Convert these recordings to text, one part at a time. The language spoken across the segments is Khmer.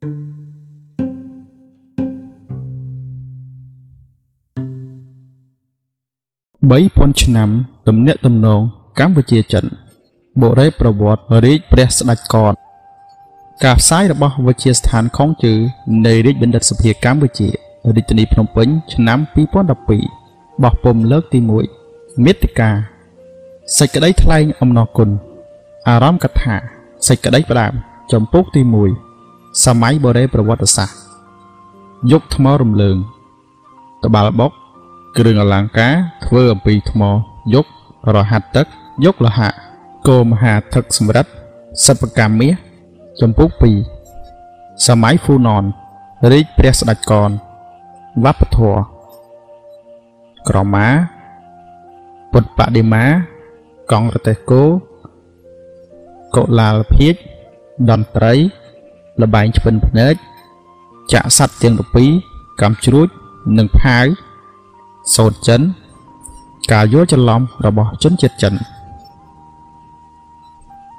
3000ឆ្នាំទំនាក់ទំនងកម្ពុជាចិនបុរេប្រវត្តិរាជព្រះស្ដេចកនការផ្សាយរបស់វិទ្យាស្ថានខុងជឺនៃរាជបណ្ឌិតសភាកម្ពុជារាជធានីភ្នំពេញឆ្នាំ2012បោះពុំលើកទី1មេតិកាសេចក្តីថ្លែងអំណរគុណអារម្មណ៍កថាសេចក្តីផ្ដាំចំពុកទី1 សម័យបូរេប្រវត្តិសាស្ត្រយុគថ្មរំលើងតបាល់បុក គ្រឿងអលង្ការធ្វើអំពីថ្មយុគរហាត់ទឹកយុគលោហៈគោមហាទឹកសម្រិទ្ធសិប្បកម្មមាសចំពុក2សម័យហ្វូណនរាជព្រះស្ដេចកនវប្បធម៌ក្រមាពុទ្ធបដិមា កង់រទេះគោកុលាលភាជតន្ត្រី លបែងឆ្ពិនភ្នែកចាក់សัตว์ទាំង12កំជ្រួចនិងផាវសូត្រចិន ការយល់ច្រឡំរបស់ជនជាតិចិន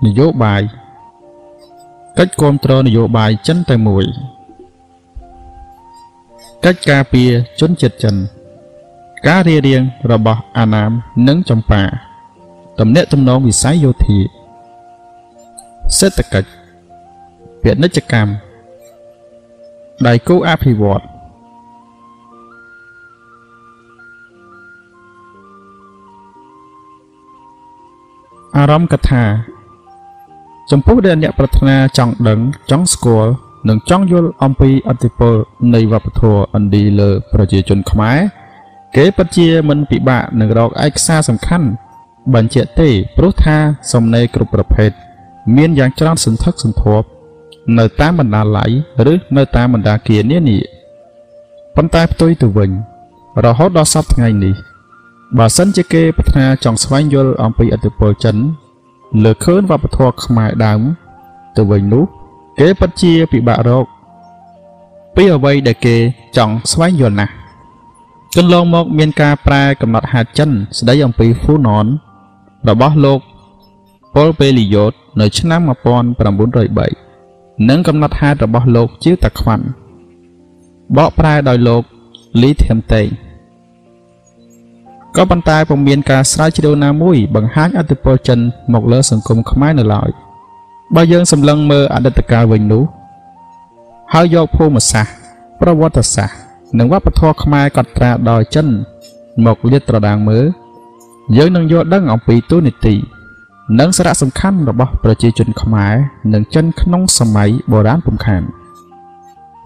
នយោបាយកិច្ចគ្រប់គ្រងនយោបាយចិនតែមួយកិច្ចការពារជនជាតិចិន ការរៀបរៀងរបស់អាណាមនិងចម្ប៉ាទំនាក់ទំនងវិស័យយោធាសេដ្ឋកិច្ច ពាណិជ្ជកម្មដៃគូអភិវឌ្ឍអារម្មណ៍កថា ចំពោះដែលអ្នកប្រាថ្នាចង់ដឹងចង់ស្គាល់និងចង់យល់អំពីអធិពលនៃវប្បធម៌ឥណ្ឌាលើប្រជាជនខ្មែរគេពិតជាមិនពិបាកនឹងរកឯកសារសំខាន់បញ្ជាក់ទេព្រោះថាសំណេរគ្រប់ប្រភេទមានយ៉ាងច្រើនសន្ធឹកសន្ធាប់ នៅតាមបណ្ដាល័យឬនៅតាមបណ្ដាគារនានាប៉ុន្តែផ្ទុយទៅវិញ រហូតដល់សពថ្ងៃនេះបើសិនជាគេប្រាថ្នាចង់ស្វែងយល់អំពីឥទ្ធិពលចិន លើខឿនវប្បធម៌ខ្មែរដើម ទៅវិញនោះ គេពិតជាពិបាករក ពីអ្វីដែលគេចង់ស្វែងយល់ណាស់កន្លងមកមានការប្រែកំណត់ហេតុចិន ស្ដីអំពីហ្វូណនរបស់លោកប៉ុលពេលីយ៉ូតនៅឆ្នាំ1903 និងកំណត់ហេតុរបស់លោកជាវតាខ្វាន់បកប្រែដោយលោកលីធៀមតេងក៏ប៉ុន្តែពុំមានការស្រាវជ្រាវណាមួយបង្ហាញអធិពលចិនមកលើសង្គមខ្មែរនៅឡើយបើយើងសម្លឹងមើលអតីតកាលវិញនោះហើយយកភូមិសាស្ត្រប្រវត្តិសាស្ត្រនិងវប្បធម៌ខ្មែរកត់ត្រាដោយចិនមកលាតត្រដាងមើលយើងនឹងយល់ដឹងអំពីទូនីតិ និងសារៈសំខាន់របស់ប្រជាជនខ្មែរនិងចិនក្នុងសម័យបុរាណពំខាន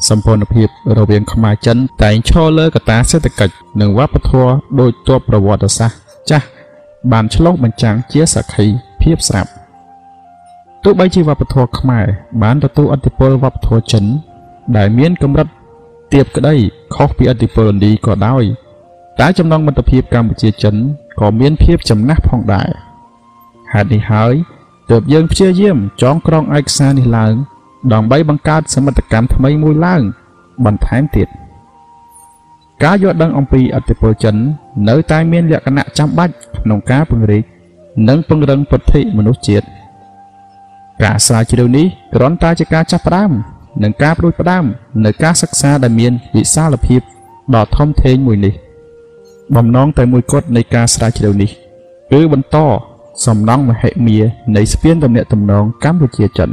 សម្ព័ន្ធភាពរវាងខ្មែរចិនតែងឈរលើកត្តាសេដ្ឋកិច្ចនិងវប្បធម៌ដោយទ័ពប្រវត្តិសាស្ត្រចាស់បានឆ្លុះបញ្ចាំងជាសក្ខីភាពស្រាប់ទោះបីជាវប្បធម៌ខ្មែរបានទទួលឥទ្ធិពលវប្បធម៌ចិន ដែលមានកម្រិតទាបក្តីខុសពីឥទ្ធិពលឥណ្ឌាក៏ដោយតែចំណងមិត្តភាពកម្ពុជាចិនក៏មានភាពចំណាស់ផងដែរ ហេតុនេះហើយទើបយើងព្យាយាមចងក្រងឯកសារនេះឡើង ដើម្បីបង្កើតសមិទ្ធកម្មថ្មីមួយឡើង បន្ថែមទៀតការយល់ដឹងអំពីអធិពលចិន នៅតែមានលក្ខណៈចាំបាច់ក្នុងការពង្រីកនិងពង្រឹងពុទ្ធិមនុស្សជាតិការស្រាវជ្រាវនេះគ្រាន់តែជាការចាប់ផ្ដើមនិងការប្រួយផ្ដើមនៅការសិក្សាដែលមានវិសាលភាពដ៏ធំធេងមួយនេះ បំណងតែមួយគត់នៃការស្រាវជ្រាវនេះគឺបន្ត សំណង់មហិមានៃស្ពានទំនាក់ទំនងកម្ពុជាចិន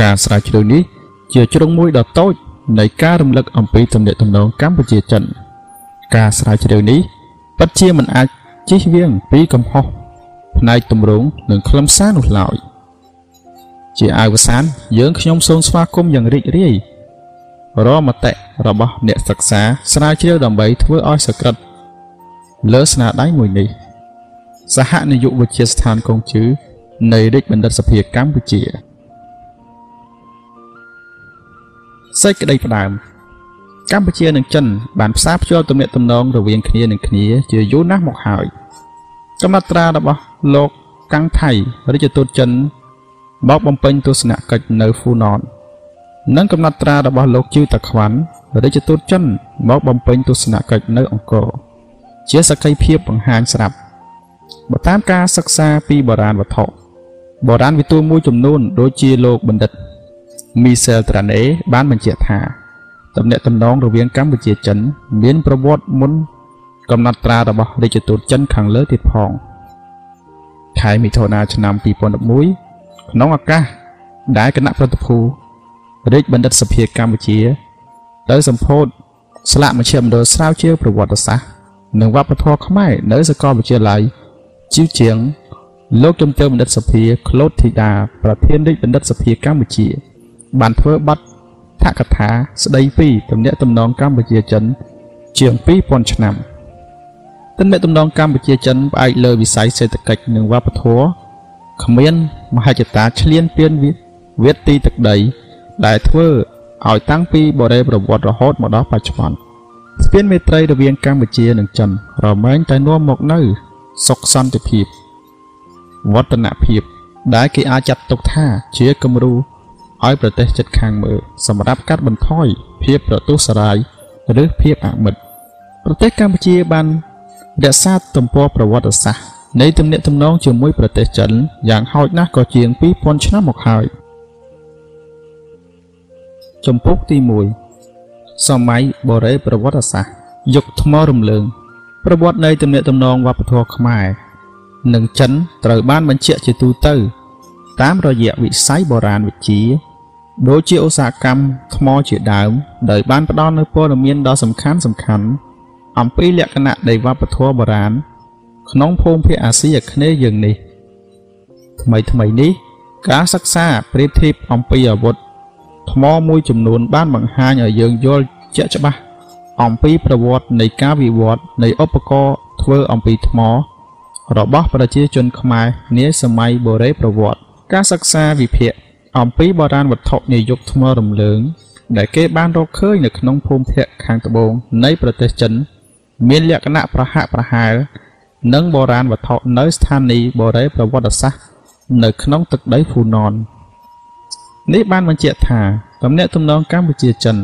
ការស្រាវជ្រាវនេះជាជ្រុងមួយដ៏តូចនៃការរំលឹកអំពីទំនាក់ទំនងកម្ពុជាចិនការស្រាវជ្រាវនេះពិតជាមិនអាចជិះវៀងពីកំហុសផ្នែកទម្រង់និងខ្លឹមសារនោះឡើយជាអវសានយើងខ្ញុំសូមស្វាគមន៍យ៉ាងរីករាយរមតិរបស់អ្នកសិក្សាស្រាវជ្រាវដើម្បីធ្វើឲ្យសក្តិលើស្នាដៃមួយនេះ សហនាយកវិទ្យាស្ថានកងជឺនៃរាជបណ្ឌិតសភាកម្ពុជាសេចក្តីផ្ដើមកម្ពុជានិងចិនបានផ្សារភ្ជាប់ទំនាក់ទំនងរវាងគ្នានឹងគ្នាជាយូរណាស់មកហើយកំណត់ត្រារបស់លោកកាំងថៃរាជទូតចិនបោកបំពេញទស្សនកិច្ចនៅហ្វូណននិងកំណត់ត្រារបស់លោកជីវតាខ្វាន់រាជទូតចិនមកបំពេញទស្សនកិច្ចនៅអង្គរជាសក្ខីភាពបង្ហាញស្រាប់ បើតាមការសិក្សាពីបុរាណវត្ថុបុរាណវិទូមួយចំនួន ដូចជាលោកបណ្ឌិតមីសែលត្រាណេបានបញ្ជាក់ថាតំណែងតំណងរវាងកម្ពុជាចិន មានប្រវត្តិមុន កំណត់ត្រារបស់រាជទូតចិនខាងលើទៀតផងខែមិថុនាឆ្នាំ2011ក្នុងឱកាសដែលគណៈប្រតិភូរាជបណ្ឌិតសភាកម្ពុជា ទៅសម្ពោធស្លាកមជ្ឈមណ្ឌលស្រាវជ្រាវប្រវត្តិសាស្ត្រនិងវប្បធម៌ខ្មែរនៅសាកលវិទ្យាល័យ ជីវជាង លោកជំទាវបណ្ឌិតសភាក្លូតធីតាប្រធានរាជបណ្ឌិតសភាកម្ពុជា បានធ្វើបទថកថាស្ដីពីទំនាក់ទំនងកម្ពុជាចិន ជាង2000ឆ្នាំទំនាក់ទំនងកម្ពុជាចិនផ្អែកលើវិស័យសេដ្ឋកិច្ចនិងវប្បធម៌គ្មានមហិច្ឆតាឈ្លានពានវៀតទីទឹកដី ដែលធ្វើឲ្យតាំងពីបរិយាប្រវត្តិរហូតមកដល់បច្ចុប្បន្នស្ពានមេត្រីរវាងកម្ពុជានិងចិនរមែងតែនាំមកនៅ សុខសន្តិភាពវឌ្ឍនភាពដែលគេអាចចាត់ទុកថាជាគំរូឲ្យប្រទេសជិតខាងមើលសម្រាប់កាត់បន្ថយភាពប្រទុសរាយឬភាពអមិត្តប្រទេសកម្ពុជាបានរក្សាទំព័រប្រវត្តិសាស្ត្រនៃទំនាក់ទំនងជាមួយប្រទេសចិនយ៉ាងហោចណាស់ក៏ជាង2000ឆ្នាំមកហើយចំពុកទី1សម័យបូរេប្រវត្តិសាស្ត្រយុគថ្មរំលើង ប្រវត្តិនៃទំនាក់ទំនងវប្បធម៌ខ្មែរនិងចិនត្រូវបានបញ្ជាក់ជាទូទៅ តាមរយៈវិស័យបុរាណវិទ្យាដូចជាឧស្សាហកម្មថ្មជាដើម ដោយបានផ្ដល់នូវព័ត៌មានដ៏សំខាន់សំខាន់អំពីលក្ខណៈនៃវប្បធម៌បុរាណក្នុងភូមិភាគអាស៊ីអាគ្នេយ៍យើងនេះ ថ្មីថ្មីនេះ ការសិក្សាប្រៀបធៀបអំពីអាវុធថ្មមួយចំនួនបានបង្ហាញឲ្យយើងយល់ជាក់ច្បាស់ អំពីប្រវត្តិនៃការវិវត្តនៃឧបករណ៍ធ្វើអំពីថ្ម របស់ប្រជាជនខ្មែរនាសម័យបុរេប្រវត្តិការសិក្សាវិភាគអំពីបុរាណវត្ថុនៃយុគថ្មរំលើង ដែលគេបានរកឃើញនៅក្នុងភូមិភាគខាងត្បូងនៃប្រទេសចិន មានលក្ខណៈប្រហាក់ប្រហែលនិងបុរាណវត្ថុនៅស្ថានីយ៍បុរេប្រវត្តិសាស្ត្រនៅក្នុងទឹកដីហ្វូណននេះបានបញ្ជាក់ថាទំនាក់ទំនងកម្ពុជាចិន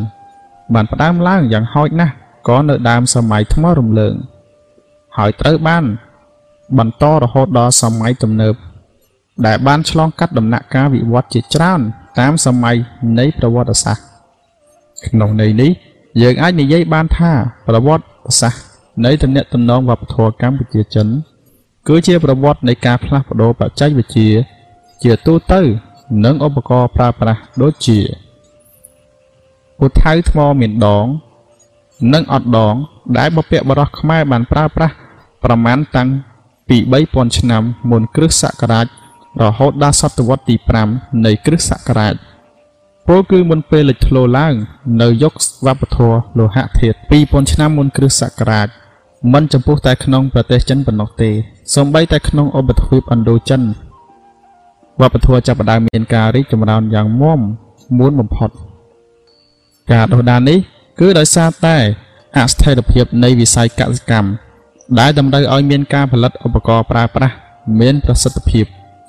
បានផ្ដើមឡើងយ៉ាងហោចណាស់ក៏នៅដើមសម័យថ្មរំលើង ហើយត្រូវបាន បន្តរហូតដល់សម័យទំនើប ដែលបានឆ្លងកាត់ដំណាក់កាលវិវត្តជាច្រើន តាមសម័យនៃប្រវត្តិសាស្ត្រក្នុងន័យនេះយើងអាចនិយាយបានថាប្រវត្តិសាស្ត្រនៃទំនាក់ទំនងវប្បធម៌កម្ពុជាចិន គឺជាប្រវត្តិនៃការផ្លាស់ប្ដូរបច្ចេកវិទ្យាជាទូទៅ និងឧបករណ៍ប្រើប្រាស់ដូចជា ពូថៅថ្មមានដង និងអត់ដង ដែលបព្វបុរសខ្មែរបានប្រើប្រាស់ប្រមាណតាំងពី3000ឆ្នាំមុនគ្រិស្តសករាជរហូតដល់សតវត្សទី5នៃគ្រិស្តសករាជពលគឺមុនពេលលេចធ្លោឡើង នៅយុគវប្បធម៌លោហៈធាតុ2000ឆ្នាំមុនគ្រិស្តសករាជមិនចំពោះតែក្នុងប្រទេសចិនប៉ុណ្ណោះទេសូម្បីតែក្នុងឧបទ្វីបឥណ្ឌូចិនវប្បធម៌ចាប់ផ្ដើមមានការរីកចម្រើនយ៉ាងមាំមួនបំផុត ការដោះដាននេះគឺដោយសារតែអស្ថិរភាពនៃវិស័យកសិកម្មដែលតម្រូវឲ្យមានការផលិតឧបករណ៍ប្រើប្រាស់មានប្រសិទ្ធភាព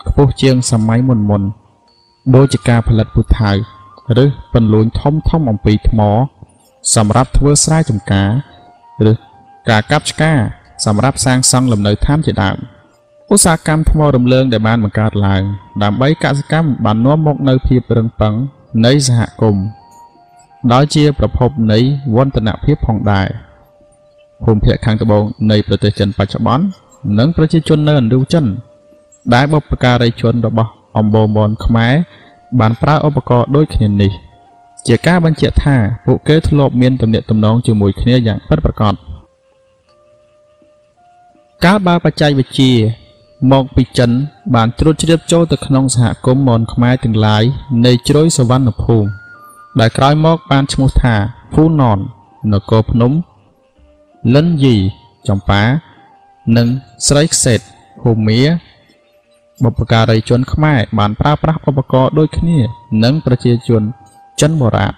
ខ្ពស់ជាងសម័យមុនមុនដូចជាការផលិតពូថៅឬពន្លួញធំធំអំពីថ្ម សម្រាប់ធ្វើស្រែចម្ការឬការកាប់ឆ្ការសម្រាប់សាងសង់លំនៅឋានជាដើមឧស្សាហកម្មថ្មរំលើងដែលបានបង្កើតឡើង ដើម្បីកសិកម្មបាននាំមកនូវភាពរឹងប៉ឹងនៃសហគមន៍ ដោយជាប្រភពនៃវឌ្ឍនភាពផងដែរភូមិភាគខាងត្បូងនៃប្រទេសចិនបច្ចុប្បន្ននិងប្រជាជននៅឥណ្ឌូចិន ដែលបុព្វការីជនរបស់អម្បូរមនខ្មែរបានប្រើឧបករណ៍ដូចគ្នានេះ ជាការបញ្ជាក់ថាពួកគេធ្លាប់មានទំនាក់ទំនងជាមួយគ្នាយ៉ាងពិតប្រាកដកាលបើបច្ចេកវិទ្យាមកពីចិនបានត្រួតជ្រាបចូលទៅក្នុងសហគមន៍មនខ្មែរទាំងឡាយនៃជ្រោយសវណ្ណភូមិ ដែលក្រោយមកបានឈ្មោះថាហ្វូណននគរភ្នំលិនយីចម្ប៉ានិងស្រីខ្សេតភូមាបុព្វការីជនខ្មែរបានប្រើប្រាស់ឧបករណ៍ដូចគ្នា នឹងប្រជាជនចិនបុរាណ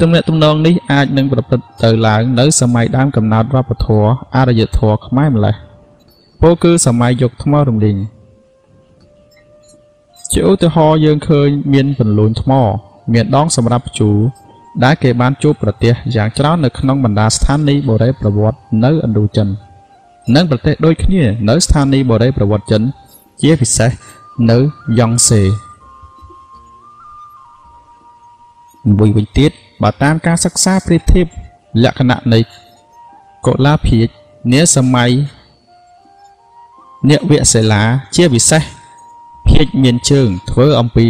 ទំនាក់ទំនងនេះអាចនឹងប្រព្រឹត្តទៅឡើងនៅសម័យដើមកំណើតវប្បធម៌អរិយធម៌ខ្មែរម្លេះពោលគឺសម័យយុគថ្មរំលីងជាឧទាហរណ៍យើងឃើញមានពន្លូនថ្ម មានដងសម្រាប់ជូរដែលគេបានជួបប្រទេសយ៉ាងច្រើននៅក្នុងបណ្ដាស្ថានីយ៍បូរេប្រវត្តិនៅឥណ្ឌូចិននិងប្រទេសដូចគ្នានៅស្ថានីយ៍បូរេប្រវត្តិចិន ជាពិសេសនៅយ៉ង់សេមួយវិញទៀតបើតាមការសិក្សាប្រៀបធៀបលក្ខណៈនៃកុលាភាជនាសម័យអ្នកវិសិលាជាពិសេសភាជមានជើងធ្វើអំពី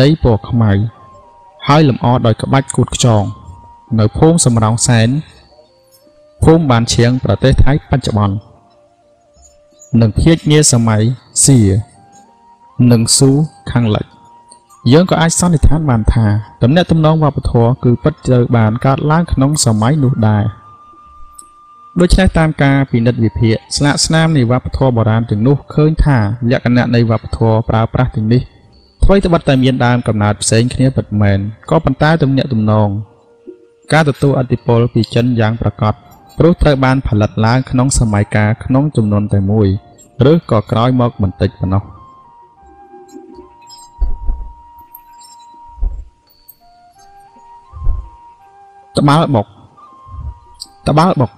ដីពណ៌ខ្មៅ ហើយលម្អដោយក្បាច់គូតខ្យងនៅភូមិសំរោងសែនភូមិបានឈៀងប្រទេសថៃបច្ចុប្បន្ននិងភាជនាសម័យសៀនិងស៊ូខាងលិចយើងក៏អាចសន្និដ្ឋានបានថាទំនាក់ទំនងវប្បធម៌គឺពិតត្រូវបានកើតឡើងក្នុងសម័យនោះដែរដូច្នេះតាមការពិនិត្យវិភាគស្លាកស្នាមនៃវប្បធម៌បុរាណទាំងនោះឃើញថាលក្ខណៈនៃវប្បធម៌ប្រើប្រាស់ទាំងនេះ អ្វីត្បិតតែមានដើមកំណើតផ្សេងគ្នាពិតមែនក៏ប៉ុន្តែទំនាក់ទំនងការទទួលអធិពលពីចិនយ៉ាងប្រកបព្រោះត្រូវបានផលិតឡើងក្នុងសម័យកាលក្នុងចំនួនតែមួយឬក៏ក្រោយមកបន្តិចប៉ុណ្ណោះត្បាល់បុកត្បាល់បុក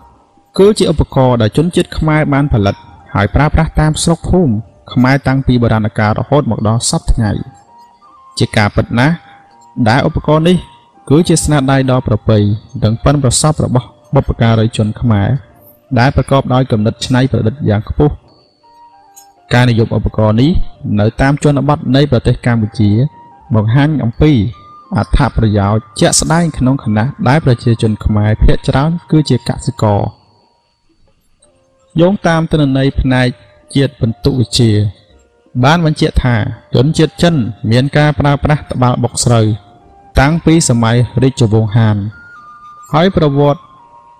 គឺជាឧបករណ៍ដែលជនជាតិខ្មែរបានផលិត ហើយប្រើប្រាស់តាមស្រុកភូមិ ខ្មែរតាំងពីបុរាណកាលរហូតមកដល់សព្វថ្ងៃជាការពិតណាស់ដែលឧបករណ៍នេះ គឺជាស្នាដៃដ៏ប្រពៃនិងប៉ិនប្រសប់របស់បុព្វការីជនខ្មែរដែលប្រកបដោយគំនិតច្នៃប្រឌិតយ៉ាងខ្ពស់ការនិយមឧបករណ៍នេះនៅតាមជនបទនៃប្រទេសកម្ពុជាបង្ហាញអំពីអត្ថប្រយោជន៍ជាក់ស្ដែងក្នុងគណៈដែលប្រជាជនខ្មែរភាគច្រើនគឺជាកសិករយោងតាមទិន្នន័យផ្នែក ជាតិបន្ទុវិជ្ជា បានបញ្ជាក់ថាជនជាតិចិន មានការប្រើប្រាស់ត្បាល់បុកស្រូវ តាំងពីសម័យរាជវង្សហាន ហើយប្រវត្តិ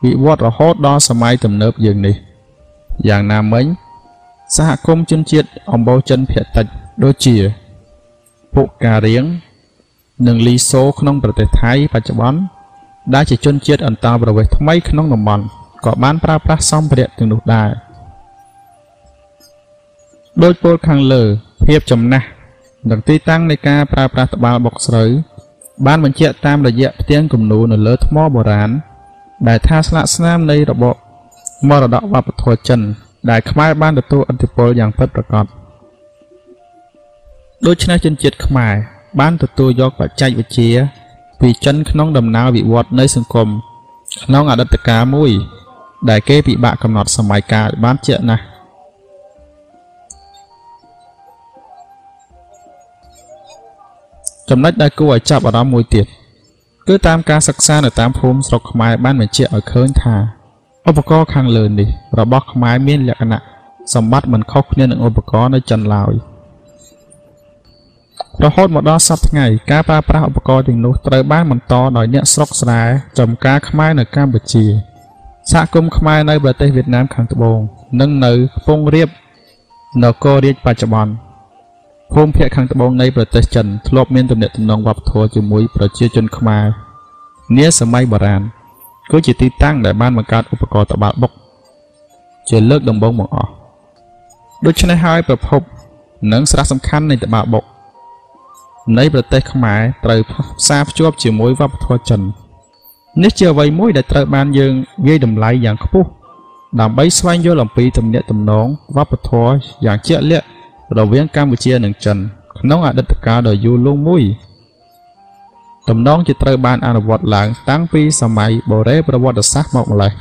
វិវត្តរហូតដល់សម័យទំនើបយើងនេះយ៉ាងណាមិញសហគមន៍ជនជាតិអំបូរចិនភាគតិចដូចជាពុការៀងនិងលីសូក្នុងប្រទេសថៃបច្ចុប្បន្នដែលជាជនជាតិអន្តោប្រវេសន៍ថ្មីក្នុងតំបន់ក៏បានប្រើប្រាស់សម្ភារៈទាំងនោះដែរ ដោយពោលខាងលើ ភាពចំណាស់និងទីតាំងនៃការប្រើប្រាស់ត្បាល់បុកស្រូវបានបញ្ជាក់តាមរយៈផ្ទាំងគំនូរនៅលើថ្មបុរាណដែលថាស្លាកស្នាមនៃរបបមរតកវប្បធម៌ចិន ដែលខ្មែរបានទទួលឥទ្ធិពលយ៉ាងពិតប្រាកដដូច្នេះជនជាតិខ្មែរបានទទួលយកបច្ចេកវិទ្យាពីចិនក្នុងដំណើរវិវត្តនៃសង្គមក្នុងអតីតកាលមួយ ដែលគេពិបាកកំណត់សម័យកាលបានជាក់ណាស់ ចំណុចដែលគួរឲ្យចាប់អារម្មណ៍មួយទៀតគឺតាមការសិក្សានៅតាមភូមិស្រុកខ្មែរបានបញ្ជាក់ឲ្យឃើញថាឧបករណ៍ខាងលើនេះរបស់ខ្មែរមានលក្ខណៈសម្បត្តិមិនខុសគ្នានឹងឧបករណ៍នៅចិនឡើយរហូតមកដល់សប្តាហ៍ថ្ងៃការប្រើប្រាស់ឧបករណ៍ទាំងនោះត្រូវបានបន្តដោយអ្នកស្រុកស្រែចំការខ្មែរនៅកម្ពុជាសហគមន៍ខ្មែរនៅប្រទេសវៀតណាមខាងត្បូង និងនៅខ្ពង់រាបនគររាជបច្ចុប្បន្ន ភូមិភាគខាងត្បូងនៃប្រទេសចិនធ្លាប់មានទំនាក់ទំនងវប្បធម៌ជាមួយប្រជាជនខ្មែរនាសម័យបុរាណគឺជាទីតាំងដែលបានបង្កើតឧបករណ៍ត្បាល់បុក ជាលើកដំបូងបង្អស់ដូច្នេះហើយប្រភពនិងសារៈសំខាន់នៃត្បាល់បុក នៃប្រទេសខ្មែរត្រូវផ្សារភ្ជាប់ជាមួយវប្បធម៌ចិននេះជាអ្វីមួយដែលត្រូវបានយើងវាយតម្លៃយ៉ាងខ្ពស់ដើម្បីស្វែងយល់អំពីទំនាក់ទំនងវប្បធម៌យ៉ាងជាក់លាក់ រវាងកម្ពុជានិងចិន ក្នុងអតីតកាលដ៏យូរលង់មួយតំណងជាត្រូវបានអនុវត្តឡើងតាំងពីសម័យបូរេប្រវត្តិសាស្ត្រមកម្ល៉េះ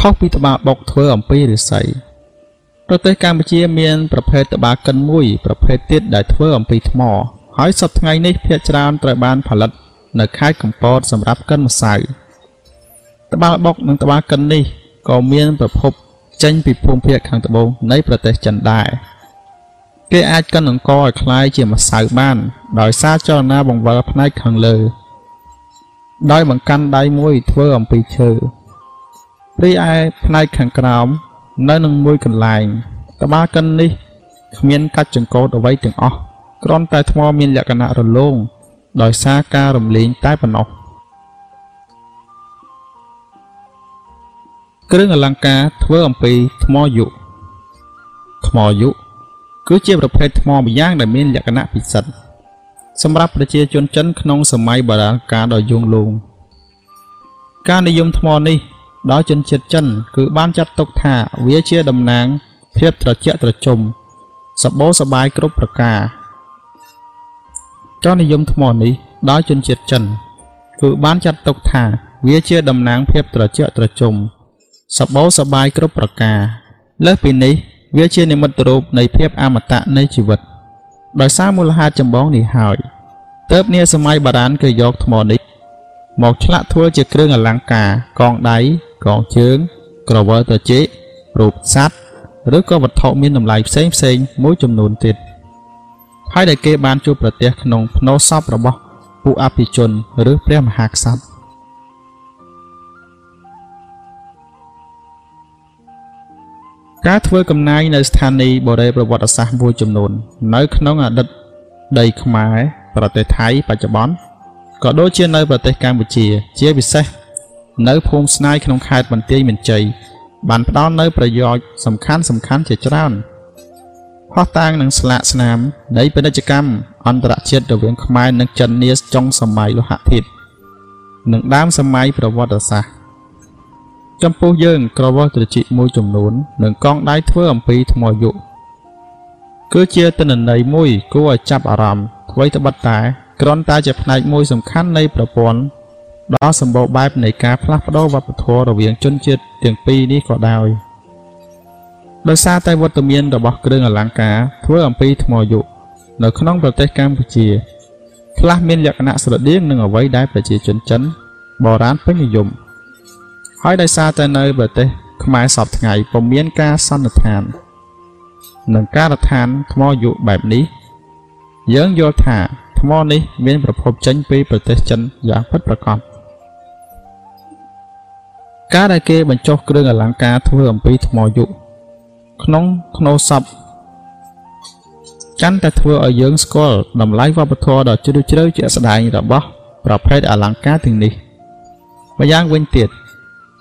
ខុសពីត្បាល់បុកធ្វើអំពីឫស្សីប្រទេសកម្ពុជាមានប្រភេទត្បាល់កិនមួយប្រភេទទៀតដែលធ្វើអំពីថ្ម ហើយសប្តាហ៍ថ្ងៃនេះភាគច្រើនត្រូវបានផលិតនៅខេត្តកំពតសម្រាប់កិនម្សៅត្បាល់បុកនិងត្បាល់កិននេះក៏មានប្រភព ចេញពីភូមិភាគខាងត្បូងនៃប្រទេសចិនដែរគេអាចកិនអង្ករឲ្យคล้ายជាម្សៅបាន ដោយសារចលនាបង្វិលផ្នែកខាងលើ ដោយបង្កាន់ដៃមួយធ្វើអំពីឈើរីឯផ្នែកខាងក្រោមនៅនឹងមួយកន្លែងត្បាល់កិននេះគ្មានកាច់ចង្កូតអ្វីទាំងអស់គ្រាន់តែថ្មមានលក្ខណៈរលោងដោយសារការរំលែងតែប៉ុណ្ណោះ គ្រឿងអលង្ការធ្វើអំពីថ្មយុថ្មយុគឺជាប្រភេទថ្មម្យ៉ាងដែលមានលក្ខណៈពិសិដ្ឋសម្រាប់ប្រជាជនចិនក្នុងសម័យបុរាណកាលដ៏យូរលង់ការនិយមថ្មនេះដោយជនជាតិចិន គឺបានចាត់ទុកថាវាជាតំណាងភាពត្រជាក់ត្រជុំសបោសបាយគ្រប់ប្រការចរនិយមថ្មនេះដោយជនជាតិចិន គឺបានចាត់ទុកថាវាជាតំណាងភាពត្រជាក់ត្រជុំ សបោសបាយគ្រប់ប្រការលើសពីនេះ វាជានិមិត្តរូបនៃភាពអមតៈនៃជីវិត ដោយសារមូលហេតុចម្បងនេះហើយទើបនាសម័យបារាណគេយកថ្មនេះមកឆ្លាក់ធ្វើជាគ្រឿងអលង្ការកងដៃកងជើង ក្រវិលត្រចៀករូបសត្វឬក៏វត្ថុមានតម្លៃផ្សេងផ្សេងមួយចំនួនទៀតហើយដែលគេបានជួបប្រទះក្នុងភ្នោសពរបស់ពួកអភិជន ឬព្រះមហាក្សត្រ ការធ្វើកំណាយនៅស្ថានីយ៍បរិយាប្រវត្តិសាស្ត្រមួយចំនួន នៅក្នុងអតីតដីខ្មែរប្រទេសថៃបច្ចុប្បន្នក៏ដូចជានៅប្រទេសកម្ពុជា ជាពិសេសនៅភូមិស្នាយក្នុងខេត្តបន្ទាយមានជ័យបានផ្ដល់នូវប្រយោជន៍សំខាន់សំខាន់ជាច្រើនផុសតាងនឹងស្លាកស្នាមនៃពាណិជ្ជកម្មអន្តរជាតិរវាងខ្មែរនិងចិននាចុងសម័យលោហៈធាតុនិងដើមសម័យប្រវត្តិសាស្ត្រ ចំពោះយើង ក្រវិលត្រចៀកមួយចំនួន និងកងដៃធ្វើអំពីថ្មយុគឺជាទិន្នន័យមួយគួរឲ្យចាប់អារម្មណ៍អ្វីត្បិតតែគ្រាន់តែជាផ្នែកមួយសំខាន់នៃប្រព័ន្ធដ៏សម្បូរបែបនៃការផ្លាស់ប្ដូរវប្បធម៌រវាងជនជាតិទាំងពីរនេះក៏ដោយដោយសារតែវត្តមានរបស់គ្រឿងអលង្ការធ្វើអំពីថ្មយុនៅក្នុងប្រទេសកម្ពុជាខ្លះមានលក្ខណៈស្រដៀងនឹងអ្វីដែលប្រជាជនចិនបុរាណពេញនិយម ហើយដោយសារតែនៅប្រទេសខ្មែរសពថ្ងៃពុំមានការសន្និដ្ឋាន និងការដ្ឋានថ្មយុបែបនេះ យើងយល់ថាថ្មនេះមានប្រភពចេញពីប្រទេសចិនយ៉ាងពិតប្រាកដការដែលគេបញ្ចុះគ្រឿងអលង្ការធ្វើអំពីថ្មយុក្នុងខ្នោសពកាន់តែធ្វើឲ្យយើងស្គាល់តម្លៃវប្បធម៌ដ៏ជ្រាលជ្រៅជាក់ស្ដែងរបស់ប្រភេទអលង្ការទាំងនេះម្យ៉ាងវិញទៀត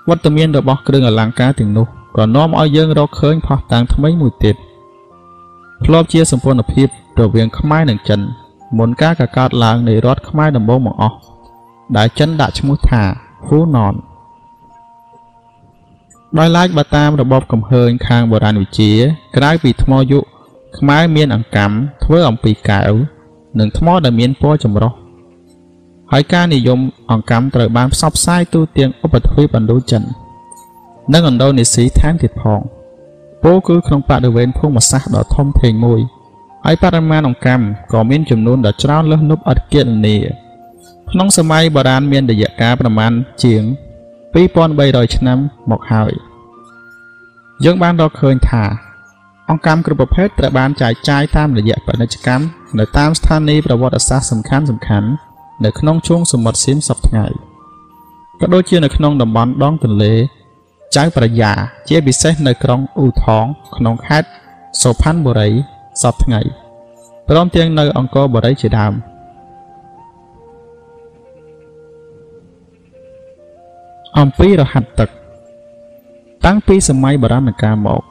វត្តមានរបស់គ្រឿងអលង្ការទាំងនោះក៏នាំឲ្យយើងរកឃើញផុសតាងថ្មីមួយទៀតធ្លាប់ជាសម្ព័ន្ធភាពរវាងខ្មែរនិងចិនមុនការកកើតឡើងនៃរដ្ឋខ្មែរដំបូងបង្អស់ដែលចិនដាក់ឈ្មោះថា ហ៊ូណនដោយឡែកបើតាមរបបកំហើញខាងបុរាណវិទ្យាក្រៅពីថ្មយុខ្មែរមានអង្កាំធ្វើអំពីកែវនិងថ្មដែលមានពណ៌ចម្រុះ ហើយការនិយមអង្កាំត្រូវបានផ្សព្វផ្សាយទូទាំងឧបទ្វីបឥណ្ឌូចិន និងឥណ្ឌូនេស៊ីថែមទៀតផងពោលគឺក្នុងបរិវេណភូមិសាស្ត្រដ៏ធំធេងមួយហើយបរិមាណអង្កាំក៏មានចំនួនដ៏ច្រើនលើសលប់អត់គណនាក្នុងសម័យបុរាណមានរយៈកាលប្រមាណជាង2300ឆ្នាំមកហើយយើងបានរកឃើញថាអង្កាំគ្រប់ប្រភេទត្រូវបានចែកចាយតាមរយៈពាណិជ្ជកម្មនៅតាមស្ថានីយប្រវត្តិសាស្ត្រសំខាន់សំខា ន់នៅក្នុងជួងសមុទ្រសៀមសប្តាហ៍ថ្ងៃក៏ដូចជានៅក្នុងតំបន់ដងទន្លេចៅប្រយ៉ាជាពិសេសនៅក្រុងអ៊ូថងក្នុងខេត្តសូផាន់បុរីសប្តាហ៍ថ្ងៃព្រមទាំងនៅអង្គរបុរីជាដើមអំពីរហាត់ទឹក តាំងពីសម័យបុរាណកាលមក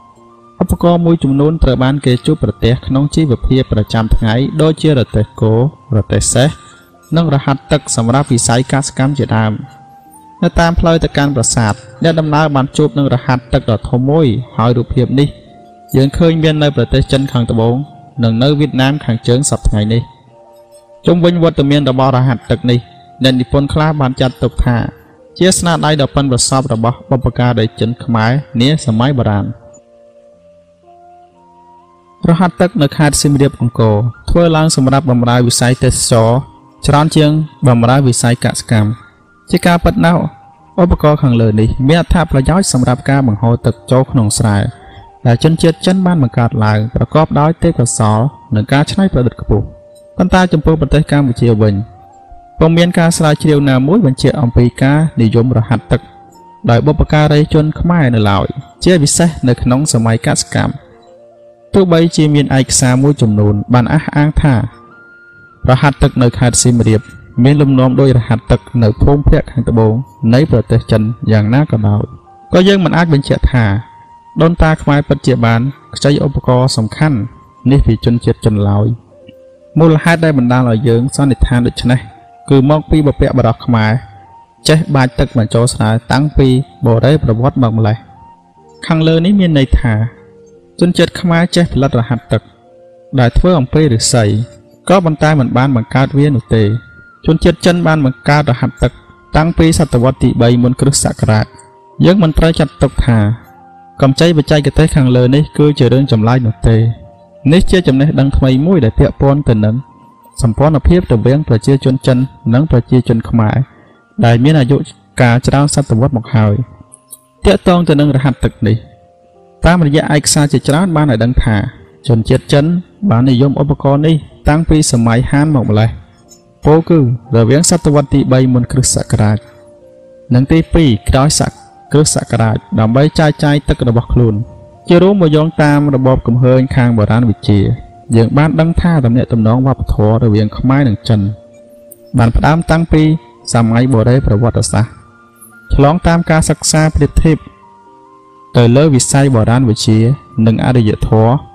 ឧបករណ៍មួយចំនួនត្រូវបានគេជួបប្រទះក្នុងជីវភាពប្រចាំថ្ងៃដូចជារទេះគោរទេះសេះ និងរហាត់ទឹកសម្រាប់វិស័យកសិកម្មជាដើមនៅតាមផ្លូវទៅកាន់ប្រាសាទអ្នកដំណើរបានជួបនឹងរហាត់ទឹកដ៏ធំមួយហើយរូបភាពនេះយើងឃើញមាននៅប្រទេសចិនខាងត្បូងនិងនៅវៀតណាមខាងជើងសប្តាហ៍ថ្ងៃនេះជុំវិញវត្តមានរបស់រហាត់ទឹកនេះអ្នកនិពន្ធខ្លះបានចាត់ទុកថា ជាស្នាដៃដ៏ប៉ិនប្រសប់របស់បុព្វការីជនខ្មែរនាសម័យបុរាណរហ័សទឹកនៅខេត្តសៀមរាបអង្គរធ្វើឡើងសម្រាប់បម្រើវិស័យទេសចរ ច្រើនជាងបម្រើវិស័យកសិកម្មជាការពិតណាស់ឧបករណ៍ខាងលើនេះមានអត្ថប្រយោជន៍សម្រាប់ការបង្ហូរទឹកចូលក្នុងស្រែដែលជនជាតិចិនបានបង្កើតឡើងប្រកបដោយទេពកោសល្យនិងការច្នៃប្រឌិតខ្ពស់ប៉ុន្តែចំពោះប្រទេសកម្ពុជាវិញពុំមានការស្រាវជ្រាវណាមួយបញ្ជាក់អំពីការនិយមរហ័សទឹកដោយបុព្វការីជនខ្មែរនៅឡើយជាពិសេសនៅក្នុងសម័យកសិកម្មទោះបីជាមានឯកសារមួយចំនួនបានអះអាងថា រហ័សទឹកនៅខេត្តសៀមរាប មានលំនាំដោយរហ័សទឹកនៅភូមិភាគខាងត្បូងនៃប្រទេសចិនយ៉ាងណាក៏ដោយក៏យើងមិនអាចបញ្ជាក់ថាដូនតាខ្មែរពិតជាបានខ្ចីឧបករណ៍សំខាន់នេះពីជនជាតិចិនឡើយមូលហេតុដែលបណ្ដាលឲ្យយើងសន្និដ្ឋានដូច្នេះគឺមកពីបព្វបរោះខ្មែរចេះបាចទឹកបញ្ចូលស្រាតាំងពីបូរេប្រវត្តិមកម្លេះខាងលើនេះមានន័យថាជនជាតិខ្មែរចេះផលិតរហ័សទឹក ដែលធ្វើអំពីឫស្សី ក៏ប៉ុន្តែមិនបានបង្កើតវានោះទេជនជាតិចិនបានបង្កើតរហ័សទឹកតាំងពីសតវត្សទី3មុនគ្រិស្តសករាជយើងមិនត្រូវចាត់ទុកថាកម្ចីបច្ចេកទេសខាងលើនេះគឺជារឿងចម្លែកនោះទេនេះជាចំណេះដឹងថ្មីមួយដែលពាក់ព័ន្ធទៅនឹងសម្ព័ន្ធភាពរវាងប្រជាជនចិននិងប្រជាជនខ្មែរដែលមានអាយុកាលច្រើនសតវត្សមកហើយតាក់ទងទៅនឹងរហ័សទឹកនេះតាមរយៈឯកសារជាច្រើនបានឲ្យដឹងថា ជនជាតិចិន បាននិយមឧបករណ៍នេះតាំងពីសម័យហានមកម្លេះពោលគឺរវាងសតវត្សទី3មុនគ្រិស្តសករាជនិងទី2ក្រោយសកគ្រិស្តសករាជដើម្បីចាយចាយទឹករបស់ខ្លួន ជារួមមកយោងតាមរបបកំហើញខាងបុរាណវិទ្យាយើងបានដឹងថាតំណែងតំណងវប្បធម៌រវាងខ្មែរនិងចិន បានផ្ដើមតាំងពីសម័យបុរេប្រវត្តិសាស្ត្រឆ្លងតាមការសិក្សាប្រៀបធៀបទៅលើវិស័យបុរាណវិទ្យានិងអរិយធម៌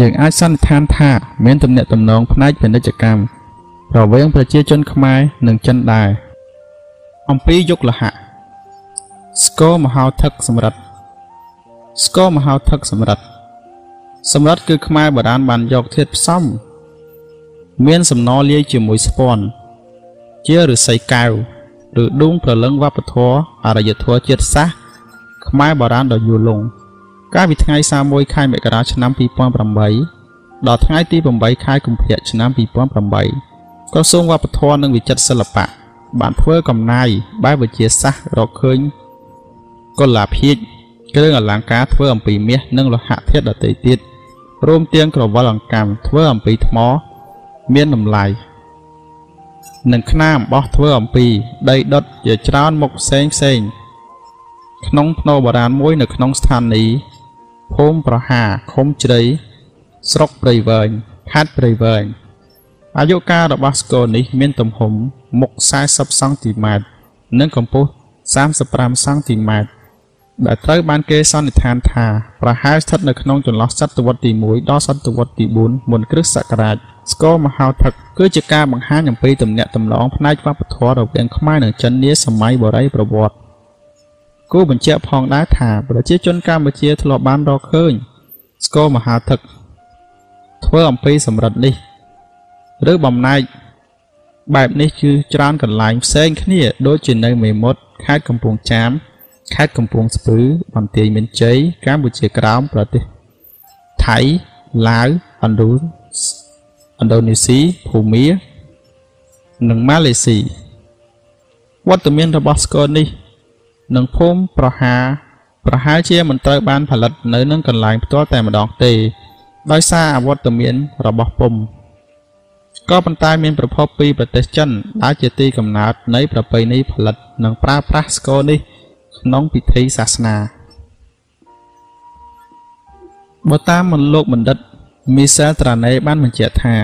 យើងអាចសន្និដ្ឋានថាមានទំនាក់ទំនងផ្នែកពាណិជ្ជកម្មរវាងប្រជាជនខ្មែរនិងចិនដែរអំពីយុគលហៈស្គរមហោថឹកសម្រិតស្គរមហោថឹកសម្រិតសម្រិតគឺខ្មែរបុរាណបានយកធាតុផ្សំមានសំណលាយជាមួយស្ពាន់ជាឫស្សីកែវឬដួងប្រលឹងវប្បធម៌អរិយធម៌ជាតិសាសន៍ខ្មែរបុរាណដ៏យូរលង់ កាលពីថ្ងៃ31ខែមករាឆ្នាំ2008ដល់ថ្ងៃទី8ខែកុម្ភៈឆ្នាំ2008ក្រសួងវប្បធម៌និងវិចិត្រសិល្បៈបានធ្វើកំណាយបែបវិទ្យាសាស្ត្ររកឃើញកុលាភាជគ្រឿងអលង្ការធ្វើអំពីមាសនិងលោហៈធាតុដទៃទៀតរួមទាំងក្រវិលអង្កាំធ្វើអំពីថ្ម មានតម្លៃនិងខ្នាអំបោះធ្វើអំពីដីដុតជាច្រើនមុខផ្សេងផ្សេងក្នុងភ្នោបុរាណមួយនៅក្នុងស្ថានីយ៍ ភូមិប្រហាឃុំជ្រៃស្រុកព្រៃវែងខេត្តព្រៃវែងអាយុកាលរបស់ស្គរនេះមានទំហំមុខ40សង់ទីម៉ែត្រនិងកម្ពស់35សង់ទីម៉ែត្រដែលត្រូវបានគេសន្និដ្ឋានថាប្រហែលស្ថិតនៅក្នុងចន្លោះសតវត្សទី1ដល់សតវត្សទី4មុនគ្រិស្តសករាជស្គរមហោថឹកគឺជាការបង្ហាញអំពីទំនាក់ទំនងផ្នែកវប្បធម៌រវាងខ្មែរនិងចិននាសម័យបុរាណប្រវត្តិ គួរបញ្ជាក់ផងដែរថាប្រជាជនកម្ពុជាធ្លាប់បានរកឃើញស្គរមហាថឹកធ្វើអំពីសម្រិតនេះឬបំណែកបែបនេះគឺច្រើនកន្លែងផ្សេងគ្នា ដូចជានៅមេមត់ខេត្តកំពង់ចាមខេត្តកំពង់ស្ពឺបន្ទាយមានជ័យកម្ពុជាក្រោមប្រទេសថៃឡាវឥណ្ឌូឥណ្ឌូនេស៊ីភូមា និងម៉ាឡេស៊ីវត្តមានរបស់ស្គរនេះ និងភូមិប្រហាប្រហែលជាមិនត្រូវបានផលិតនៅនឹងកន្លែងផ្ទាល់តែម្ដងទេ ដោយសារអវត្តមានរបស់ពុំក៏ប៉ុន្តែមានប្រភពពីប្រទេសចិនដែលជាទីកំណើតនៃប្រពៃណីផលិតនិងប្រើប្រាស់ស្គរនេះក្នុងពិធីសាសនាបើតាមមន្លោកបណ្ឌិតមីសាត្រាណេបានបញ្ជាក់ថា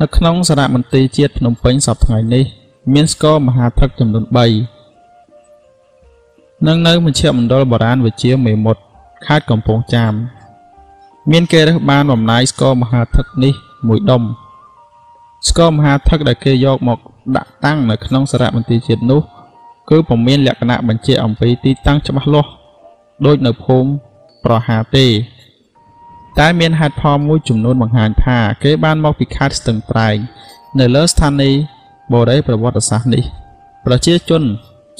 នៅក្នុងសារមន្ទីរជាតិភ្នំពេញសប្តាហ៍ថ្ងៃនេះ មានស្គរមហាព្រឹកចំនួន3 និងនៅមជ្ឈមណ្ឌលបុរាណវិជាមេមត់ខេត្តកំពង់ចាម មានគេរើសបានបំណាយស្គរមហាថឹកនេះមួយដុំស្គរមហាថឹកដែលគេយកមកដាក់តាំងនៅក្នុងសារមន្ទីរជាតិនោះ គឺពុំមានលក្ខណៈបញ្ជាក់អំពីទីតាំងច្បាស់លាស់ដូចនៅភូមិប្រហាទេ តែមានហេតុផលមួយចំនួនបង្ហាញថាគេបានមកពីខេត្តស្ទឹងត្រែងនៅលើស្ថានីយ៍បូរីប្រវត្តិសាស្ត្រនេះ ប្រជាជន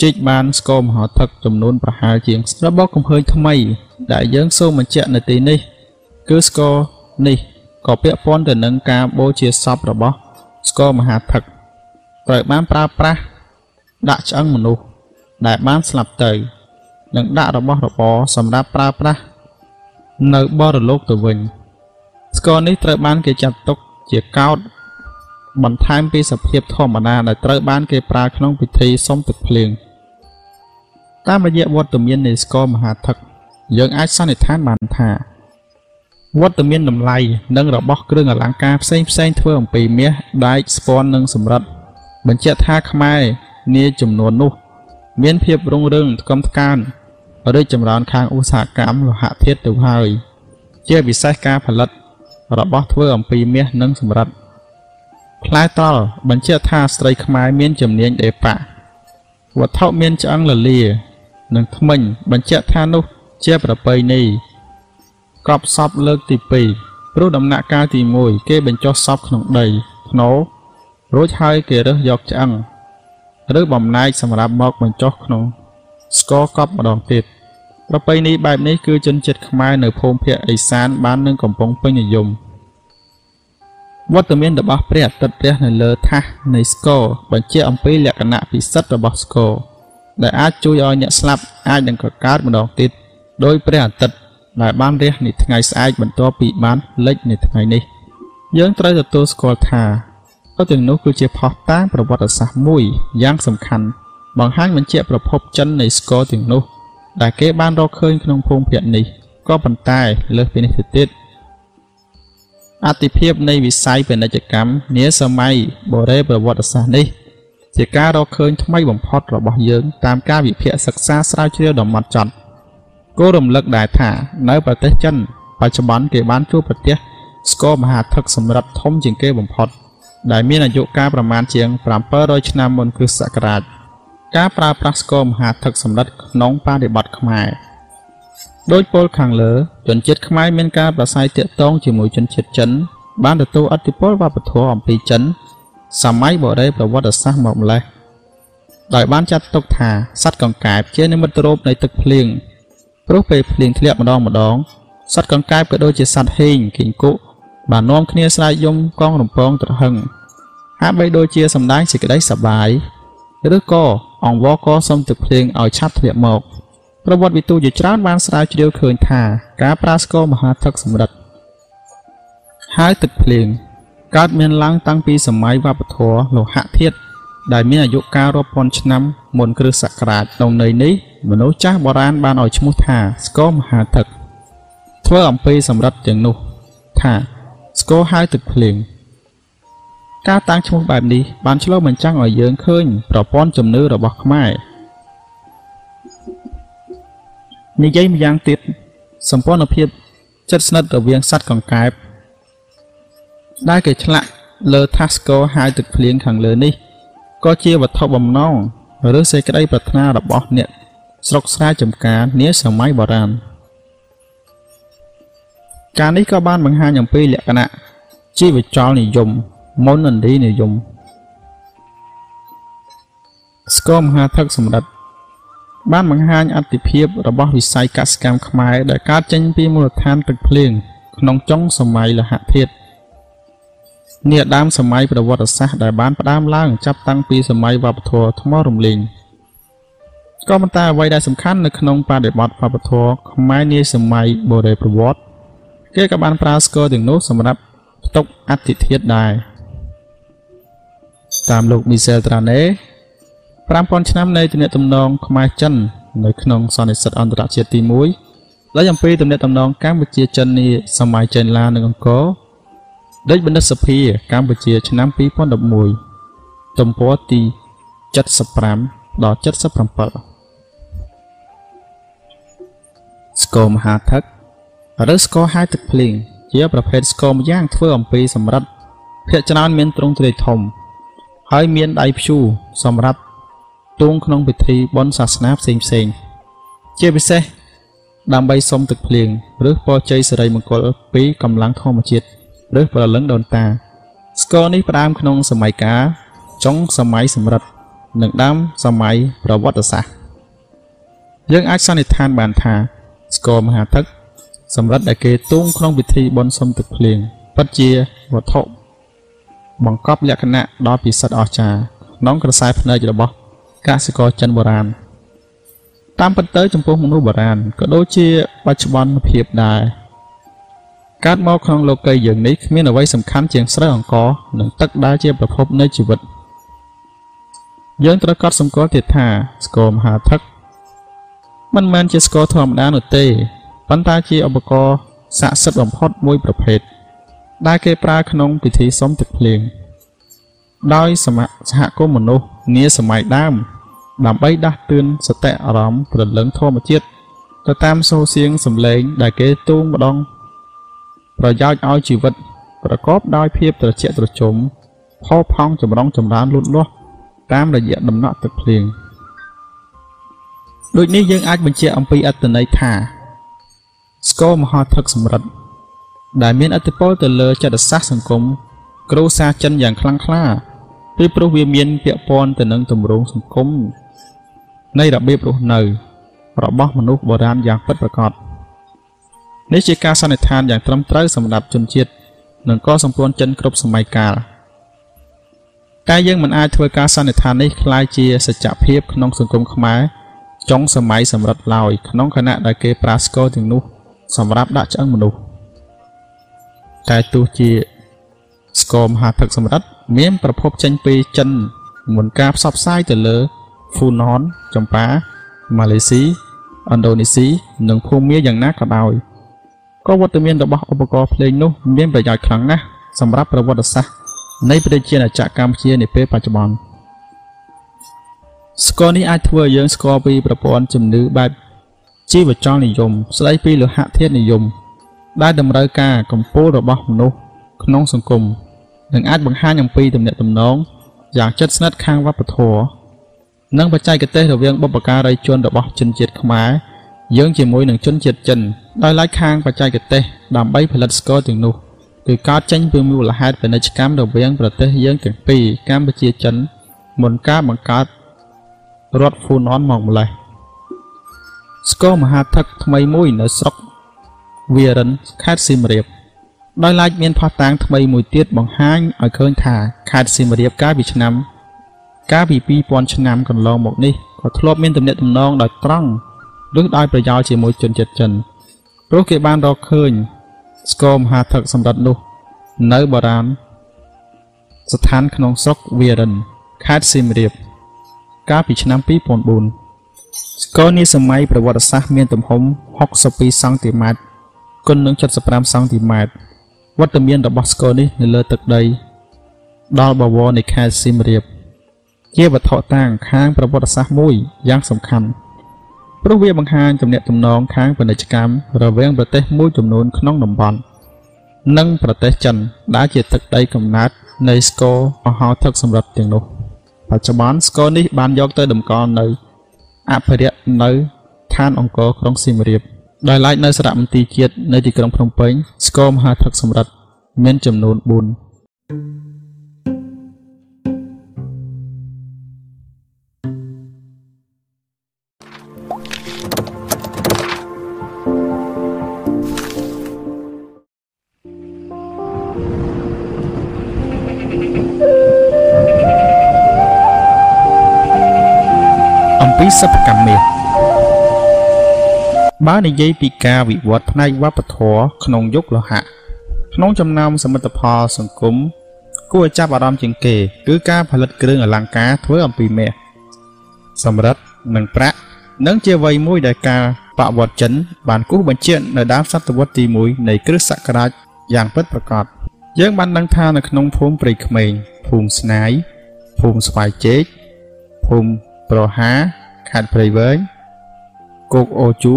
ជីកបានស្គរមហោថឹកចំនួនប្រហែលជាងរបស់កំហើញថ្មី ដែលយើងសូមបញ្ជាក់នៅទីនេះ គឺស្គរនេះក៏ពាក់ព័ន្ធទៅនឹងការបូជាសពរបស់ស្គរមហាថឹកត្រូវបានប្រើប្រាស់ដាក់ឆ្អឹងមនុស្សដែលបានស្លាប់ទៅនិងដាក់របស់របរសម្រាប់ប្រើប្រាស់នៅបរលោកទៅវិញស្គរនេះត្រូវបានគេចាត់ទុកជាកោតបន្ថែមពីសភាពធម្មតាដែលត្រូវបានគេប្រើក្នុងពិធីសុំទឹកភ្លៀង តាមរយៈវត្តមាននៃស្គរមហាថឹកយើងអាចសន្និដ្ឋានបានថាវត្តមានតម្លៃនិងរបស់គ្រឿងអលង្ការផ្សេងផ្សេងធ្វើអំពីមាសដែកស្ពាន់និងសម្រិតបញ្ជាក់ថាខ្មែរនាចំនួននោះ មានភាពរុងរឿងថ្កុំថ្កើងរីកចម្រើនខាងឧស្សាហកម្មលោហៈធាតុទៅហើយ ជាពិសេសការផលិត របស់ធ្វើអំពីមាសនិងសម្រិតផ្លែត្រល់បញ្ជាក់ថាស្ត្រីខ្មែរមានជំនាញដេប៉ាវត្ថុមានឆ្អឹងលលា និងថ្មិញបញ្ជាក់ថានោះជាប្រពៃណីកប់សពលើកទី2ព្រោះដំណាក់កាលទី1គេបញ្ចុះសពក្នុងដីភ្នោរួចហើយគេរើសយកឆ្អឹងឬបំណែកសម្រាប់មកបញ្ចុះក្នុងស្ករកប់ម្ដងទៀតប្រពៃណីបែបនេះគឺជនជាតិខ្មែរនៅភូមិភាគឦសានបាននឹងកំពុងពេញនិយមវត្តមានរបស់ព្រះអាទិត្យរះនៅលើថាសនៃស្គរបញ្ជាក់អំពីលក្ខណៈពិសិដ្ឋរបស់ស្គរ ដែលអាចជួយឲ្យអ្នកស្លាប់អាចនឹងកកើតម្ដងទៀតដោយព្រះអាទិត្យដែលបានរះនៅថ្ងៃស្អែកបន្ទាប់ពីបានលិចនៅថ្ងៃនេះ យើងត្រូវទទួលស្គាល់ថាក៏ទាំងនោះគឺជាផុសតាងប្រវត្តិសាស្ត្រមួយយ៉ាងសំខាន់បង្ហាញបញ្ជាក់ប្រភពចិននៃស្គរទាំងនោះ ដែលគេបានរកឃើញក្នុងភូមិភាគនេះក៏ប៉ុន្តែលើសពីនេះទៅទៀតអតិភិបនៃវិស័យពាណិជ្ជកម្មនាសម័យបូរេប្រវត្តិសាស្ត្រនេះ ជាការរកឃើញថ្មីបំផុតរបស់យើងតាមការវិភាគសិក្សាស្រាវជ្រាវដ៏ហ្មត់ចត់គោររំលឹកដែរថានៅប្រទេសចិនបច្ចុប្បន្នគេបានជួបប្រទះស្គរមហាថឹកសម្រាប់ធំជាងគេបំផុត ដែលមានអាយុកាលប្រមាណជាង700ឆ្នាំមុនគ្រិស្តសករាជការប្រើប្រាស់ស្គរមហាថឹកសម្រិតក្នុងបរិបទខ្មែរដោយពលខាងលើជនជាតិខ្មែរមានការប្រស័យតាក់ទងជាមួយជនជាតិចិនបានទទួលឥទ្ធិពលវប្បធម៌អំពីចិន សម័យបូរេប្រវត្តិសាស្ត្រមកម្លេះដោយបានចាត់ទុកថាសត្វកង្កែបជានិមិត្តរូបនៃទឹកភ្លៀងព្រោះពេលភ្លៀងធ្លាក់ម្ដងម្ដងសត្វកង្កែបក៏ដូចជាសត្វហេងគីងគក់បាននាំគ្នាស្រែកយំកងរំពងត្រហឹងហាក់បីដូចជាសម្ដែងសេចក្តីសប្បាយឬក៏អង្វរកសុំទឹកភ្លៀងឲ្យឆាប់ធ្លាក់មកប្រវត្តិវិទូជាច្រើនបានស្រាវជ្រាវឃើញថាការប្រើស្គរមហាទឹកសម្រិតហើយទឹកភ្លៀង កើតមានឡើងតាំងពីសម័យវប្បធម៌លោហៈធាតុដែលមានអាយុកាលរាប់ពាន់ឆ្នាំមុនគ្រិស្តសករាជក្នុងន័យនេះមនុស្សចាស់បុរាណបានឲ្យឈ្មោះថាស្គរមហាទឹកធ្វើអំពីសម្រិតទាំងនោះថាស្គរហើយទឹកភ្លៀងការតាំងឈ្មោះបែបនេះបានឆ្លុះបញ្ចាំងឲ្យយើងឃើញប្រព័ន្ធជំនឿរបស់ខ្មែរនិយាយម្យ៉ាងទៀតសម្ព័ន្ធភាពចិត្តស្និទ្ធរវាងសត្វកង្កែប ដែលគេឆ្លាក់លើថាសស្គរហើយទឹកភ្លៀងខាងលើនេះក៏ជាវត្ថុបំណងឬសេចក្តីប្រាថ្នារបស់អ្នកស្រុកស្រែចំការនាសម័យបុរាណការនេះក៏បានបង្ហាញអំពីលក្ខណៈជីវចលនិយមមុនឥណ្ឌានិយមស្គរមហាថឹកសម្រិទ្ធបានបង្ហាញអតិភិបរបស់វិស័យកសិកម្មខ្មែរដែលកើតចេញពីមូលដ្ឋានទឹកភ្លៀងក្នុងចុងសម័យលហធាតុ នេះដើមសម័យប្រវត្តិសាស្ត្រដែលបានផ្ដើមឡើងចាប់តាំងពីសម័យវប្បធម៌ថ្មរំលែងក៏ប៉ុន្តែអ្វីដែលសំខាន់នៅក្នុងបរិបទវប្បធម៌ខ្មែរនាសម័យបូរេប្រវត្តិគេក៏បានប្រើស្គរទាំងនោះសម្រាប់ផ្ទុកអតិធាតុដែរតាមលោក Michel Trane 5000ឆ្នាំនៃទំនាក់ទំនងខ្មែរចិននៅក្នុងសន្និសីទអន្តរជាតិទី1លើអំពីទំនាក់ទំនងកម្ពុជាចិននាសម័យចេនឡានិងអង្គរ ដេចបណ្ឌិតសភាកម្ពុជាឆ្នាំ2011ទំព័រទី75ដល់77ស្គរមហាថឹកឬស្គរហាយទឹកភ្លៀងជាប្រភេទស្គរម្យ៉ាងធ្វើអំពីសម្រិតភាគច្រើនមានទ្រង់ទ្រាយធំ ហើយមានដៃព្យូសម្រាប់ទូងក្នុងពិធីបុណ្យសាសនាផ្សេងផ្សេងជាពិសេសដើម្បីសុំទឹកភ្លៀងឬពរជ័យសិរីមង្គលពីកម្លាំងធម្មជាតិ ឬប្រលឹងដូនតា ស្គរនេះផ្ដើមក្នុងសម័យកាលចុងសម័យសម្រិទ្ធនិងដើមសម័យប្រវត្តិសាស្ត្រយើងអាចសន្និដ្ឋានបានថាស្គរមហាទឹកសម្រិទ្ធដែលគេទូងក្នុងពិធីបុណ្យសុំទឹកភ្លៀងពិតជាវត្ថុបង្កប់លក្ខណៈដ៏ពិសិដ្ឋអស្ចារ្យក្នុងក្រសែភ្នែករបស់កសិករចិនបុរាណតាមពិតទៅចំពោះមនុស្សបុរាណក៏ដូចជាបច្ចុប្បន្នភាពដែរ កើតមកក្នុងលោកីយយើងនេះគ្មានអ្វីសំខាន់ជាងស្រូវអង្ករនិងទឹកដែលជាប្រភពនៃជីវិតយើងត្រូវកត់សម្គាល់ទៀតថាស្គរមហាថឹកមិនមែនជាស្គរធម្មតានោះទេប៉ុន្តែជាឧបករណ៍ស័ក្តិសិទ្ធិបំផុតមួយប្រភេទដែលគេប្រើក្នុងពិធីសុំទឹកភ្លៀងដោយសមសហគមន៍មនុស្សនាសម័យដើម ដើម្បីដាស់តឿនសតិអារម្មណ៍ព្រលឹងធម្មជាតិទៅតាមសូរសៀងសំឡេងដែលគេទូងម្ដង ប្រយោជន៍ឲ្យជីវិត ប្រកបដោយភាពត្រជាក់ត្រជុំផោផង់ចម្រុងចម្រើនលូតលាស់តាមរយៈដំណក់ទឹកភ្លៀងដូចនេះយើងអាចបញ្ជាក់អំពីអត្តន័យថាស្គរមហាថឹកសម្រិទ្ធដែលមានឥទ្ធិពលទៅលើចិត្តសាស្ត្រសង្គមគ្រួសារចិនយ៉ាងខ្លាំងក្លាពីព្រោះវាមានពាក់ព័ន្ធទៅនឹងទម្រង់សង្គមនៃរបៀបរស់នៅ របស់មនុស្សបុរាណយ៉ាងពិតប្រាកដ នេះជាការសន្និដ្ឋានយ៉ាងត្រឹមត្រូវសម្រាប់ជនជាតិនិងក៏សម្ព័ន្ធចិនគ្រប់សម័យកាលតែយើងមិនអាចធ្វើការសន្និដ្ឋាននេះคล้ายជាសច្ចភាពក្នុងសង្គមខ្មែរចុងសម័យសម្រិតឡើយក្នុងខណៈដែលគេប្រាស្គរទាំងនោះសម្រាប់ដាក់ឆ្អឹងមនុស្សតែទោះជាស្គរមហាទឹកសម្រិតមានប្រភពចេញពីចិនមុនការផ្សព្វផ្សាយទៅលើហ្វូណនចម្ប៉ាម៉ាឡេស៊ីឥណ្ឌូនេស៊ីនិងភូមាយ៉ាងណាក៏ដោយ ក៏វត្តមានរបស់ឧបករណ៍ភ្លេងនោះមានប្រយោជន៍ខ្លាំងណាស់សម្រាប់ប្រវត្តិសាស្ត្រនៃប្រជាណាចក្រកម្ពុជានាពេលបច្ចុប្បន្នស្គាល់នេះអាចធ្វើឲ្យយើងស្គាល់ពីប្រព័ន្ធជំនឿបែបជីវចលនិយម ស្ដីពីលោហៈធាតុនិយម ដែលតម្រូវការកម្ពូលរបស់មនុស្សក្នុងសង្គមនិងអាចបង្ហាញអំពីទំនាក់ទំនងយ៉ាងជិតស្និទ្ធខាងវប្បធម៌និងបច្ចេកទេសរវាងបុព្វការីជនរបស់ជនជាតិខ្មែរ យើងជាមួយនឹងជនជាតិចិនដោយឡែកខាងបច្ចេកទេសដើម្បីផលិតស្ករទាំងនោះគឺកើតចេញពីមូលហេតុពាណិជ្ជកម្មរវាងប្រទេសយើងទាំងពីរកម្ពុជាចិនមុនការបង្កើតរដ្ឋហ្វូណនមកម្លេះស្គរមហាថឹកថ្មីមួយនៅស្រុកវារិនខេត្តសៀមរាបដោយឡែកមានផុសតាងថ្មីមួយទៀតបង្ហាញឲ្យឃើញថាខេត្តសៀមរាបកាលពីឆ្នាំ កាលពី2000ឆ្នាំកន្លងមកនេះក៏ធ្លាប់មានទំនាក់ទំនងដោយត្រង់ ឬដោយប្រយោលជាមួយជនជាតិចិនព្រោះគេបានរកឃើញស្គរមហាថឹកសម្រាប់នោះ នៅបរានស្ថានក្នុងស្រុកវារិនខេត្តសៀមរាប កាលពីឆ្នាំ2004ស្គរនេះសម័យប្រវត្តិសាស្ត្រមានទំហំ62សង់ទីម៉ែត្រគុណនឹង75សង់ទីម៉ែត្រវត្តមានរបស់ស្គរនេះនៅលើទឹកដី ដល់បវរនៃខេត្តសៀមរាប ជាវត្ថុតាងខាងប្រវត្តិសាស្ត្រមួយយ៉ាងសំខាន់ ព្រោះវាបង្ហាញទំនាក់ទំនងខាងពាណិជ្ជកម្មរវាងប្រទេសមួយចំនួនក្នុងតំបន់និងប្រទេសចិន ដែលជាទឹកដីកំណើតនៃស្គរមហោទឹកសម្រាប់ទាំងនោះបច្ចុប្បន្នស្គរនេះបានយកទៅតម្កល់នៅអភិរក្សនៅឋានអង្គរក្រុងសៀមរាបដោយឡែកនៅសារមន្ទីរជាតិនៅទីក្រុងភ្នំពេញស្គរមហាទឹកសម្រាប់មានចំនួន4 សិប្បកម្មមាសបើនិយាយពីការវិវត្តផ្នែកវប្បធម៌ក្នុងយុគលោហៈក្នុងចំណោមសមិទ្ធផលសង្គមគួរឲ្យចាប់អារម្មណ៍ជាងគេ គឺការផលិតគ្រឿងអលង្ការធ្វើអំពីមាសសម្រិតនិងប្រាក់និងជាអ្វីមួយដែលការបវត្តចិនបានគូសបញ្ជាក់នៅដើមសតវត្សទី1នៃគ្រិស្តសករាជយ៉ាងពិតប្រាកដយើងបានដឹងថានៅក្នុងភូមិព្រៃក្មេងភូមិស្នាយភូមិស្វាយជែកភូមិប្រហា ខេត្តព្រៃវែងគោកអូជូ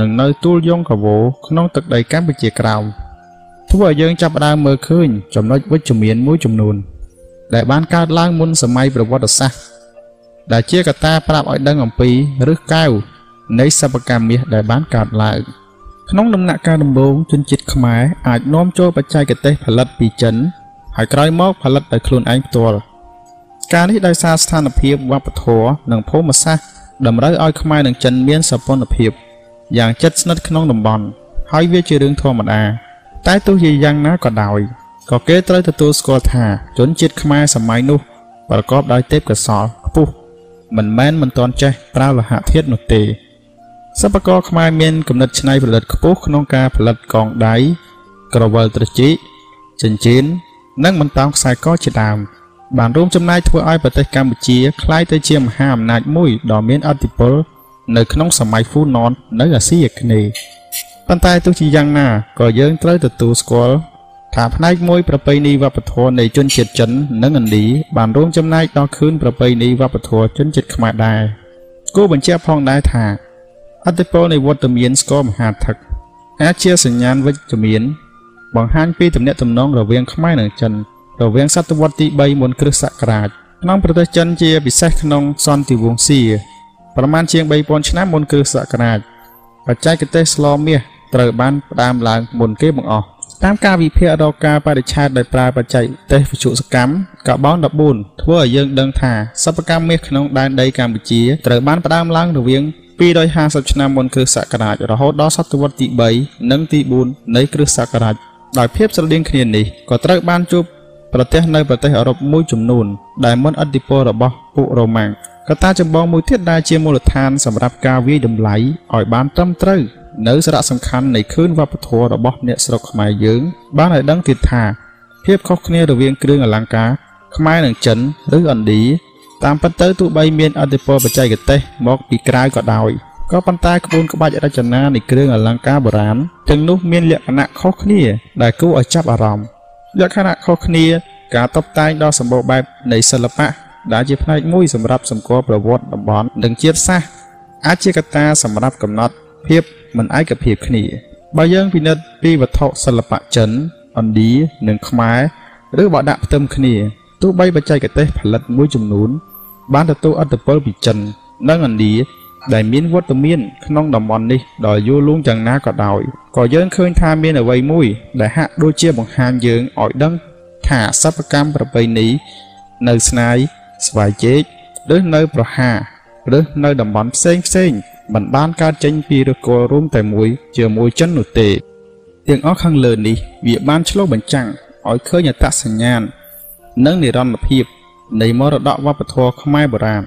និងនៅទួលយងកវោក្នុងទឹកដីកម្ពុជាក្រោមធ្វើឲ្យយើងចាប់ផ្ដើមមើលឃើញចំណុចវិជ្ជមានមួយចំនួន ដែលបានកើតឡើងមុនសម័យប្រវត្តិសាស្ត្រដែលជាកត្តាប្រាប់ឲ្យដឹងអំពីឫសកែវនៃសិប្បកម្មមាសដែលបានកើតឡើងក្នុងដំណាក់កាលដំបូងជនជាតិខ្មែរអាចនាំចូលបច្ចេកទេសផលិតពីចិនហើយក្រោយមកផលិតដោយខ្លួនឯងផ្ទាល់ការនេះដោយសារស្ថានភាពវប្បធម៌និងភូមិសាស្ត្រ តម្រូវឲ្យខ្មែរនិងចិនមានសព្វនភាពយ៉ាងជិតស្និទ្ធក្នុងតំបន់ហើយវាជារឿងធម្មតា តែទោះជាយ៉ាងណាក៏ដោយក៏គេត្រូវទទួលស្គាល់ថាជនជាតិខ្មែរសម័យនោះប្រកបដោយទេពកោសល្យខ្ពស់មិនមែនមិនទាន់ចេះប្រើលោហៈធាតុនោះទេសិប្បករខ្មែរមានគំនិតច្នៃប្រឌិតខ្ពស់ក្នុងការផលិតកងដៃក្រវិលត្រចៀកចិញ្ចៀននិងបន្តោងខ្សែកជាដើម បានរួមចំណែកធ្វើឲ្យប្រទេសកម្ពុជាក្លាយទៅជាមហាអំណាចមួយដ៏មានឥទ្ធិពលនៅក្នុងសម័យហ្វូណននៅអាស៊ីអាគ្នេយ៍ប៉ុន្តែទោះជាយ៉ាងណាក៏យើងត្រូវទទួលស្គាល់ថាផ្នែកមួយប្រពៃណីវប្បធម៌នៃជនជាតិចិន និងឥណ្ឌាបានរួមចំណែកដល់ខឿនប្រពៃណីវប្បធម៌ជនជាតិខ្មែរដែរគួរបញ្ជាក់ផងដែរថាអតិពលនៃវត្តមានស្គរមហាថឹកអាចជាសញ្ញាណវិជ្ជមាន បង្ហាញពីទំនាក់ទំនងរវាងខ្មែរនិងចិន រវាងសតវត្សទី3មុនគ្រិស្តសករាជក្នុងប្រទេសចិនជាពិសេសក្នុងសន្តិវង្សសៀប្រមាណជាង3000ឆ្នាំមុនគ្រិស្តសករាជបច្ចេកទេសស្លមាសត្រូវបានផ្ដើមឡើងមុនគេបង្អស់តាមការវិភាគរកការបរិច្ឆេទដោយប្រើបច្ចេកទេសវិទ្យុសកម្មកាបូន14ធ្វើឲ្យយើងដឹងថាសិប្បកម្មមាសក្នុងដែនដីកម្ពុជាត្រូវបានផ្ដើមឡើងរវាង250ឆ្នាំមុនគ្រិស្តសករាជរហូតដល់សតវត្សទី3និងទី4នៃគ្រិស្តសករាជដោយភាពស្រដៀងគ្នានេះក៏ត្រូវបានជួប ប្រទេសនៅប្រទេសអឺរ៉ុបមួយចំនួន ដែលមិនឥទ្ធិពលរបស់ពួករ៉ូម៉ាំងកត្តាចម្បងមួយទៀតដែលជាមូលដ្ឋានសម្រាប់ការវាយតម្លៃឲ្យបានត្រឹមត្រូវនៅសារៈសំខាន់នៃខឿនវប្បធម៌របស់អ្នកស្រុកខ្មែរយើង បានឲ្យដឹងទៀតថាភាពខុសគ្នារវាងគ្រឿងអលង្ការខ្មែរនិងចិនឬឥណ្ឌាតាមពិតទៅទោះបីមានអធិពលបច្ចេកទេសមកពីក្រៅក៏ដោយក៏ប៉ុន្តែក្បួនក្បាច់រចនានៃគ្រឿងអលង្ការបុរាណទាំងនោះមានលក្ខណៈខុសគ្នាដែលគួរឲ្យចាប់អារម្មណ៍ លក្ខណៈខុសគ្នា ការតុបតែងដ៏សម្បូរបែបនៃសិល្បៈដែលជាផ្នែកមួយសម្រាប់សម្គាល់ប្រវត្តិតំបន់និងជាតិសាសន៍អាចជាកត្តាសម្រាប់កំណត់ភាពមិនឯកភាពគ្នាបើយើងពិនិត្យពីវត្ថុសិល្បៈចិនឥណ្ឌានិងខ្មែរឬបើដាក់ផ្ទឹមគ្នាទោះបីបច្ចេកទេសផលិតមួយចំនួន បានទទួលឥទ្ធិពលពីចិន និងឥណ្ឌា ដែលមានវត្តមានក្នុងតំបន់នេះដល់យូរលង់យ៉ាងណាក៏ដោយក៏យើងឃើញថាមានអ្វីមួយដែលហាក់ដូចជាបង្ហាញយើងឲ្យដឹងថាសិប្បកម្មប្រពៃណីនៅស្នាយស្វាយជែកឬនៅប្រហាឬនៅតំបន់ផ្សេងផ្សេងមិនបានកើតចេញពីឫសគល់រួមតែមួយជាមួយចិននោះទេទាំងអស់ខាងលើនេះវាបានឆ្លុះបញ្ចាំងឲ្យឃើញអត្តសញ្ញាណនិងនិរន្តរភាពនៃមរតកវប្បធម៌ខ្មែរបុរាណ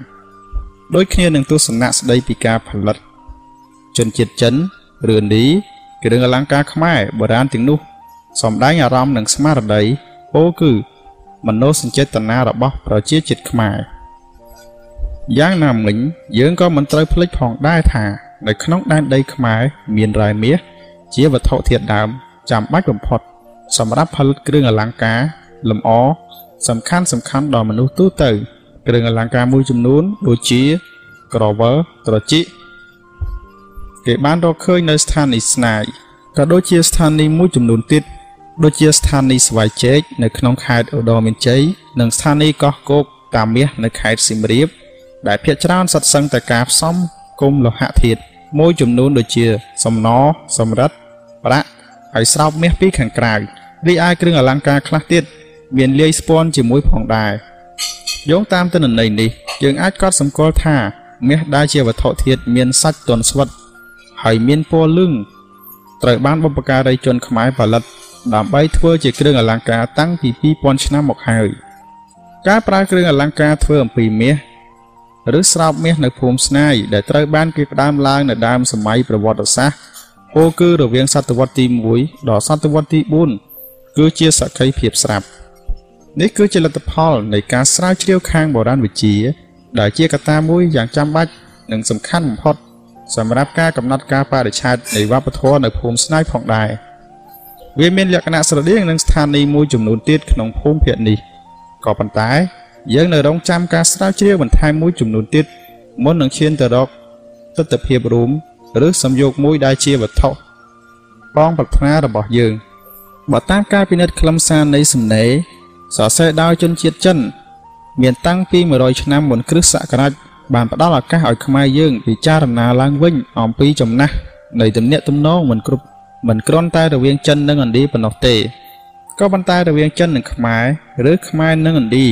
ដូចគ្នានឹងទស្សនៈស្ដីពីការផលិត ជនជាតិចិនឬនីគ្រឿងអលង្ការខ្មែរបុរាណទាំងនោះសំដែងអារម្មណ៍និងស្មារតីពោលគឺមនោសញ្ចេតនារបស់ប្រជាជាតិខ្មែរយ៉ាងណាមិញយើងក៏មិនត្រូវភ្លេចផងដែរថា នៅក្នុងដែនដីខ្មែរមានរ៉ែមាសជាវត្ថុធាតុដើមចាំបាច់បំផុត សម្រាប់ផលិតគ្រឿងអលង្ការលម្អសំខាន់សំខាន់ដល់មនុស្សទូទៅ គ្រឿងអលង្ការមួយចំនួនដូចជាក្រវិលត្រចៀកគេបានរកឃើញនៅស្ថានីយ៍ស្នាយក៏ដូចជាស្ថានីយ៍មួយចំនួនទៀតដូចជាស្ថានីយ៍ស្វាយជែកនៅក្នុងខេត្តឧត្តរមានជ័យនិងស្ថានីយ៍កោះគោកតាមាសនៅខេត្តសៀមរាប ដែលភាគច្រើនសុទ្ធសឹងតែការផ្សំគុំលោហៈធាតុមួយចំនួនដូចជា សំណសំរិទ្ធប្រាក់ហើយស្រោបមាសពីខាងក្រៅរីឯគ្រឿងអលង្ការខ្លះទៀតមានលាយស្ពាន់ជាមួយផងដែរ យោងតាមទិន្នន័យនេះយើងអាចកត់សម្គាល់ថាមាសដែលជាវត្ថុធាតុមានសាច់ទន់ស្វិតហើយមានពណ៌លឿងត្រូវបានបុព្វការីជនខ្មែរផលិត ដើម្បីធ្វើជាគ្រឿងអលង្ការតាំងពី2000ឆ្នាំមកហើយការប្រើគ្រឿងអលង្ការធ្វើអំពីមាសឬស្រោបមាសនៅភូមិស្នាយដែលត្រូវបានគេផ្ដើមឡើងនៅដើមសម័យប្រវត្តិសាស្ត្រពោលគឺរវាងសតវត្សទី1ដល់សតវត្សទី4គឺជាសក្ខីភាពស្រាប់ នេះគឺជាលទ្ធផលនៃការស្រាវជ្រាវខាងបុរាណវិទ្យាដែលជាកត្តាមួយយ៉ាងចាំបាច់និងសំខាន់បំផុតសម្រាប់ការកំណត់ការបរិច្ឆេទនៃវប្បធម៌នៅភូមិស្នាយផងដែរវាមានលក្ខណៈស្រដៀងនឹងស្ថានីយ៍មួយចំនួនទៀតក្នុងភូមិភាគនេះក៏ប៉ុន្តែ យើងនៅរងចាំការស្រាវជ្រាវបន្ថែមមួយចំនួនទៀតមុននឹងឈានទៅរកទស្សនភាពរួមឬសំយោគមួយដែលជាវត្ថុបងប្រាថ្នារបស់យើងបើតាមការពិនិត្យខ្លឹមសារនៃសំណេរ សរសេរដោយជនជាតិចិន មានតាំងពី100ឆ្នាំមុនគ្រិស្តសករាជបានផ្ដល់ឱកាសឲ្យខ្មែរយើងពិចារណាឡើងវិញអំពីចំណាស់នៃទំនាក់ទំនងមិនគ្រប់មិនគ្រាន់តែរវាងចិននិងឥណ្ឌាប៉ុណ្ណោះទេក៏ប៉ុន្តែរវាងចិននិងខ្មែរឬខ្មែរនិងឥណ្ឌា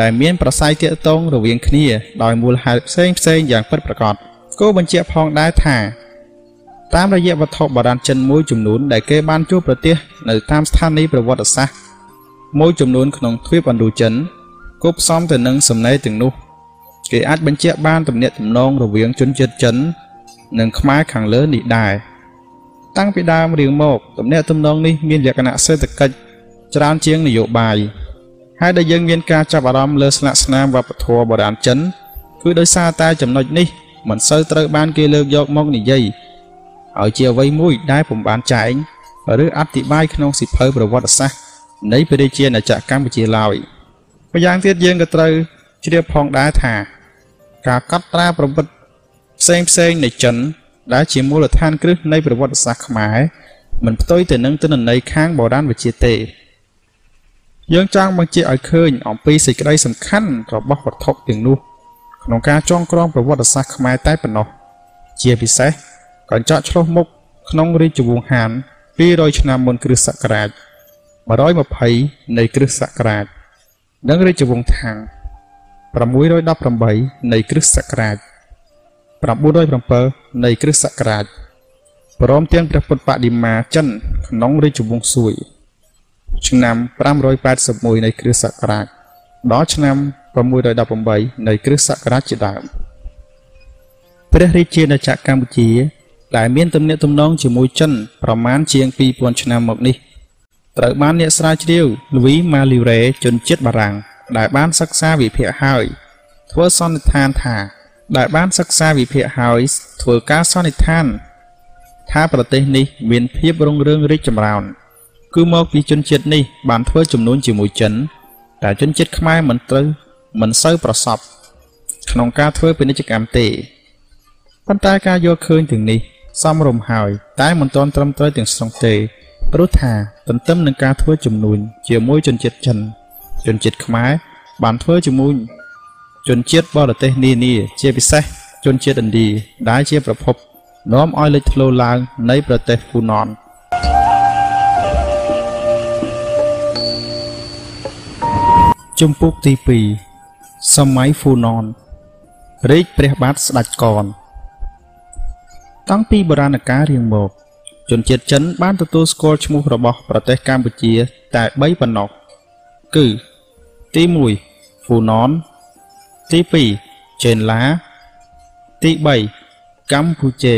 ដែលមានប្រស័យទាក់ទងរវាងគ្នា ដោយមូលហេតុផ្សេងផ្សេងយ៉ាងពិតប្រាកដគោបញ្ជាក់ផងដែរថា តាមរយៈវត្ថុបុរាណចិនមួយចំនួនដែលគេបានជួបប្រទះនៅតាមស្ថានីយ៍ប្រវត្តិសាស្ត្រ មួយចំនួនក្នុងទ្វីបឥណ្ឌូចិនគប់ផ្សំទៅនឹងសំណេរទាំងនោះ គេអាចបញ្ជាក់បានទំនាក់ទំនងរវាងជនជាតិចិន និងខ្មែរខាងលើនេះដែរតាំងពីដើមរៀងមកទំនាក់ទំនងនេះមានលក្ខណៈសេដ្ឋកិច្ចច្រើនជាងនយោបាយហើយដែលយើងមានការចាប់អារម្មណ៍លើស្នាក់ស្នាមវប្បធម៌បុរាណចិន គឺដោយសារតែចំណុចនេះមិនសូវត្រូវបានគេលើកយកមកនិយាយឲ្យជាអ្វីមួយដែលពុំបានចែងឬអធិប្បាយក្នុងសិភៅប្រវត្តិសាស្ត្រ នៃព្រះរាជាណាចក្រកម្ពុជាឡើយម្យ៉ាងទៀតយើងក៏ត្រូវជ្រាបផងដែរថា ការកត់ត្រាប្រវត្តិផ្សេងផ្សេងនៃចិន ដែលជាមូលដ្ឋានគ្រឹះនៃប្រវត្តិសាស្ត្រខ្មែរមិនផ្ទុយទៅនឹងទិន្នន័យខាងបុរាណវិទ្យាទេយើងចង់បញ្ជាក់ឲ្យឃើញអំពីសេចក្តីសំខាន់របស់វត្ថុទាំងនោះ ក្នុងការចងក្រងប្រវត្តិសាស្ត្រខ្មែរតែប៉ុណ្ណោះជាពិសេសកញ្ចក់ឆ្លុះមុខក្នុងរាជវង្សហាន200ឆ្នាំមុនគ្រិស្តសករាជ 120នៃគ្រិស្តសករាជនិងរាជវង្សថាំង618នៃគ្រិស្តសករាជ907នៃគ្រិស្តសករាជព្រមទាំងព្រះពុទ្ធបដិមាចិនក្នុងរាជវង្សសួយ ឆ្នាំ581នៃគ្រិស្តសករាជដល់ឆ្នាំ618នៃគ្រិស្តសករាជជាដើមព្រះរាជាណាចក្រកម្ពុជា ដែលមានទំនាក់ទំនងជាមួយចិនប្រមាណជាង2000ឆ្នាំមកនេះ ត្រូវបានអ្នកស្រាវជ្រាវលូវីម៉ាលីរ៉េជនជាតិបារាំងដែលបានសិក្សាវិភាគហើយធ្វើសន្និដ្ឋានថាដែលបានសិក្សាវិភាគហើយធ្វើការសន្និដ្ឋាន ថាប្រទេសនេះមានភាពរុងរឿងរីកចម្រើន គឺមកពីជនជាតិនេះ បានធ្វើចំនួនជាមួយចិនតែជនជាតិខ្មែរមិនត្រូវមិនសូវប្រសពក្នុងការធ្វើពាណិជ្ជកម្មទេប៉ុន្តែការយល់ឃើញទាំងនេះសមរម្យហើយ តែមិនទាន់ត្រឹមត្រូវទាំងស្រុងទេ ព្រោះថាទន្ទឹមនឹងការធ្វើចំនួនជាមួយជនជាតិចិនជនជាតិខ្មែរបានធ្វើជាមួយជនជាតិបរទេសនានាជាពិសេសជនជាតិឥណ្ឌាដែលជាប្រភពនាំឲ្យលេចធ្លោឡើងនៃប្រទេសហ្វូណនជំពូកទី2សម័យហ្វូណនរាជព្រះបាទស្ដេចកនតាំងពីបុរាណកាលរៀងមក ជនជាតិចិនបានទទួលស្គាល់ឈ្មោះរបស់ប្រទេសកម្ពុជា តែ3ប៉ុណ្ណោះគឺទី1ហ្វូណនទី2ចេនឡា ទី3កម្ពុជា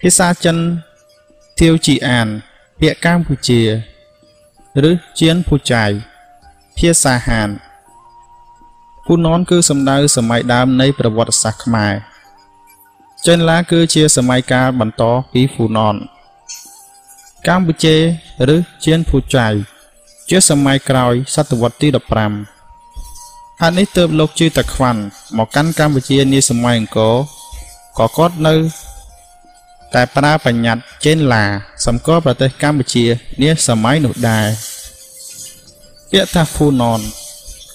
ភាសាចិនទាវជីអាន ពាក្យកម្ពុជាឬជៀនភូចៃភាសាហានហ្វូណនគឺសំដៅសម័យដើមនៃប្រវត្តិសាស្ត្រខ្មែរ ចេនឡាគឺជាសម័យកាលបន្តពីហ្វូណនកម្ពុជាឬជៀនភូចៃជាសម័យក្រោយសតវត្សទី15ហេតុនេះទើបលោកជឿតាខ្វាន់មកកាន់កម្ពុជានាសម័យអង្គរក៏គាត់នៅ តែប្រើបញ្ញត្តិចេនឡាសម្គាល់ប្រទេសកម្ពុជានាសម័យនោះដែរពាក្យថាហ្វូណន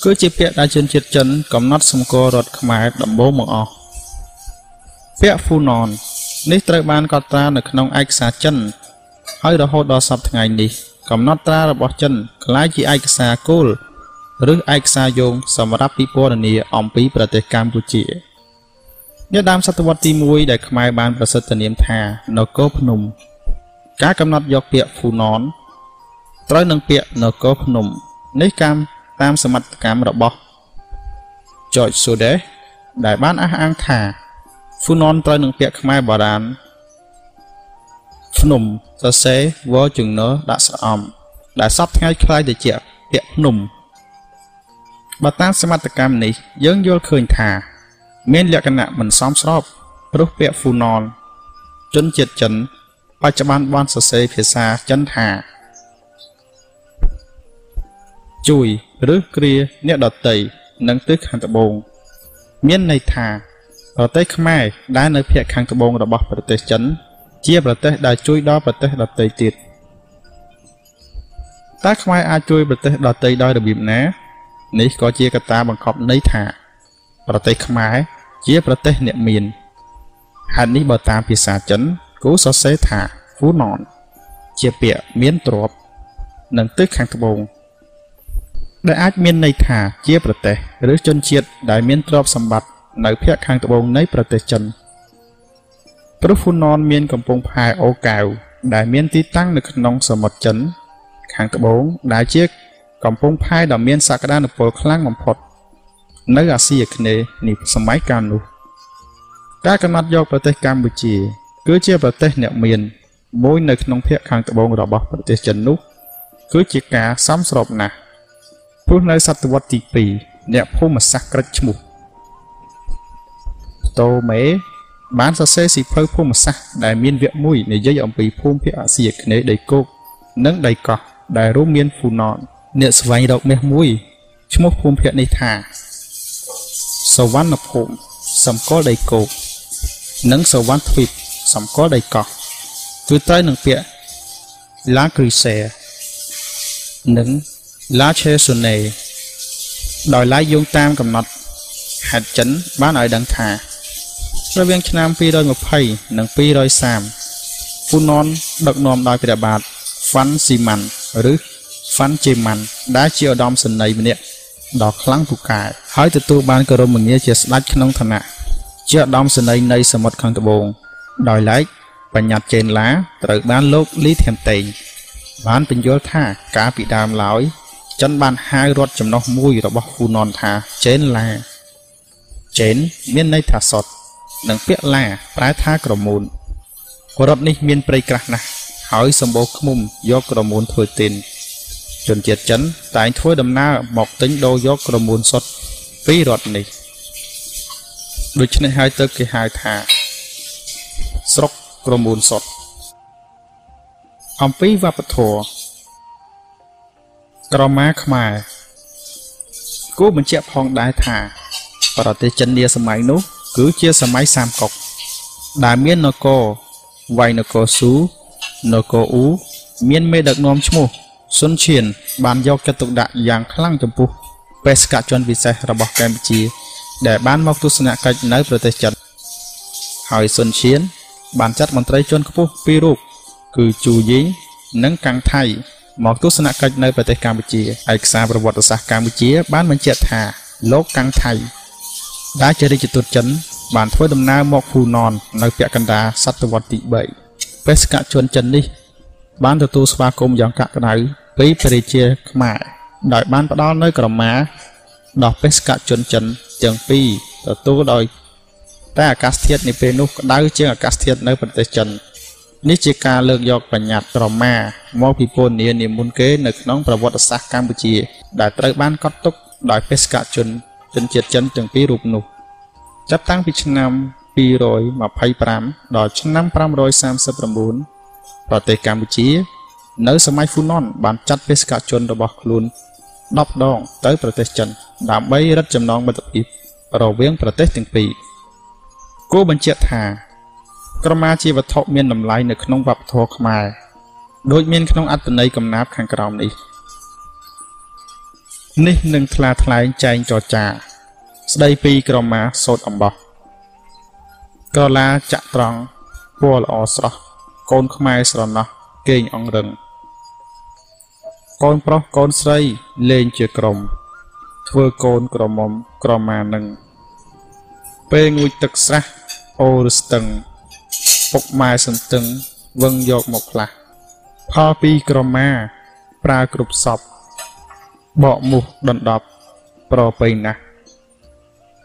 គឺជាពាក្យដែលជនជាតិចិនកំណត់សម្គាល់រដ្ឋខ្មែរដំបូងមកអស់ ពាក្យហ្វូណននេះត្រូវបានកត់ត្រានៅក្នុងឯកសារចិនហើយរហូតដល់សប្តាហ៍ថ្ងៃនេះ កំណត់ត្រារបស់ចិនក្លាយជាឯកសារគោលឬឯកសារយោងសម្រាប់ពិពណ៌នាអំពីប្រទេសកម្ពុជានាដើមសតវត្សទី1ដែលខ្មែរបានប្រសិទ្ធនាមថានគរភ្នំ ការកំណត់យកពាក្យហ្វូណនត្រូវនឹងពាក្យនគរភ្នំ នេះកម្មតាមសមត្ថកម្មរបស់ George Sodes ដែលបានអះអាងថា ហ្វូណនត្រូវនឹងពាក្យខ្មែរបុរាណភ្នំសរសេរវជង្នដាក់ស្រអំដែលសពថ្ងៃคล้ายទៅជាពាក្យភ្នំបើតាមសមត្ថកម្មនេះយើងយល់ឃើញថា មានលក្ខណៈមិនសមស្របព្រោះពាក្យហ្វូណនជនជាតិចិនបច្ចុប្បន្នបានសរសេរភាសាចិនថាជួយឬគ្រាអ្នកដតីនិងទិសខាងត្បូងមានន័យថា ប្រទេសខ្មែរដែលនៅភាគខាងត្បូងរបស់ប្រទេសចិន ជាប្រទេសដែលជួយដល់ប្រទេសដទៃទៀតតើខ្មែរអាចជួយប្រទេសដទៃដោយរបៀបណា នេះក៏ជាកត្តាបង្កប់ន័យថា ប្រទេសខ្មែរជាប្រទេសអ្នកមានហេតុនេះបើតាមភាសាចិនគូសរសេរថាហ្វូណនជាពាក្យមានទ្រព្យនិងទិសខាងត្បូងដែលអាចមានន័យថាជាប្រទេស ឬជនជាតិដែលមានទ្រព្យសម្បត្តិ នៅភាគខាងត្បូងនៃប្រទេសចិនព្រោះហ្វូណនមានកំពង់ផែអូកៅដែលមានទីតាំងនៅក្នុងសមុទ្រចិន ខាងត្បូងដែលជាកំពង់ផែដ៏មានសក្តានុពលខ្លាំងបំផុត នៅអាស៊ីអាគ្នេយ៍នេះសម័យកាលនោះការកំណត់យកប្រទេសកម្ពុជា គឺជាប្រទេសអ្នកមានមួយនៅក្នុងភាគខាងត្បូងរបស់ប្រទេសចិននោះ គឺជាការសមស្របណាស់ព្រោះនៅសតវត្សទី2អ្នកភូមិសាស្ត្រក្រិចឈ្មោះ តូមេ បានសរសេរសិភៅភូមិសាស្ត្រដែលមានវគ្គមួយនិយាយអំពីភូមិភាគអាស៊ីអាគ្នេយ៍ដីគោកនិងដីកោះដែលរួមមានហ្វូណនអ្នកស្វែងរកមាសមួយឈ្មោះភូមិភាគនេះថាសវណ្ណភូមិសម្គាល់ដីគោកនិងសវណ្ណទ្វីបសម្គាល់ដីកោះគឺត្រូវនឹងពាក្យ La Crise និង La Chesone ដោយឡែកយោងតាមកំណត់ហេតុចិនបានឲ្យដឹងថា រវាងឆ្នាំ220និង230ហ្ហ៊ូណនដឹកនាំដោយព្រះបាទហ្វាន់ស៊ីម៉ាន់ឬហ្វាន់ជេម៉ាន់ដែលជាឧត្តមសេនីយ៍ម្នាក់ដ៏ខ្លាំងពូកែហើយទទួលបានគោរមងារជាស្ដេចក្នុងឋានៈជាឧត្តមសេនីយ៍នៃសមុទ្រខាងត្បូងដោយឡែកបញ្ញត្តិចេនឡាត្រូវបានលោកលីធៀមតេងបានបញ្យល់ថាកាលពីដើមឡើយចិនបានហៅរត់ចំណុះមួយរបស់ហ៊ូណនថាចេនឡាចេនមានន័យថាសុត និងពាក្យឡាប្រែថាក្រមូនរដ្ឋនេះមានព្រៃក្រាស់ណាស់ហើយសម្បូរឃ្មុំយកក្រមូនធ្វើទីនជនជាតិចិនតែងធ្វើដំណើរមកទិញដូរយកក្រមូនសុតពីរដ្ឋនេះដូច្នេះហើយទៅគេហៅថា ស្រុកក្រមូនសុតអំពីវប្បធម៌ក្រមាខ្មែរគួរបញ្ជាក់ផងដែរថា ប្រទេសចិននាសម័យនោះ គឺជាសម័យសាមកុកដែលមាននគរវៃនគរស៊ូនគរអ៊ូមានមេដឹកនាំឈ្មោះសុនឈៀនបានយកចិត្តទុកដាក់យ៉ាងខ្លាំងចំពោះបេសកជនពិសេសរបស់កម្ពុជា ដែលបានមកទស្សនកិច្ចនៅប្រទេសចិនហើយសុនឈៀនបានចាត់មន្ត្រីជាន់ខ្ពស់ពីររូបគឺជូយីងនិងកាំងថៃមកទស្សនកិច្ចនៅប្រទេសកម្ពុជាឯកសារប្រវត្តិសាស្ត្រកម្ពុជា បានបញ្ជាក់ថាលោកកាំងថៃ ដែលជារាជទូតចិន បានធ្វើដំណើរមកហ្វូណននៅពាក់កណ្ដាលសតវត្សទី3បេសកជនចិននេះ បានទទួលស្វាគមន៍យ៉ាងកក់ក្ដៅពីព្រះជាខ្មែរដោយបានផ្ដល់នៅក្រមាដល់បេសកជនចិនទាំងពីរទទួលដោយតែអាកាសធាតុនាពេលនោះក្តៅជាងអាកាសធាតុនៅប្រទេសចិននេះជាការលើកយកបញ្ញត្តិក្រមាមកពីពនានាមុនគេនៅក្នុងប្រវត្តិសាស្ត្រកម្ពុជា ដែលត្រូវបានកត់ទុកដោយបេសកជន ជនជាតិចិនទាំងពីររូបនោះ ចាប់តាំងពីឆ្នាំ225ដល់ឆ្នាំ539ប្រទេសកម្ពុជា នៅសម័យហ្វូណនបានចាត់បេសកជនរបស់ខ្លួន10ដងទៅប្រទេសចិន ដើម្បីរឹតចំណងមិត្តភាពរវាងប្រទេសទាំងពីរគួរបញ្ជាក់ថាក្រមាជាវត្ថុមានតម្លៃនៅក្នុងវប្បធម៌ខ្មែរដូចមានក្នុងអត្តន័យកំណាព្យខាងក្រោមនេះ នេះនឹងថ្លាថ្លែងចែងចរចា ស្ដីពីក្រមាសូត្រអំបោះក្រឡាចាក់ត្រង់ពណ៌ល្អស្រស់កូនខ្មែរស្រណោះគេងអង្រឹងកូនប្រុសកូនស្រីលេងជាក្រុម ធ្វើកូនក្រមុំក្រមានឹងពេលងូចទឹកស្រះអូរស្ទឹងពុកម៉ែសន្ទឹងវឹងយកមកផ្លាស់ផលពីក្រមាប្រើគ្រប់សព បកមុះដណ្ដប់ប្រពៃណាស់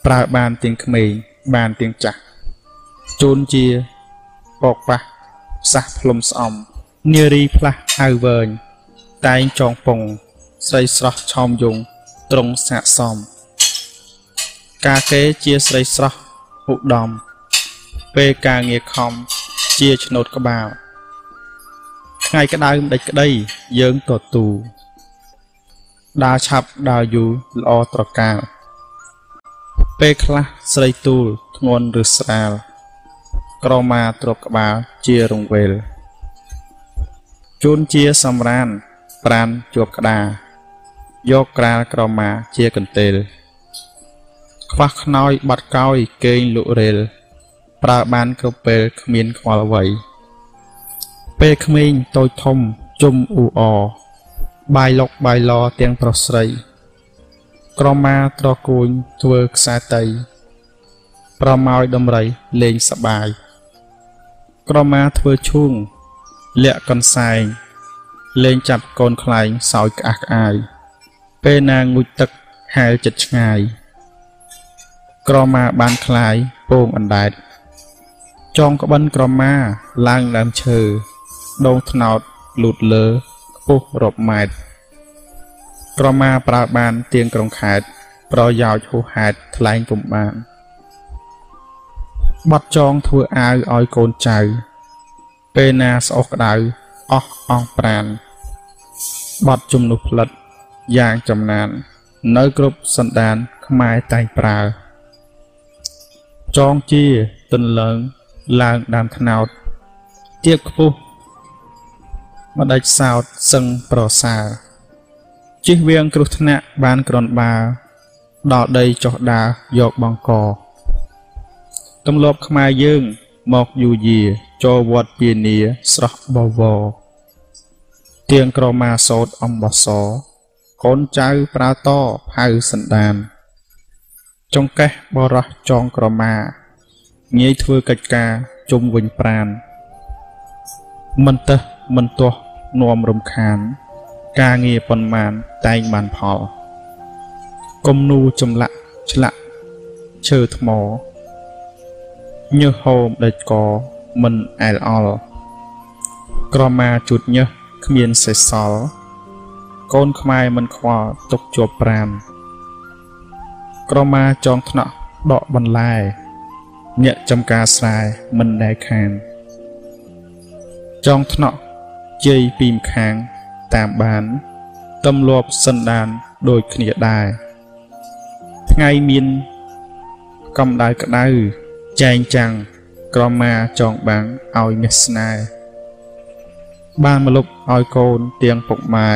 ប្រើបានទាំងក្មេងបានទាំងចាស់ជូនជាបកប៉ះផ្សះផ្លុំស្អំនារីផ្លាស់ហៅវែងតែងចងពងស្រីស្រស់ឆោមយងត្រង់ស័កសម ការគេជាស្រីស្រស់ឧត្តមពេលការងារខំជាឆ្នោតក្បាលថ្ងៃក្តៅមិនដេចក្តីយើងទទូ ដើរឆាប់ដើរយូរល្អត្រកាលពេលខ្លះស្រីទូលធ្ងន់ឬស្រាល ក្រមាទ្របក្បាលជារង្វេលជូនជាសម្រានប្រានជាប់ក្តារយកក្រាលក្រមាជាកន្ទេល ខ្វះខ្នើយបាត់កោយគេងលក់រេលប្រើបានគ្រប់ពេលគ្មានខ្វល់អ្វីពេលក្មេងតូចធំជុំអ៊ូអ បាយលុកបាយលទាំងប្រុសស្រី ក្រមាត្រកួយធ្វើខ្សែតៃប្រម៉ោយដំរីលេងសបាយក្រមាធ្វើឈូងលាក់កន្សែងលេងចាប់កូនខ្លែងសោយក្អាស់ក្អាយពេលណាងុជទឹកហែលចិត្តឆ្ងាយ ក្រមាបានខ្លាយពងអណ្ដែតចងក្បិនក្រមាឡើងដើមឈើដងថ្នោតលូតលើ ពស់រាប់ម៉ែត្រក្រមាប្រើបានទៀងក្រុងខេតប្រយោជន៍ហួសហេតុថ្លែងពុំបានបាត់ចងធ្វើអាវឲ្យកូនចៅ ពេលណាស្អុះក្តៅអស់អងប្រានបាត់ជំនួសផ្លិតយ៉ាងចំណាន នៅគ្រប់សន្តានខ្មែរតែងប្រើ ចងជាទន្លើងឡើងដើមថ្នោតទៀបខ្ពស់ ម្ដេចសោតសឹងប្រសើរជិះវៀងគ្រោះថ្នាក់បានក្រនបាដល់ដីចុះដាយកបង្កទម្លាប់ខ្មែរយើងមកយូរយាចូលវត្តពានាស្រស់បវរទៀងក្រមាសោតអំបសកូនចៅប្រើតផៅសន្តាន ចង្កេះបរោះចងក្រមាងាយធ្វើកិច្ចការជុំវិញប្រានមិនទើសមិនទាស់ នាំរំខាន ការងារប៉ុន្មានតែងបានផលគំនូចម្លាក់ឆ្លាក់ឈើថ្មញើសហោមដេចកមិនអែលអល់ក្រមាជូតញើសគ្មានសេសសល់កូនខ្មែរមិនខ្វល់ទុកជាប់ប្រានក្រមាចងថ្នាក់ដកបន្លែអ្នកចំការស្រែមិនដែលខាន ចងថ្នាក់ ជ័យពីម្ខាងតាមបានទំលាប់សន្តានដូចគ្នាដែរថ្ងៃមានកំដៅក្ដៅចែងចាំងក្រមាចងបាំងឲ្យមាសស្នេហ៍បានមកលុបឲ្យកូនទៀងពុកម៉ែ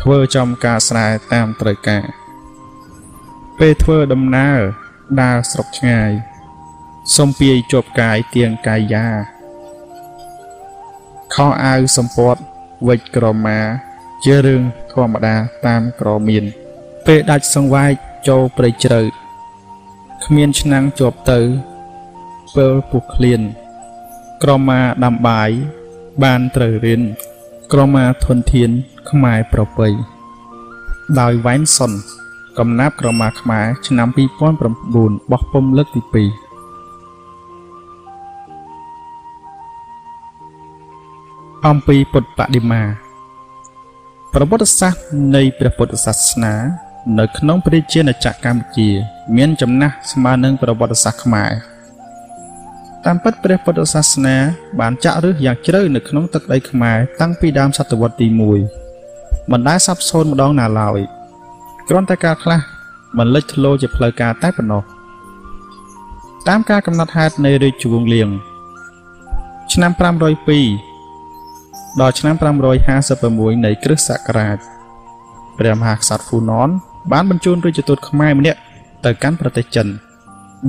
ធ្វើចំការស្រែតាមត្រូវការពេលធ្វើដំណើរដើរស្រុកឆ្ងាយ សំពីយជាប់កាយទៀងកាយយ៉ា ខោអាវសំពត់វិចក្រមាជារឿងធម្មតាតាមក្រមានពេលដាច់សង្វាយចូលព្រៃជ្រៅគ្មានឆ្នាំងជាប់ទៅពេលពុះឃ្លាន ក្រមាដាំបាយបានត្រូវរៀនក្រមាធនធានខ្មែរប្រពៃដោយវ៉ែនសុនកំណាប់ក្រមាខ្មែរឆ្នាំ2009បោះពុំលើកទី2 អំពីពុទ្ធបដិមា ប្រវត្តិសាស្ត្រនៃព្រះពុទ្ធសាសនា នៅក្នុងព្រះជាណាចក្រកម្ពុជា មានចំណាស់ស្មើនឹងប្រវត្តិសាស្ត្រខ្មែរតាមពិតព្រះពុទ្ធសាសនា បានចាក់ឫសយ៉ាងជ្រៅនៅក្នុងទឹកដីខ្មែរតាំងពីដើមសតវត្សទី1មិនដែលសាបសូន្យម្ដងណាឡើយគ្រាន់តែការខ្លះមិនលេចធ្លោជាផ្លូវការតែប៉ុណ្ណោះតាមការកំណត់ហេតុនៃរាជវង្សលៀងឆ្នាំ502 ដល់ឆ្នាំ556នៃគ្រិស្តសករាជព្រះមហាក្សត្រហ្វូណនបានបញ្ជូនរាជទូតខ្មែរម្នាក់ទៅកាន់ប្រទេសចិន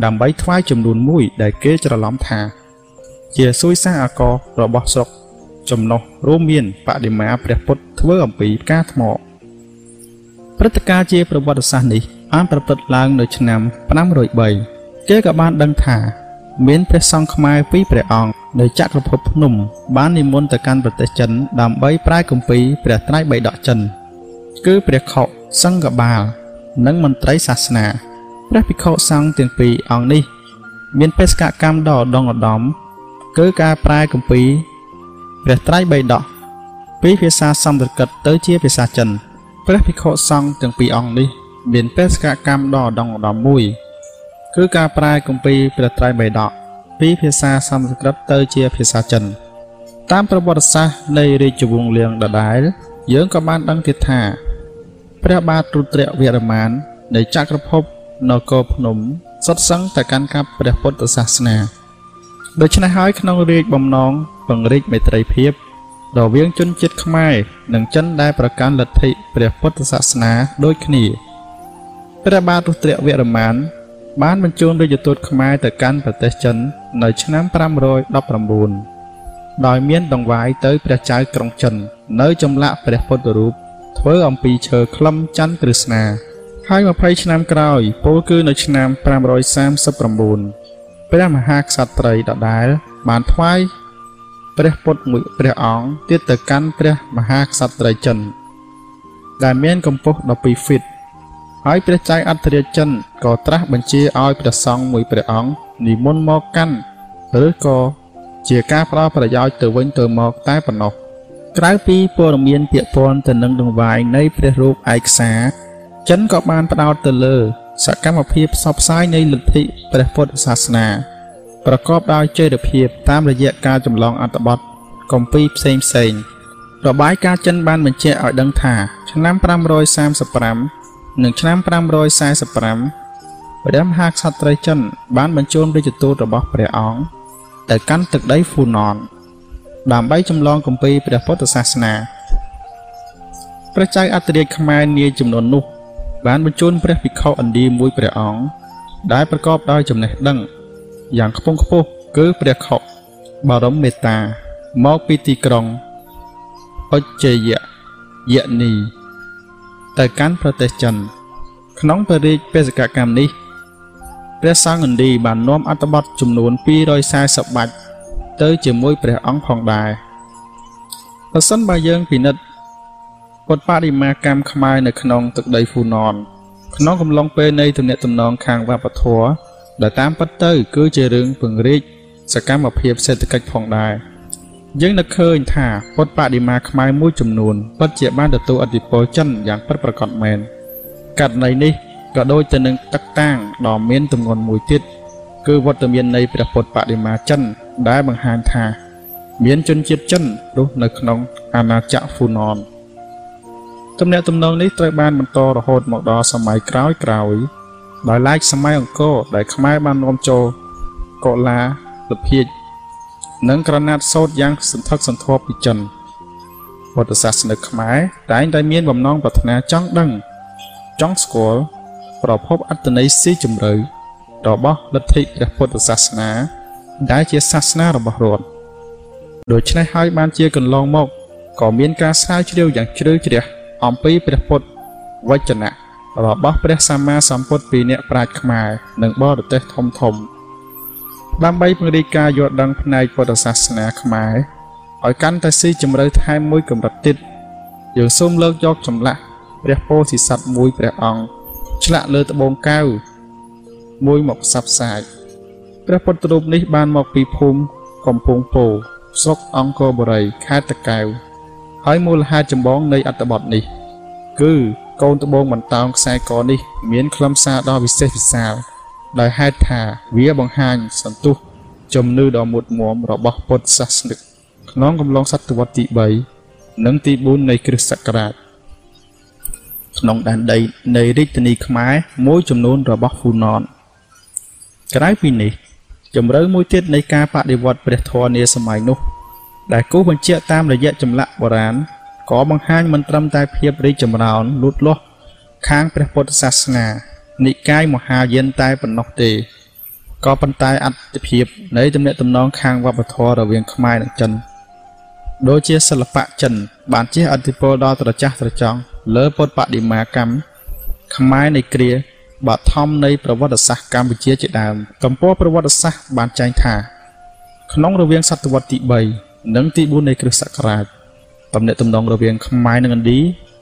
ដើម្បីថ្វាយចំនួនមួយដែលគេច្រឡំថា ជាសួយសាអាករបស់ស្រុកចំណុះរួមមានបដិមាព្រះពុទ្ធធ្វើអំពីផ្កាថ្មព្រឹត្តិការណ៍ជាប្រវត្តិសាស្ត្រនេះបានប្រព្រឹត្តឡើងនៅឆ្នាំ503គេក៏បានដឹងថា មានព្រះសង្ឃខ្មែរពីរព្រះអង្គ នៅចក្រភពភ្នំ បាននិមន្តទៅកាន់ប្រទេសចិន ដើម្បីប្រាយគម្ពីរព្រះត្រៃបិដកចិន គឺព្រះខុសង្ឃបាល និងមន្ត្រីសាសនាព្រះភិក្ខុសង្ឃទាំងពីរអង្គនេះ មានបេសកកម្មដ៏ឧត្តមឧត្តមគឺការប្រែគម្ពីរព្រះត្រៃបិដកពីភាសាសំស្ក្រឹតទៅជាភាសាចិន ព្រះភិក្ខុសង្ឃទាំងពីរអង្គនេះ មានបេសកកម្មដ៏ឧត្តមឧត្តមមួយ គឺការប្រែគម្ពីរព្រះត្រៃបិដក ពីភាសាសំស្ក្រឹតទៅជាភាសាចិន តាមប្រវត្តិសាស្ត្រនៃរាជវង្សលៀងដដែល យើងក៏បានដឹងទៀតថាព្រះបាទរុទ្រវីរមាននៃចក្រភពនគរភ្នំសុទ្ធសឹងតែកាន់កាប់ព្រះពុទ្ធសាសនាដូច្នេះហើយក្នុងរាជបំណងពង្រីកមេត្រីភាពរវាងជនជាតិខ្មែរនិងចិនដែលប្រកាន់លទ្ធិព្រះពុទ្ធសាសនាដូចគ្នាព្រះបាទរុទ្រវរមាន បានបញ្ជូនរាជទូតខ្មែរទៅកាន់ប្រទេសចិន នៅឆ្នាំ519ដោយមានដង្វាយទៅព្រះចៅក្រុងចិន នៅចម្លាក់ព្រះពុទ្ធរូបធ្វើអំពីឈើខ្លឹមច័ន្ទក្រឹស្នាហើយ20ឆ្នាំក្រោយពលគឺនៅឆ្នាំ539ព្រះមហាក្សត្រីដដែលបានថ្វាយព្រះពុទ្ធមួយព្រះអង្គទៀតទៅកាន់ព្រះមហាក្សត្រីចិន ដែលមានកម្ពស់12ហ្វីត ហើយព្រះចៅអធិរាជចិនក៏ត្រាស់បញ្ជាឲ្យព្រះសង្ឃមួយព្រះអង្គនិមន្តមកកាន់ឬក៏ជាការផ្ដល់ប្រយោជន៍ទៅវិញទៅមកតែប៉ុណ្ណោះក្រៅពីព័ត៌មានពាក្យព័ន្ធទៅនឹងដង្វាយនៃព្រះរូបឯកសារចិនក៏បានផ្ដោតទៅលើ សកម្មភាពផ្សព្វផ្សាយនៃលទ្ធិព្រះពុទ្ធសាសនា ប្រកបដោយចីរភាពតាមរយៈការចម្លងអត្ថបទកំពីផ្សេងផ្សេងរបាយការណ៍ចិនបានបញ្ជាក់ឲ្យដឹងថា ឆ្នាំ535 និងឆ្នាំ545ព្រះមហាក្សត្រីចិន បានបញ្ជូនរាជទូតរបស់ព្រះអង្គទៅកាន់ទឹកដីហ្វូណនដើម្បីចម្លងគម្ពីរព្រះពុទ្ធសាសនាព្រះចៅអធិរាជខ្មែរនាចំនួននោះ បានបញ្ជូនព្រះភិក្ខុឥណ្ឌាមួយព្រះអង្គដែលប្រកបដោយចំណេះដឹងយ៉ាងខ្ពង់ខ្ពស់គឺព្រះខុបរមមេត្តាមកពីទីក្រុងអុជយៈយៈនី ទៅកាន់ប្រទេសចិន ក្នុងព្រះរាជបេសកកម្មនេះព្រះសង្ឃឥណ្ឌីបាននាំអត្ថបទចំនួន240បាច់ទៅជាមួយព្រះអង្គផងដែរបើសិនបើយើងពិនិត្យពុទ្ធបដិមាកម្មខ្មែរនៅក្នុងទឹកដីហ្វូណនក្នុងកំឡុងពេលនៃទំនាក់ទំនងខាងវប្បធម៌ដែលតាមពិតទៅ គឺជារឿងពង្រីកសកម្មភាពសេដ្ឋកិច្ចផងដែរ យើងនឹកឃើញថាពុទ្ធបដិមាខ្មែរមួយចំនួនពិតជាបានទទួលឥទ្ធិពលចិនយ៉ាងពិតប្រាកដមែនករណីនេះក៏ដូចទៅនឹងទឹកតាំងដ៏មានទម្ងន់មួយទៀតគឺវត្តមាននៃព្រះពុទ្ធបដិមាចិនដែលបង្ហាញថា មានជនជាតិចិនរស់នៅក្នុងអាណាចក្រហ្វូណនទំនាក់ទំនងនេះត្រូវបានបន្តរហូតមកដល់សម័យក្រោយក្រោយដោយឡែកសម័យអង្គរដែលខ្មែរបាននាំចូលកុលាលភិជ និងក្រណាត់សូត្រយ៉ាងសន្ធឹកសន្ធាប់ពីចិនពុទ្ធសាសនិកខ្មែរតែងតែមានបំណងប្រាថ្នាចង់ដឹង ចង់ស្គាល់ប្រភពអត្តន័យស៊ីជម្រៅរបស់លទ្ធិព្រះពុទ្ធសាសនា ដែលជាសាសនារបស់រដ្ឋដូច្នេះហើយបានជាកន្លងមកក៏មានការស្រាវជ្រាវយ៉ាងជ្រៅជ្រះអំពីព្រះពុទ្ធវចនៈរបស់ព្រះសម្មាសម្ពុទ្ធពីអ្នកប្រាជ្ញខ្មែរនិងបរទេសធំធំ ដើម្បីពង្រីកការយល់ដឹងផ្នែកពុទ្ធសាសនាខ្មែរឲ្យកាន់តែស៊ីជម្រៅថែមមួយកម្រិតទៀតយើងសូមលើកយកចម្លាក់ព្រះពោធិសត្វមួយព្រះអង្គឆ្លាក់លើត្បូងកែវមួយមកផ្សព្វផ្សាយព្រះពុទ្ធរូបនេះបានមកពីភូមិកំពង់ពោស្រុកអង្គរបូរីខេត្តតាកែវហើយមូលហេតុចម្បងនៃអត្ថបទនេះ គឺកូនត្បូងបន្តោងខ្សែកនេះ មានខ្លឹមសារដ៏វិសេសវិសាល ដោយហេតុថាវាបង្ហាញសន្ទុះជំនឿដ៏មុតមមរបស់ពុទ្ធសាសនិកក្នុងកំឡុងសតវត្សទី3និងទី4នៃគ្រិស្តសករាជក្នុងដែនដីនៃរាជធានីខ្មែរមួយចំនួនរបស់ហ្វូណនក្រៅពីនេះជំរឿមួយទៀតនៃការបដិវត្តព្រះធម៌នាសម័យនោះ ដែលគូបញ្ជាក់តាមរយៈចម្លាក់បុរាណក៏បង្ហាញមិនត្រឹមតែភាពរីកចម្រើនលូតលាស់ខាងព្រះពុទ្ធសាសនា និកាយមហាយានតែប៉ុណ្ណោះទេក៏ប៉ុន្តែអត្ថភាពនៃទំនាក់ទំនងខាងវប្បធម៌រវាងខ្មែរនិងចិនដូចជាសិល្បៈចិន បានជះឥទ្ធិពលដល់ត្រចះត្រចង់លើពុទ្ធបដិមាកម្មខ្មែរនៃគ្រាបឋមនៃប្រវត្តិសាស្ត្រកម្ពុជាជាដើមកម្ពុជាប្រវត្តិសាស្ត្របានចែងថា ក្នុងរវាងសតវត្សទី3និងទី4នៃគ្រិស្តសករាជទំនាក់ទំនងរវាងខ្មែរនិងឥណ្ឌា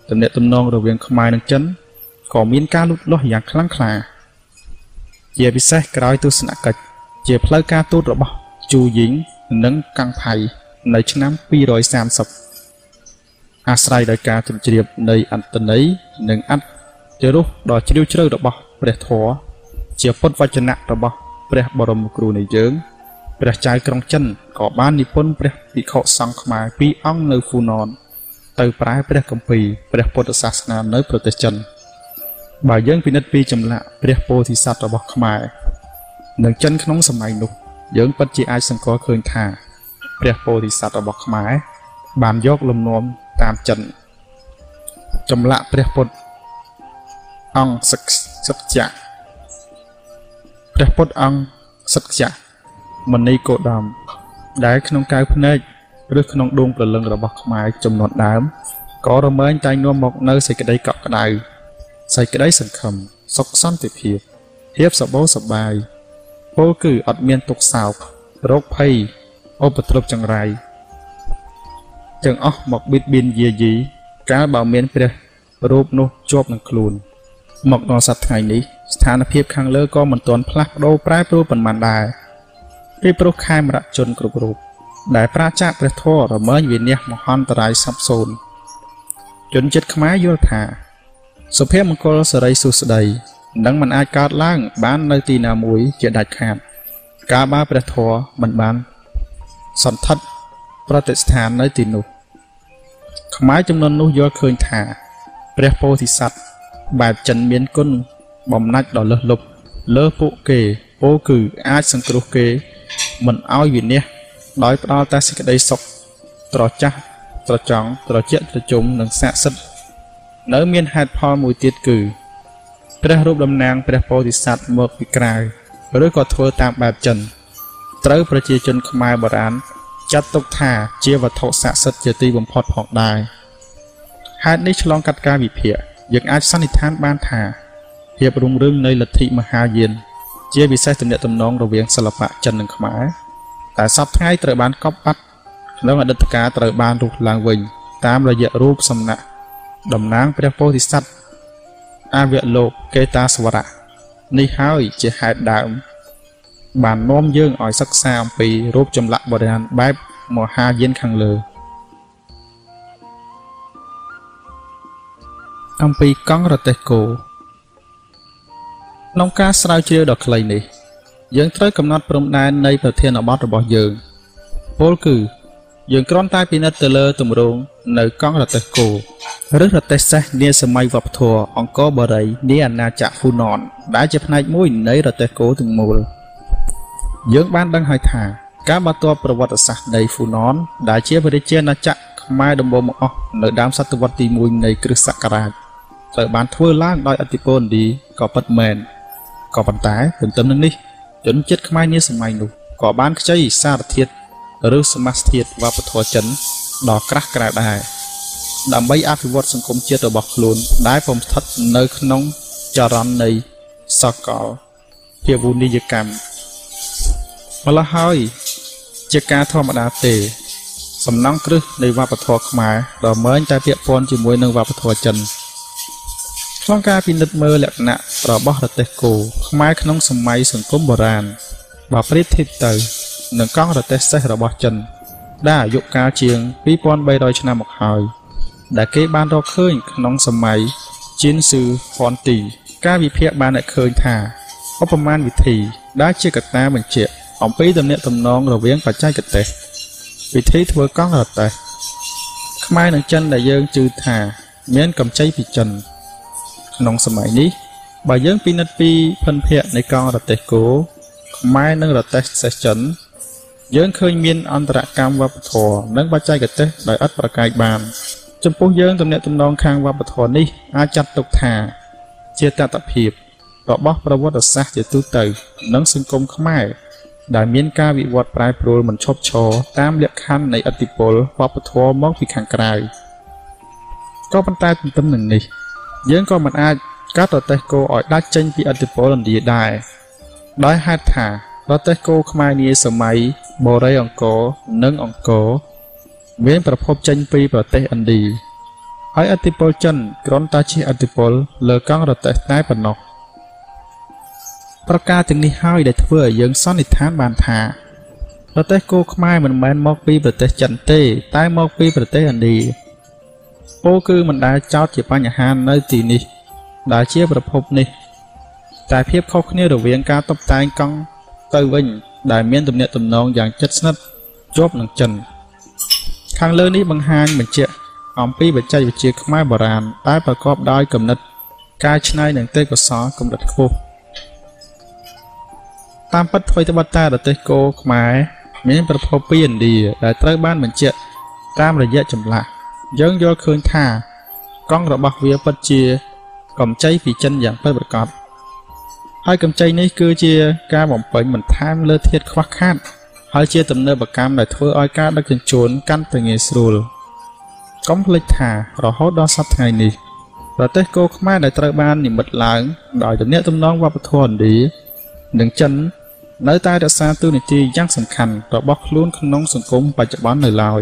ទំនាក់ទំនងរវាងខ្មែរនិងចិន ក៏មានការលូតលាស់យ៉ាងខ្លាំងក្លាជាពិសេសក្រោយទស្សនកិច្ចជាផ្លូវការទូតរបស់ជូយីងនិងកាំងផៃនៅឆ្នាំ230អាស្រ័យដោយការជ្រាបជ្រាបនៃអន្តន័យនិងអត្ថជារសដ៏ជ្រាលជ្រៅរបស់ព្រះធម៌ជាពុទ្ធវចនៈរបស់ព្រះបរមគ្រូនៃយើង ព្រះចៅក្រុងចិនក៏បាននិពន្ធព្រះភិក្ខុសង្ឃខ្មែរពីរអង្គនៅហ្វូណនទៅប្រែព្រះគម្ពីរព្រះពុទ្ធសាសនានៅប្រទេសចិន បើយើងពិនិត្យពីចម្លាក់ព្រះពោធិសត្វរបស់ខ្មែរនិងចិនក្នុងសម័យនោះ យើងពិតជាអាចសង្កល់ឃើញថាព្រះពោធិសត្វរបស់ខ្មែរបានយកលំនាំតាមចិនចម្លាក់ព្រះពុទ្ធអង្គសិទ្ធៈព្រះពុទ្ធអង្គសិទ្ធៈមនីគោដមដែលក្នុងកៅភ្នែកឬក្នុងដួងព្រលឹងរបស់ខ្មែរចំនួនដើមក៏រមែងតែងនាំមកនៅសេចក្តីកក់ក្ដៅ សេចក្តីសង្ឃឹមសុខសន្តិភាពភាពសបោសបាយពលគឺអត់មានទុកសោករោគភ័យឧបទ្រពចង្រៃទាំងអស់មកបៀតបៀនយាយីកាលបើមានព្រះរូបនោះជាប់នឹងខ្លួន មកដល់សប្តាហ៍ថ្ងៃនេះស្ថានភាពខាងលើក៏មិនទាន់ផ្លាស់ប្ដូរប្រែប្រួលប៉ុន្មានដែរពីព្រោះខេមរជនគ្រប់រូបដែលប្រាចាកព្រះធម៌រមែងវិនិច្ឆ័យមហន្តរាយសាប់សូន្យជនចិត្តខ្មែរយល់ថា សុភមង្គលសរីសុស្ដីនឹងមិនអាចកើតឡើង បាននៅទីណាមួយជាដាច់ខាត ការបើព្រះធម៌មិនបាន សន្ធិដ្ឋប្រតិស្ថាននៅទីនោះខ្មែរចំនួននោះយល់ឃើញថា ព្រះពោធិសត្វបែបចិនមានគុណបំណាច់ដ៏លើសលប់លើពួកគេពោគឺអាចសង្គ្រោះគេ មិនឲ្យវិនិច្ឆ័យដោយផ្ដល់តែសេចក្តីសុខត្រចះត្រចង់ត្រជាក់ត្រជុំនិងស័ក្តិសិទ្ធិ នៅមានហេតុផលមួយទៀតគឺព្រះរូបតំណាងព្រះពោធិសត្វមកពីក្រៅឬក៏ធ្វើតាមបែបចិនត្រូវប្រជាជនខ្មែរបុរាណចាត់ទុកថាជាវត្ថុស័ក្តិសិទ្ធិជាទីបំផុតផងដែរហេតុនេះឆ្លងកាត់ការវិភាគយើងអាចសន្និដ្ឋានបានថាភាពរុងរឿងនៃលទ្ធិមហាយាន ជាពិសេសទំនាក់ទំនងរវាងសិល្បៈចិននិងខ្មែរតែសពថ្ងៃត្រូវបានកប់បាត់ក្នុងអតីតកាលត្រូវបានរុះឡើងវិញតាមរយៈរូបសំណាក់ តំណាងព្រះពោធិសត្វអវលោកកេតាសវរៈនេះហើយជាហេតុដើម បាននាំយើងឲ្យសិក្សាអំពីរូបចម្លាក់បុរាណបែបមហាយានខាងលើអំពីកង់រទេះគោក្នុងការស្រាវជ្រាវដ៏ខ្លីនេះ យើងត្រូវកំណត់ព្រំដែននៃប្រធានបទរបស់យើងពលគឺ យើងគ្រាន់តែពិនិត្យទៅលើទម្រង់នៅកង់រទេះគោឬរទេះសេះនាសម័យវប្បធម៌អង្គរបូរីនាអាណាចក្រហ៊ូណនដែលជាផ្នែកមួយនៃរទេះគោទាំងមូលយើងបានដឹងហើយថាការបន្ទាប់ប្រវត្តិសាស្ត្រនៃហ្វូណនដែលជាព្រះរាជាណាចក្រខ្មែរដំបូងបង្អស់នៅដើមសតវត្សទី1នៃគ្រិស្តសករាជត្រូវបានធ្វើឡើងដោយអធិពលឥណ្ឌាក៏ពិតមែនក៏ប៉ុន្តែទន្ទឹមនឹងនេះជនជាតិខ្មែរនាសម័យនោះក៏បានខ្ចីសារធាតុ ឬសមាសធាតុវប្បធម៌ចិនដ៏ក្រាស់ក្រែលដែរដើម្បីអភិវឌ្ឍសង្គមជាតិរបស់ខ្លួនដែលពំស្ថិតនៅក្នុងចរន្តនៃសកលភាវូនីយកម្មម្ល៉េះហើយជាការធម្មតាទេ សំណង់គ្រឹះនៃវប្បធម៌ខ្មែរដ៏មែនតែពាក់ព័ន្ធជាមួយនឹងវប្បធម៌ចិនក្នុងការពិនិត្យមើលលក្ខណៈរបស់រទេះគោខ្មែរក្នុងសម័យសង្គមបុរាណបើប្រៀបធៀបទៅ នឹងកង់រទេះសេះរបស់ចិនដែលអាយុកាលជាង2300ឆ្នាំមកហើយដែលគេបានរកឃើញក្នុងសម័យជីនស៊ឺហ្វនទី ការវិភាគបានឃើញថាឧបមាវិធីដែលជាកត្តាបញ្ជាក់អំពីទំនាក់ទំនងរវាងបច្ចេកទេសវិធីធ្វើកង់រទេះខ្មែរនិងចិនដែលយើងជឿថាមានកម្ចីពីចិនក្នុងសម័យនេះបើយើងពិនិត្យពីភិនភ័ក្រនៃកង់រទេះគោខ្មែរនិងរទេះសេះចិន យើងឃើញមានអន្តរកម្មវប្បធម៌និងបច្ចេកទេសដោយឥតប្រកែកបាន ចំពោះយើងទំនាក់ទំនងខាងវប្បធម៌នេះអាចចាត់ទុកថា ជាតថភាពរបស់ប្រវត្តិសាស្ត្រជាទូទៅនិងសង្គមខ្មែរដែលមានការវិវត្តប្រែប្រួលមិនឈប់ឈរតាមលក្ខខណ្ឌនៃឥទ្ធិពលវប្បធម៌មកពីខាងក្រៅក៏ប៉ុន្តែទន្ទឹមនឹងនេះយើងក៏មិនអាចកាត់រទេះគោឲ្យដាច់ចេញពីឥទ្ធិពលឥណ្ឌាដែរដោយហេតុថា រទេះគោខ្មែរនាសម័យបូរីអង្គរនិងអង្គរមានប្រភពចេញពីប្រទេសឥណ្ឌាហើយឥទ្ធិពលចិនគ្រាន់តែជាឥទ្ធិពលលើកង់រទេះតែប៉ុណ្ណោះប្រការទាំងនេះហើយដែលធ្វើឲ្យយើងសន្និដ្ឋានបានថាប្រទេសគោខ្មែរមិនមែនមកពីប្រទេសចិនទេ តែមកពីប្រទេសឥណ្ឌាពោគឺមិនដែលចោតជាបញ្ហានៅទីនេះ ដែលជាប្រភពនេះ តែភាពខុសគ្នារវាងការតុបតែងកង់ ទៅវិញដែលមានទំនាក់ទំនងយ៉ាងជិតស្និទ្ធជាប់នឹងចិន ខាងលើនេះបង្ហាញបញ្ជាក់អំពីបច្ចេកវិទ្យាខ្មែរបុរាណដែលប្រកបដោយគំនិតការច្នៃនិងទេពកោសល្យកម្រិតខ្ពស់តាមពិតថ្មីត្បិតតែរទេសគោខ្មែរមានប្រភពពីឥណ្ឌាដែលត្រូវបានបញ្ជាក់តាមរយៈចម្លាស់យើងយល់ឃើញថាកង់របស់វាពិតជា កម្ចីពីចិនយ៉ាងពិតប្រាកដ ហើយកម្ចីនេះគឺជាការបំពេញបន្ថែមលើធាតុខ្វះខាត ហើយជាទំនើបកម្មដែលធ្វើឲ្យការដឹកជញ្ជូនកាន់តែងាយស្រួលកុំភ្លេចថារហូតដល់សប្តាហ៍នេះប្រទេសគោខ្មែរដែលត្រូវបាននិម្មិតឡើងដោយទំនាក់ទំនងវប្បធម៌ឥណ្ឌានិងចិននៅតែរក្សាតួនាទីយ៉ាងសំខាន់របស់ខ្លួនក្នុងសង្គមបច្ចុប្បន្ននៅឡើយ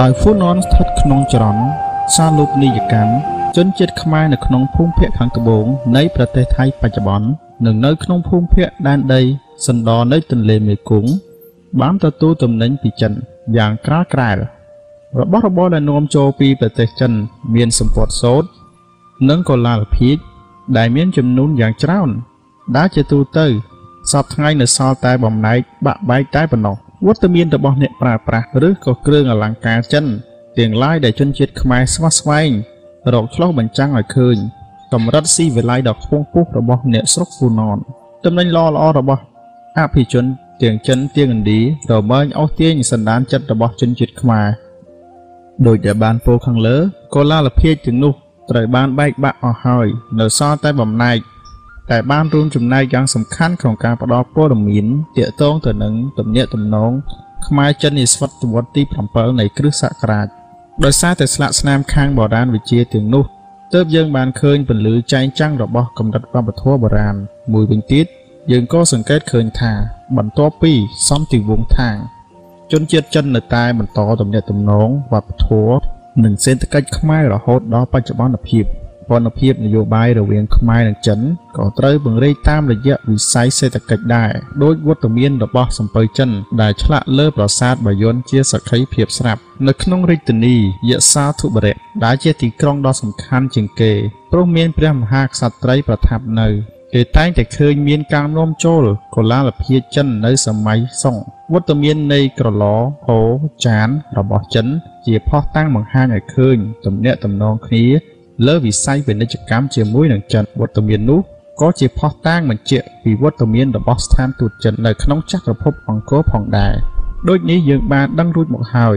ដោយហ្វូណនស្ថិតក្នុងចរន្តសាលូបនីយកម្មជនជាតិខ្មែរនៅក្នុងភូមិភាគខាងត្បូងនៃប្រទេសថៃបច្ចុប្បន្ននិងនៅក្នុងភូមិភាគដែនដីសណ្ដនៃទន្លេមេគង្គបានទទួលទំនិញពីចិនយ៉ាងក្រាលក្រែលរបស់របរដែលនាំចូលពីប្រទេសចិន មានសម្ពត់សូត្រនិងកុលាលភាជដែលមានចំនួនយ៉ាងច្រើនដែលជាទូទៅសពថ្ងៃនៅសល់តែបំណែកបាក់បែកតែប៉ុណ្ណោះ វត្តមានរបស់អ្នកប្រើប្រាស់ឬក៏គ្រឿងអលង្ការចិនទាំងឡាយដែលជនជាតិខ្មែរស្វះស្វែងរកឆ្លោះបញ្ចាំងឲ្យឃើញកម្រិតស៊ីវិល័យដ៏ខ្ពង់ខ្ពស់របស់អ្នកស្រុកហ្វូណនតំណែងល្អល្អរបស់អភិជនទាំងចិនទាំងឥណ្ឌារមែងអូសទាញសន្តានចិត្តរបស់ជនជាតិខ្មែរដោយដែលបានពោលខាងលើកុលាលភាពទាំងនោះត្រូវបានបែកបាក់អស់ហើយ នៅសល់តែបំណែក តែបានរួមចំណែកយ៉ាងសំខាន់ក្នុងការផ្តល់ព័ត៌មានទាក់ទងទៅនឹងទំនាក់ទំនងខ្មែរចិននាសតវត្សទី7នៃគ្រិស្តសករាជដោយសារតែស្លាកស្នាមខាងបុរាណវិជាទាំងនោះទើបយើងបានឃើញពន្លឺចែងចាំងរបស់កម្រិតវប្បធម៌បុរាណមួយវិញទៀតយើងក៏សង្កេតឃើញថា បន្ទាប់ពីសន្តិវង្សថាងជនជាតិចិននៅតែបន្តទំនាក់ទំនងវប្បធម៌និងសេដ្ឋកិច្ចខ្មែររហូតដល់បច្ចុប្បន្នភាព ព័ន្ធភាពនយោបាយរវាងខ្មែរនិងចិនក៏ត្រូវពង្រីកតាមរយៈវិស័យសេដ្ឋកិច្ចដែរដោយវត្តមានរបស់សំពៅចិនដែលឆ្លាក់លើប្រាសាទបាយ័នជាសក្ខីភាពស្រាប់នៅក្នុងរាជធានីយសាធុបរៈដែលជាទីក្រុងដ៏សំខាន់ជាងគេព្រោះមានព្រះមហាក្សត្រីប្រថាប់នៅគេតែងតែឃើញមានការនាំចូលកុលាលភាចិននៅសម័យសុងវត្តមាននៃក្រឡហោចានរបស់ចិនជាផុសតាំងបង្ហាញឲ្យឃើញទំនាក់ទំនងគ្នា លើវិស័យពាណិជ្ជកម្មជាមួយនឹងចិនវត្តមាននោះក៏ជាផុសតាងបញ្ជាក់ពីវត្តមានរបស់ស្ថានទូតចិននៅក្នុងចក្រភពអង្គរផងដែរដូចនេះយើងបានដឹងរួចមកហើយ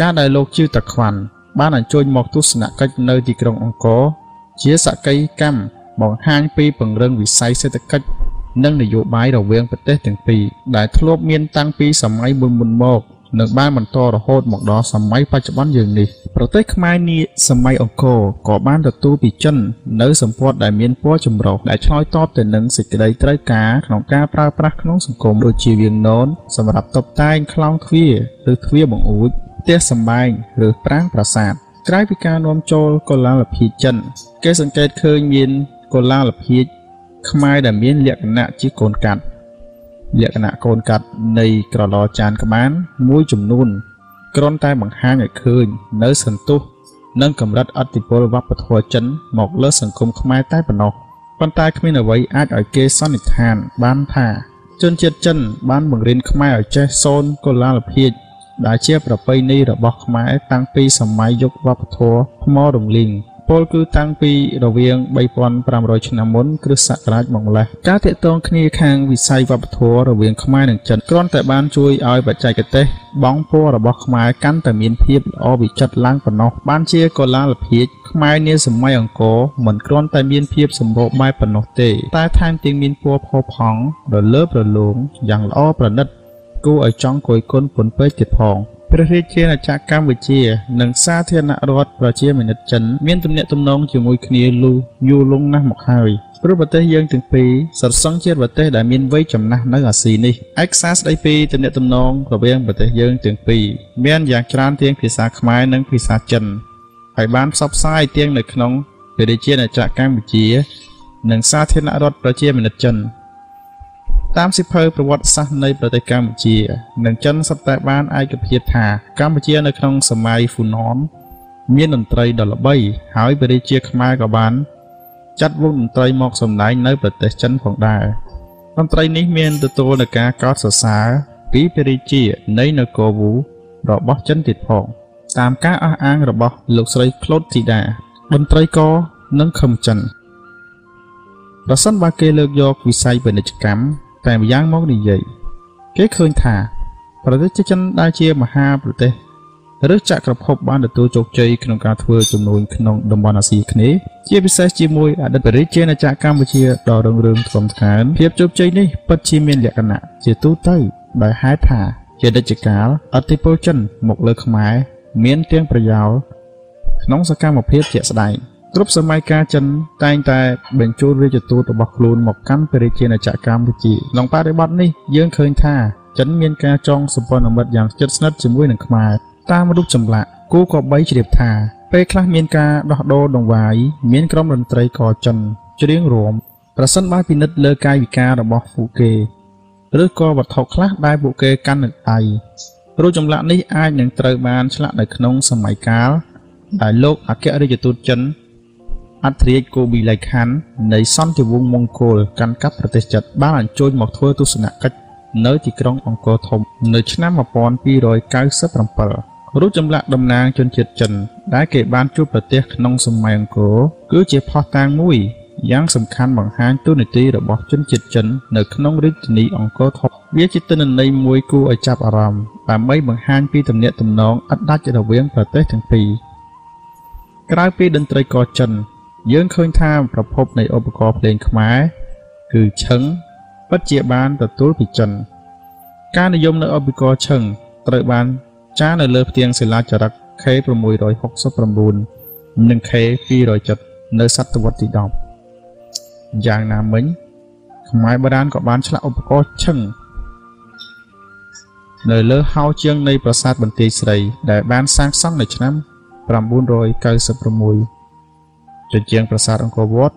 ការដែលលោកជឿតាខ្វាន់បានអញ្ជើញមកទស្សនកិច្ចនៅទីក្រុងអង្គរជាសក្កីកម្មបង្ហាញពីពង្រឹងវិស័យសេដ្ឋកិច្ចនិងនយោបាយរវាងប្រទេសទាំងពីរដែលធ្លាប់មានតាំងពីសម័យមុនមុនមក និងបានបន្តរហូតមកដល់សម័យបច្ចុប្បន្នយើងនេះប្រទេសខ្មែរនាសម័យអង្គរក៏បានទទួលពីចិននៅសម្ពាត់ដែលមានពណ៌ចម្រុះដែលឆ្លើយតបទៅនឹងសេចក្តីត្រូវការក្នុងការប្រើប្រាស់ក្នុងសង្គមដូចជាវាងននសម្រាប់តុបតែងខ្លោងទ្វារឬទ្វារបង្អួចផ្ទះសម្បែងឬប្រាង្គប្រាសាទក្រៅពីការនាំចូលកុលាលភាចិន គេសង្កេតឃើញមានកុលាលភាខ្មែរដែលមានលក្ខណៈជាកូនកាត់ លក្ខណៈកូនកាត់នៃក្រឡចានក្បានមួយចំនួនគ្រាន់តែបង្ហាញឲ្យឃើញនៅសន្ទុះនិងកម្រិតអតិពលវប្បធម៌ចិនមកលើសង្គមខ្មែរតែប៉ុណ្ណោះប៉ុន្តែគ្មានអ្វីអាចឲ្យគេសន្និដ្ឋានបានថាជនជាតិចិនបានបង្រៀនខ្មែរឲ្យចេះសូនកុលាលភាពដែលជាប្រពៃណីរបស់ខ្មែរតាំងពីសម័យយុគវប្បធម៌ថ្មរំលីង ពលគឺតាំងពីរវាង3500ឆ្នាំមុនគ្រិស្តសករាជមកម្លេះការតាក់ទងគ្នាខាងវិស័យវប្បធម៌រវាងខ្មែរនិងចិនគ្រាន់តែបានជួយឲ្យបច្ចេកទេសបង់ពណ៌របស់ខ្មែរកាន់តែមានភាពល្អវិចិត្រឡើងប៉ុណ្ណោះបានជាកុលាលភាជខ្មែរនាសម័យអង្គរមិនគ្រាន់តែមានភាពសម្បូរបែបប៉ុណ្ណោះទេ តែថែមទាំងមានពណ៌ផូរផង់រលើបរលោងយ៉ាងល្អប្រណិតគួរឲ្យចង់គយគន់ពន់ពេកទៀតផង ព្រះរាជាណាចក្រកម្ពុជានិងសាធារណរដ្ឋប្រជាមានិតចិនមានទំនាក់ទំនងជាមួយគ្នាលូយូរលង់ណាស់មកហើយព្រោះប្រទេសយើងទាំងពីរសរសឹងជាប្រទេសដែលមានវ័យចំណាស់នៅអាស៊ីនេះឯកសារស្ដីពីទំនាក់ទំនងរវាងប្រទេសយើងទាំងពីរមានយ៉ាងច្រើនទាំងភាសាខ្មែរនិងភាសាចិនហើយបានផ្សព្វផ្សាយទាំងនៅក្នុងព្រះរាជាណាចក្រកម្ពុជា និងសាធារណរដ្ឋប្រជាមានិតចិន តាមសិភៅប្រវត្តិសាស្ត្រនៃប្រទេសកម្ពុជា និងចិនសុទ្ធតែបានឯកភាពថាកម្ពុជានៅក្នុងសម័យហ្វូណនមានតន្ត្រីដ៏ល្បី ហើយព្រះរាជាខ្មែរក៏បានចាត់វងតន្ត្រីមកសម្ដែងនៅប្រទេសចិនផងដែរតន្ត្រីនេះមានទទួលនឹងការកោតសរសើរពីព្រះរាជានៃនគរវូរបស់ចិនទៀតផងតាមការអះអាងរបស់លោកស្រីក្លូតធីតាតន្ត្រីកនិងខឹមចិនប្រសិនបើគេលើកយកវិស័យពាណិជ្ជកម្ម តែម្យ៉ាងមកនិយាយគេឃើញថាប្រទេសចិនដែលជាមហាប្រទេសឬចក្រភពបានទទួលជោគជ័យក្នុងការធ្វើចំនួនក្នុងតំបន់អាស៊ីគ្នេយ៍ជាពិសេសជាមួយអតីតរាជាណាចក្រកម្ពុជាដ៏រុងរឿងធំធ្ងន់ភាពជោគជ័យនេះពិតជាមានលក្ខណៈជាទូទៅដោយហេតុថាជាដេចកាលអធិពលចិនមកលើខ្មែរមានទាំងប្រយោលក្នុងសកម្មភាពជាក់ស្ដែង គ្រប់សម័យកាលចិនតែងតែបញ្ជូនរាជទូតរបស់ខ្លួនមកកាន់ព្រះរាជាណាចក្រកម្ពុជាក្នុងបរិបទនេះយើងឃើញថាចិនមានការចងសម្ព័ន្ធមិត្តយ៉ាងជិតស្និទ្ធជាមួយនឹងខ្មែរតាមរូបចម្លាក់គូក៏បីជ្រាបថាពេលខ្លះមានការដោះដូរដង្វាយមានក្រុមតន្ត្រីកចិនច្រៀងរួមប្រសិនបើពិនិត្យលើកាយវិការរបស់ពួកគេឬក៏វត្ថុខ្លះដែលពួកគេកាន់នៅដៃរូបចម្លាក់នេះអាចនឹងត្រូវបានឆ្លាក់នៅក្នុងសម័យកាលដែលលោកអគ្គរដ្ឋទូតចិន អត្រាជកូប៊ីឡៃខាននៃសន្តិវង្សមង្គលកាន់កាប់ប្រទេសចិនបានអញ្ជើញមកធ្វើទស្សនកិច្ចនៅទីក្រុងអង្គរធំ នៅឆ្នាំ1297រូបចម្លាក់តំណាងជនជាតិចិន ដែលគេបានជួបប្រទះក្នុងសម័យអង្គរគឺជាផុសតាងមួយយ៉ាងសំខាន់បង្ហាញតួនាទីរបស់ជនជាតិចិននៅក្នុងរាជធានីអង្គរធំវាជាទិន្នន័យមួយគួរឲ្យចាប់អារម្មណ៍ដើម្បីបង្ហាញពីទំនាក់ទំនងឥតដាច់រវាងប្រទេសទាំងពីរក្រៅពីតន្ត្រីករចិន យើងឃើញថាប្រភពនៃឧបករណ៍ភ្លេងខ្មែរគឺឈឹងពិតជាបានទទួលពីចិនការនិយមនៅឧបករណ៍ឈឹងត្រូវបានចារនៅលើផ្ទាំងសិលាចារឹក K669 និង K207 នៅសតវត្សទី10យ៉ាងណាមិញខ្មែរបុរាណក៏បានឆ្លាក់ឧបករណ៍ឈឹងនៅលើហោជាងនៃប្រាសាទបន្ទាយស្រី ដែលបានសាងសង់នៅឆ្នាំ996 ជញ្ជាំងប្រាសាទអង្គរវត្ត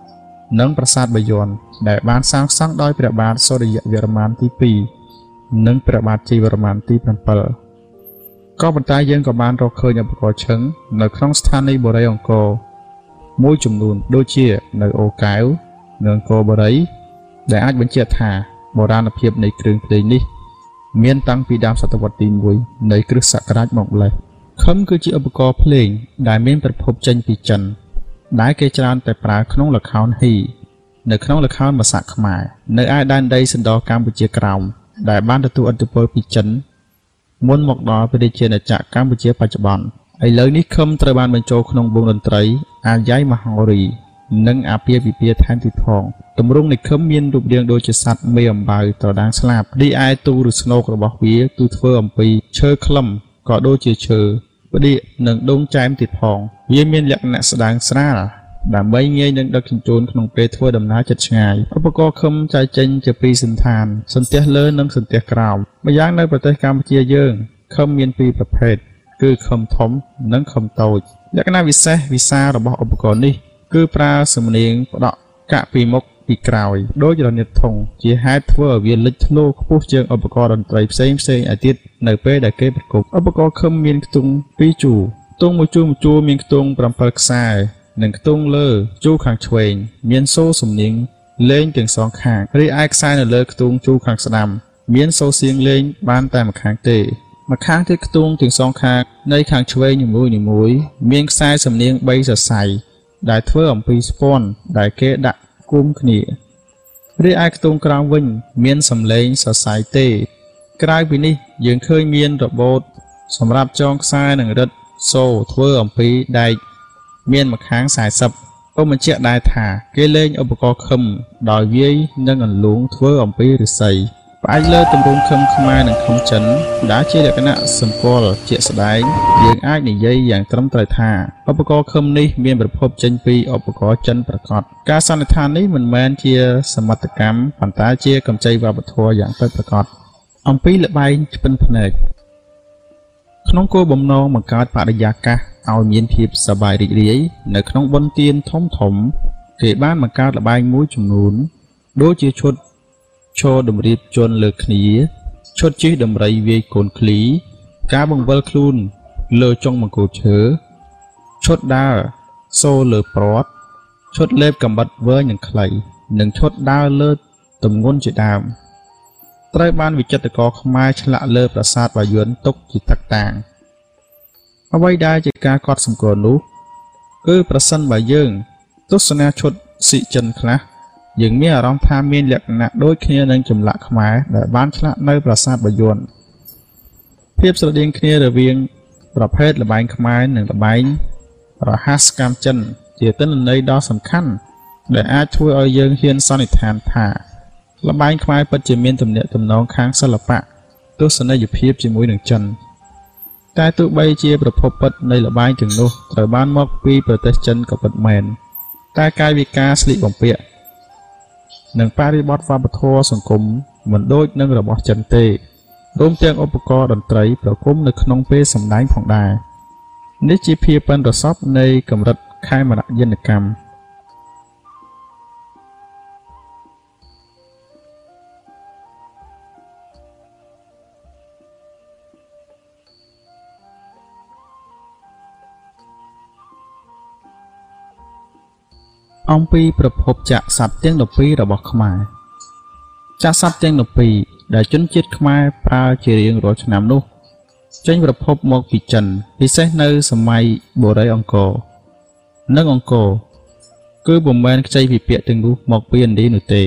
និងប្រាសាទបាយ័នដែលបានសាងសង់ដោយព្រះបាទសូរ្យវរ្ម័នទី2និងព្រះបាទជ័យវរ្ម័នទី7ក៏ប៉ុន្តែយើងក៏បានរកឃើញឧបករណ៍ឈឹងនៅក្នុងស្ថានីយ៍បុរីអង្គរមួយចំនួនដូចជានៅអូកែវនិងអង្គរបូរី ដែលអាចបញ្ជាក់ថាបុរាណភាពនៃគ្រឿងភ្លេងនេះមានតាំងពីដើមសតវត្សទី1នៃគ្រិស្តសករាជមកម្ល៉េះខឹមគឺជាឧបករណ៍ភ្លេងដែលមានប្រភពចេញពីចិន ដែលគេច្រើនតែប្រើក្នុងល្ខោនហ៊ីនៅក្នុងល្ខោនភាសាខ្មែរនៅឯដែនដីសណ្ដោកម្ពុជាក្រោមដែលបានទទួលឥទ្ធិពលពីចិនមុនមកដល់ព្រះរាជាណាចក្រកម្ពុជាបច្ចុប្បន្នឥឡូវនេះខឹមត្រូវបានបញ្ចូលក្នុងវងតន្ត្រី អាយ៉ៃមហោរីនិងអាពាហ៍ពិពាហ៍ថែមទៀតផងទម្រង់នៃខឹមមានរូបរាងដូចជាសត្វមេអំបៅត្រដាងស្លាបរីឯទូឬស្នូករបស់វាគឺធ្វើអំពីឈើខ្លឹមក៏ដូចជាឈើ ផ្ដៀកនិងដងចែមទៀតផង វាមានលក្ខណៈស្ដើងស្រាលដើម្បីងាយនឹងដឹកជញ្ជូនក្នុងពេលធ្វើដំណើរជិតឆ្ងាយឧបករណ៍ខឹមចែកចេញជាពីរសន្តាន សន្ទះលើនិងសន្ទះក្រោមម្យ៉ាងនៅប្រទេសកម្ពុជាយើងខឹមមានពីរប្រភេទគឺខឹមធំនិងខឹមតូច លក្ខណៈពិសេសវិសារបស់ឧបករណ៍នេះ គឺប្រើសំនៀងផ្ដក់កាក់ពីមុខ ពីក្រោយដូចរនាតធុងជាហេតុធ្វើឲ្យវាលេចធ្លោខ្ពស់ជាងឧបករណ៍តន្ត្រីផ្សេងផ្សេងឯទៀតនៅពេលដែលគេប្រគប់ឧបករណ៍ខឹមមានខ្ទង់2ជួរខ្ទង់មួយជួរមួយជួរមានខ្ទង់7ខ្សែនិងខ្ទង់លើជួរខាងឆ្វេងមានសូរសំនៀងលេងទាំងសងខាងរីឯខ្សែនៅលើខ្ទង់ជួរខាងស្ដាំ មានសូរសៀងលេងបានតែម្ខាងទេម្ខាងទៀតខ្ទង់ទាំងសងខាងនៃខាងឆ្វេងនីមួយៗមានខ្សែសំនៀង3សរសៃដែលធ្វើអំពីស្ពាន់ដែលគេដាក់ គុំគ្នារីឯខ្ទង់ក្រោមវិញ មានសំឡេងសរសៃទេ ក្រៅពីនេះ យើងឃើញមានរបូត សម្រាប់ចងខ្សែនិងរឹតសូធ្វើអំពីដែកមានម្ខាង40ក៏បញ្ជាក់ដែរថា គេលេងឧបករណ៍ខឹមដោយវាយនិងអន្លូងធ្វើអំពីឫស្សី ផ្អែកលើទម្រង់ខឹមខ្មែរនិងខឹមចិនដែលជាលក្ខណៈសម្គាល់ជាក់ស្ដែងយើងអាចនិយាយយ៉ាងត្រឹមត្រូវថាឧបករណ៍ខឹមនេះមានប្រភពចេញពីឧបករណ៍ចិនប្រកបការសន្និដ្ឋាននេះមិនមែនជាសមត្ថកម្មប៉ុន្តែជាកម្ចីវប្បធម៌យ៉ាងពិតប្រាកដអំពីលបែងឆ្ពិនភ្នែកក្នុងគោលបំណងបង្កើតបរិយាកាសឲ្យមានភាពសប្បាយរីករាយនៅក្នុងបុណ្យទានធំធំ គេបានបង្កើតលបែងមួយចំនួនដូចជាឈុត ឈរតម្រៀបជន់លើគ្នាឈុតជិះដំរីវាយកូនឃ្លី ការបង្វិលខ្លួនលើចុងមង្គលឈើឈុតដើរសូលើព្រាត់ឈុតលេបកំបិតវែងនិងខ្លីនិងឈុតដើរលើទំងន់ជាដើមត្រូវបានវិចិត្រករខ្មែរឆ្លាក់លើប្រាសាទបាយ័នទុកជាតកតាងអ្វីដែលជាការកត់សម្គាល់នោះ គឺប្រសិនបើយើង ទស្សនាឈុតស៊ីចិនខ្លះ យើងមានអារម្មណ៍ថាមានលក្ខណៈដូចគ្នានឹងចម្លាក់ខ្មែរដែលបានឆ្លាក់នៅប្រាសាទបាយ័នភាពស្រដៀងគ្នារវាងប្រភេទលបែងខ្មែរនិងលបែងរហ័សកម្មចិន ជាទិន្នន័យដ៏សំខាន់ដែលអាចធ្វើឲ្យយើងហ៊ានសន្និដ្ឋានថាលបែងខ្មែរពិតជាមានទំនាក់ទំនងខាងសិល្បៈទស្សនីយភាពជាមួយនឹងចិនតែទោះបីជាប្រភពពិតនៃលបែងទាំងនោះត្រូវបានមកពីប្រទេសចិនក៏ពិតមែនតែកាយវិការស្លៀកបំពាក់ និងបរិបទវប្បធម៌សង្គមមិនដូចនឹងរបស់ចិនទេរួមទាំងឧបករណ៍តន្ត្រីប្រគំនៅក្នុងពេលសម្ដែងផងដែរនេះជាភាពប៉ិនប្រសពនៃកម្រិតខេមរយន្តកម្ម អំពីប្រភពចាក់សត្វទាំង12របស់ខ្មែរចាក់សត្វទាំង12ដែលជនជាតិខ្មែរប្រើជារៀងរាល់ឆ្នាំនោះ ចេញប្រភពមកពីចិន ពិសេសនៅសម័យបុរីអង្គរនិងអង្គរគឺពុំមែនខ្ចីពីពាក្យទាំងនោះមកពីឥណ្ឌានោះទេ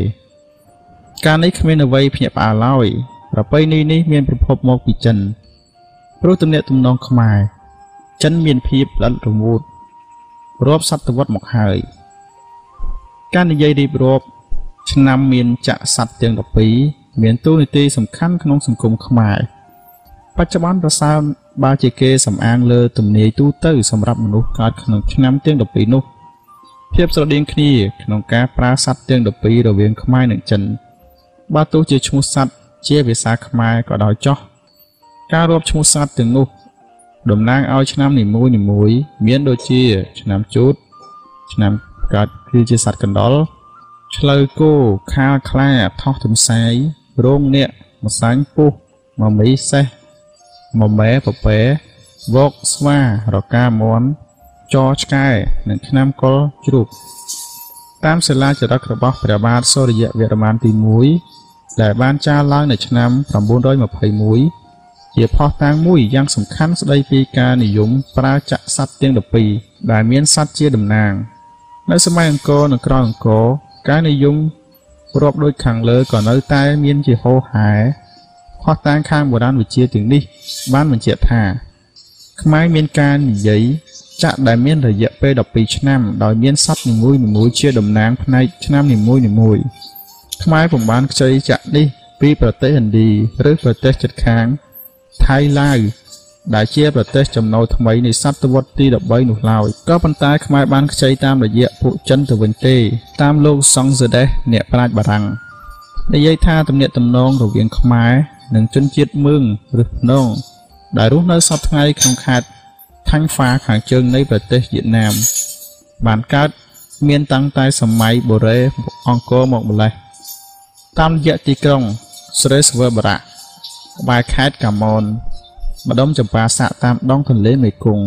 ការនេះគ្មានអ្វីភ្ញាក់ផ្អើលឡើយប្រពៃណីនេះមានប្រភពមកពីចិនព្រោះទំនាក់ទំនងខ្មែរចិនមានភាពល្អិតរមូតរាប់សតវត្សមកហើយ ការនិយាយរៀបរាប់ឆ្នាំមានចាក់ស័ព្ទទាំង12មានតួនាទីសំខាន់ក្នុងសង្គមខ្មែរបច្ចុប្បន្នប្រសើរបើជាគេសំអាងលើទំនាយទូទៅសម្រាប់មនុស្សកើតក្នុងឆ្នាំទាំង12នោះភាពស្រដៀងគ្នាក្នុងការប្រើស័ព្ទទាំង12រវាងខ្មែរនិងចិនបើទោះជាឈ្មោះស័ព្ទជាភាសាខ្មែរក៏ដោយចោះការរាប់ឈ្មោះសត្វទាំងនោះតំណាងឲ្យឆ្នាំនីមួយនីមួយមានដូចជា ឆ្នាំជូតឆ្នាំ កើតវាជាសត្វកណ្ដុរឆ្លូវគោខាលខ្លាថោះទន្សាយរោងនាគម្សាញ់ពុះមមីសេះមមែពពែវកស្វារកាមន់ចឆ្កែនិងឆ្នាំកុលជ្រូកតាមសិលាចារឹករបស់ព្រះបាទសូរិយវរ្ម័នទី1ដែលបានចារឡើងនៅឆ្នាំ921ជាផុសតាំងមួយយ៉ាងសំខាន់ស្ដីពីការនិយមប្រើចាក់សត្វទាំង12ដែលមានសត្វជាតំណាង។ នៅសម័យអង្គរនិងក្រោយអង្គរការនិយមរាប់ដូចខាងលើក៏នៅតែមានជាហោហែផុសតាងខាងបុរាណវិទ្យាទាំងនេះ បានបញ្ជាក់ថាខ្មែរមានការនិយាយចាក់ដែលមានរយៈពេល12ឆ្នាំ ដោយមានសัตว์នីមួយៗជាតំណាងផ្នែកឆ្នាំនីមួយៗខ្មែរពុំបានខ្ចីចាក់នេះពីប្រទេសឥណ្ឌាឬប្រទេសជិតខាងថៃឡាវ ដែលជាប្រទេសចំណូលថ្មីនៃសតវត្សទី13នោះឡើយក៏ប៉ុន្តែខ្មែរបានខ្ចីតាមរយៈពួកចិនទៅវិញទេ តាមលោកសង្សេដេសអ្នកប្រាជ្ញបារាំងនិយាយថាទំនាក់ទំនងរវាងខ្មែរនិងជនជាតិមឿងឬភ្នងដែលរស់នៅសពថ្ងៃក្នុងខេត្តថាញ់ហ្វាខាងជើងនៃប្រទេសវៀតណាម បានកើតមានតាំងតែសម័យបូរេអង្គរមកម្លេះតាមរយៈទីក្រុងស្រីសវបរៈក្បែរខេត្តកាមន ម្ដុំចម្ប៉ាសាក់តាមដងទន្លេមេគង្គ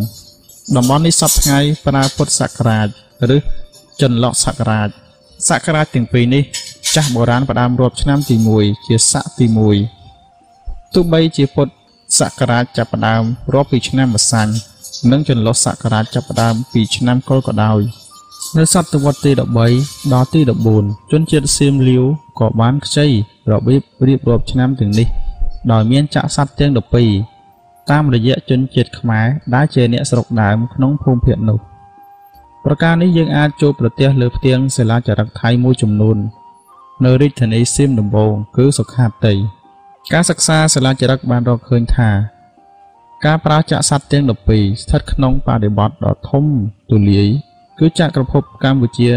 តំបន់នេះសពថ្ងៃប្រើពុទ្ធសករាជឬចន្លោះសករាជសករាជទាំងពីរនេះ ចាស់បុរាណផ្ដើមរាប់ឆ្នាំទី1ជាស័កទី1ទោះបីជាពុទ្ធសករាជចាប់ផ្ដើមរាប់ពីឆ្នាំម្សាញ់និងចន្លោះសករាជចាប់ផ្ដើមពីឆ្នាំកុលក៏ដោយនៅសតវត្សទី13ដល់ទី14ជនជាតិសៀមលាវក៏បានខ្ចីរបៀបរៀបរាប់ឆ្នាំទាំងនេះ ដោយមានចាក់សត្វទាំង12 តាមរយៈជនជាតិខ្មែរដែលជាអ្នកស្រុកដើមក្នុងភូមិភាគនោះប្រការនេះយើងអាចជួបប្រទះលើផ្ទាំងសិលាចារឹកថៃមួយចំនួន នៅរាជធានីសៀមដំបូងគឺសុខាតីការសិក្សាសិលាចារឹកបានរកឃើញថា ការប្រើចាក់សត្វទាំង12ស្ថិតក្នុងបរិបទដ៏ធំទូលាយគឺចក្រភពកម្ពុជា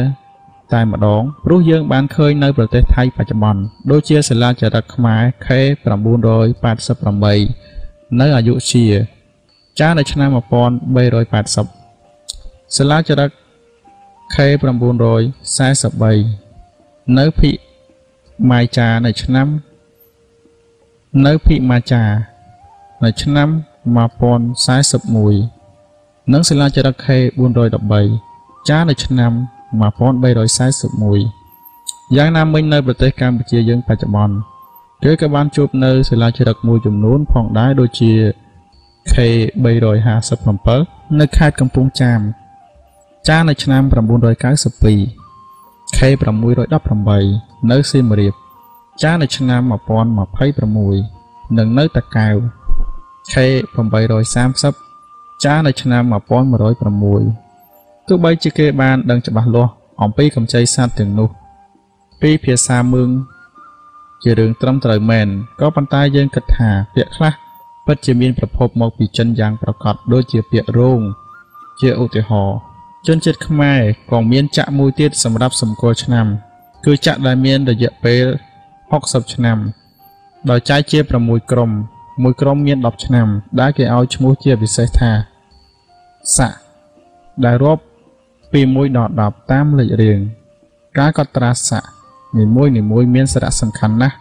តែម្ដងព្រោះយើងបានឃើញនៅប្រទេសថៃបច្ចុប្បន្នដូចជាសិលាចារឹកខ្មែរ K988 នៅអយុធ្យាចារនៅឆ្នាំ1380សិលាចារឹក K943 នៅភិម៉ាចានៅឆ្នាំនៅភិម៉ាចានៅឆ្នាំ1041និងសិលាចារឹក K413 ចារនៅឆ្នាំ1341យ៉ាងណាមិញនៅប្រទេសកម្ពុជាយើងបច្ចុប្បន្ន គេក៏បានជួបនៅសិលាចារឹកមួយចំនួនផងដែរដូចជា K357 នៅខេត្តកំពង់ចាម ចារនៅឆ្នាំ992 K618 នៅសៀមរាប ចារនៅឆ្នាំ1026និងនៅតាកែវ K830 ចារនៅឆ្នាំ1106ទោះបីជាគេបានដឹងច្បាស់លាស់អំពីកម្ចីសត្វទាំងនោះ ពីភាសាមឿង ជារឿងត្រឹមត្រូវមែនក៏ប៉ុន្តែយើងគិតថាពាក្យខ្លះពិតជាមានប្រភពមកពីចិនយ៉ាងប្រកបដូចជាពាក្យរោងជាឧទាហរណ៍ជនជាតិខ្មែរក៏មានចាក់មួយទៀតសម្រាប់សម្គាល់ឆ្នាំ គឺចាក់ដែលមានរយៈពេល60ឆ្នាំ ដោយចែកជា6ក្រុមមួយក្រុមមាន10ឆ្នាំ ដែលគេឲ្យឈ្មោះជាពិសេសថាស័កដែលរាប់ពី1ដល់10តាមលេខរៀងការកត់ត្រាស័ក នីមួយនីមួយមានសារៈសំខាន់ណាស់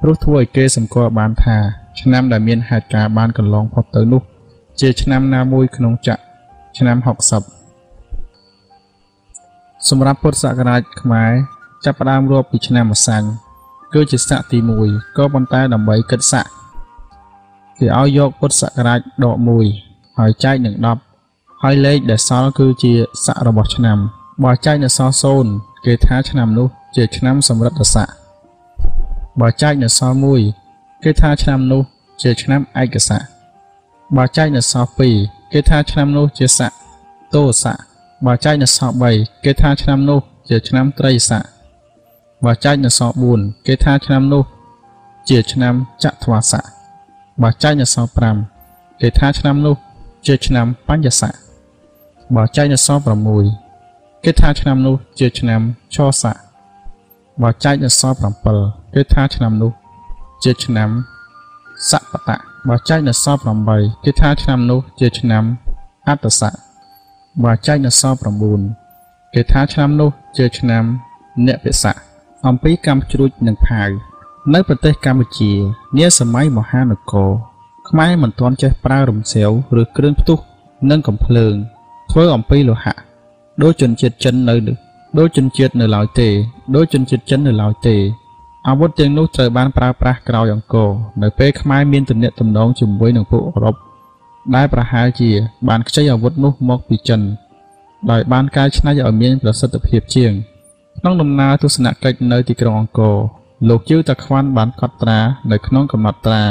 ព្រោះធ្វើឲ្យគេសម្គាល់បានថា ឆ្នាំដែលមានហេតុការណ៍បានកន្លងផុតទៅនោះ ជាឆ្នាំណាមួយក្នុងចក្រឆ្នាំ60សម្រាប់ពុទ្ធសករាជខ្មែរចាប់ផ្ដើមរាប់ពីឆ្នាំម្សាញ់គឺជាស័កទី1ក៏ប៉ុន្តែដើម្បីគិតស័កគេឲ្យយកពុទ្ធសករាជដក1ហើយចែកនឹង10ហើយលេខដែលសល់គឺជាស័ករបស់ឆ្នាំបើចែកនៅសល់0គេថាឆ្នាំនោះ ជាឆ្នាំសម្រិទ្ធស័កបើចែកនៅសល់1គេថាឆ្នាំនោះជាឆ្នាំឯកស័កបើចែកនៅសល់2គេថាឆ្នាំនោះជាស័កតោស័កបើចែកនៅសល់3គេថាឆ្នាំនោះជាឆ្នាំត្រីស័កបើចែកនៅសល់4គេថាឆ្នាំនោះជាឆ្នាំចត្វាស័កបើចែកនៅសល់5គេថាឆ្នាំនោះជាឆ្នាំបញ្ញស័កបើចែកនៅសល់6គេថាឆ្នាំនោះជាឆ្នាំឆស័ក បើចែកនៅសល់7គេថាឆ្នាំនោះ ជាឆ្នាំសពតៈបើចែកនៅសល់8គេថាឆ្នាំនោះជាឆ្នាំអត្តស័កបើចែកនៅសល់9គេថាឆ្នាំនោះជាឆ្នាំអ្នកពិស័កអំពីកម្មជ្រួចនិងផាវនៅប្រទេសកម្ពុជានាសម័យមហានគរខ្មែរមិនទាន់ចេះប្រើរំសាវឬគ្រឿងផ្ទុះនិងកំភ្លើងធ្វើអំពីលោហៈដូចជនជាតិចិននៅ ដូចជនជាតិនៅឡើយទេដូចជនជាតិចិននៅឡើយទេអាវុធទាំងនោះត្រូវបានប្រើប្រាស់ក្រោយអង្គរនៅពេលខ្មែរមានទំនាក់ទំនងជាមួយនឹងពួកអឺរ៉ុបដែលប្រហែលជា បានខ្ចីអាវុធនោះមកពីចិនដោយបានកែច្នៃឲ្យមានប្រសិទ្ធភាពជាងក្នុងដំណើរទស្សនកិច្ចនៅទីក្រុងអង្គរលោកជឿតាខ្វាន់បានកត់ត្រានៅក្នុងកំណត់ត្រា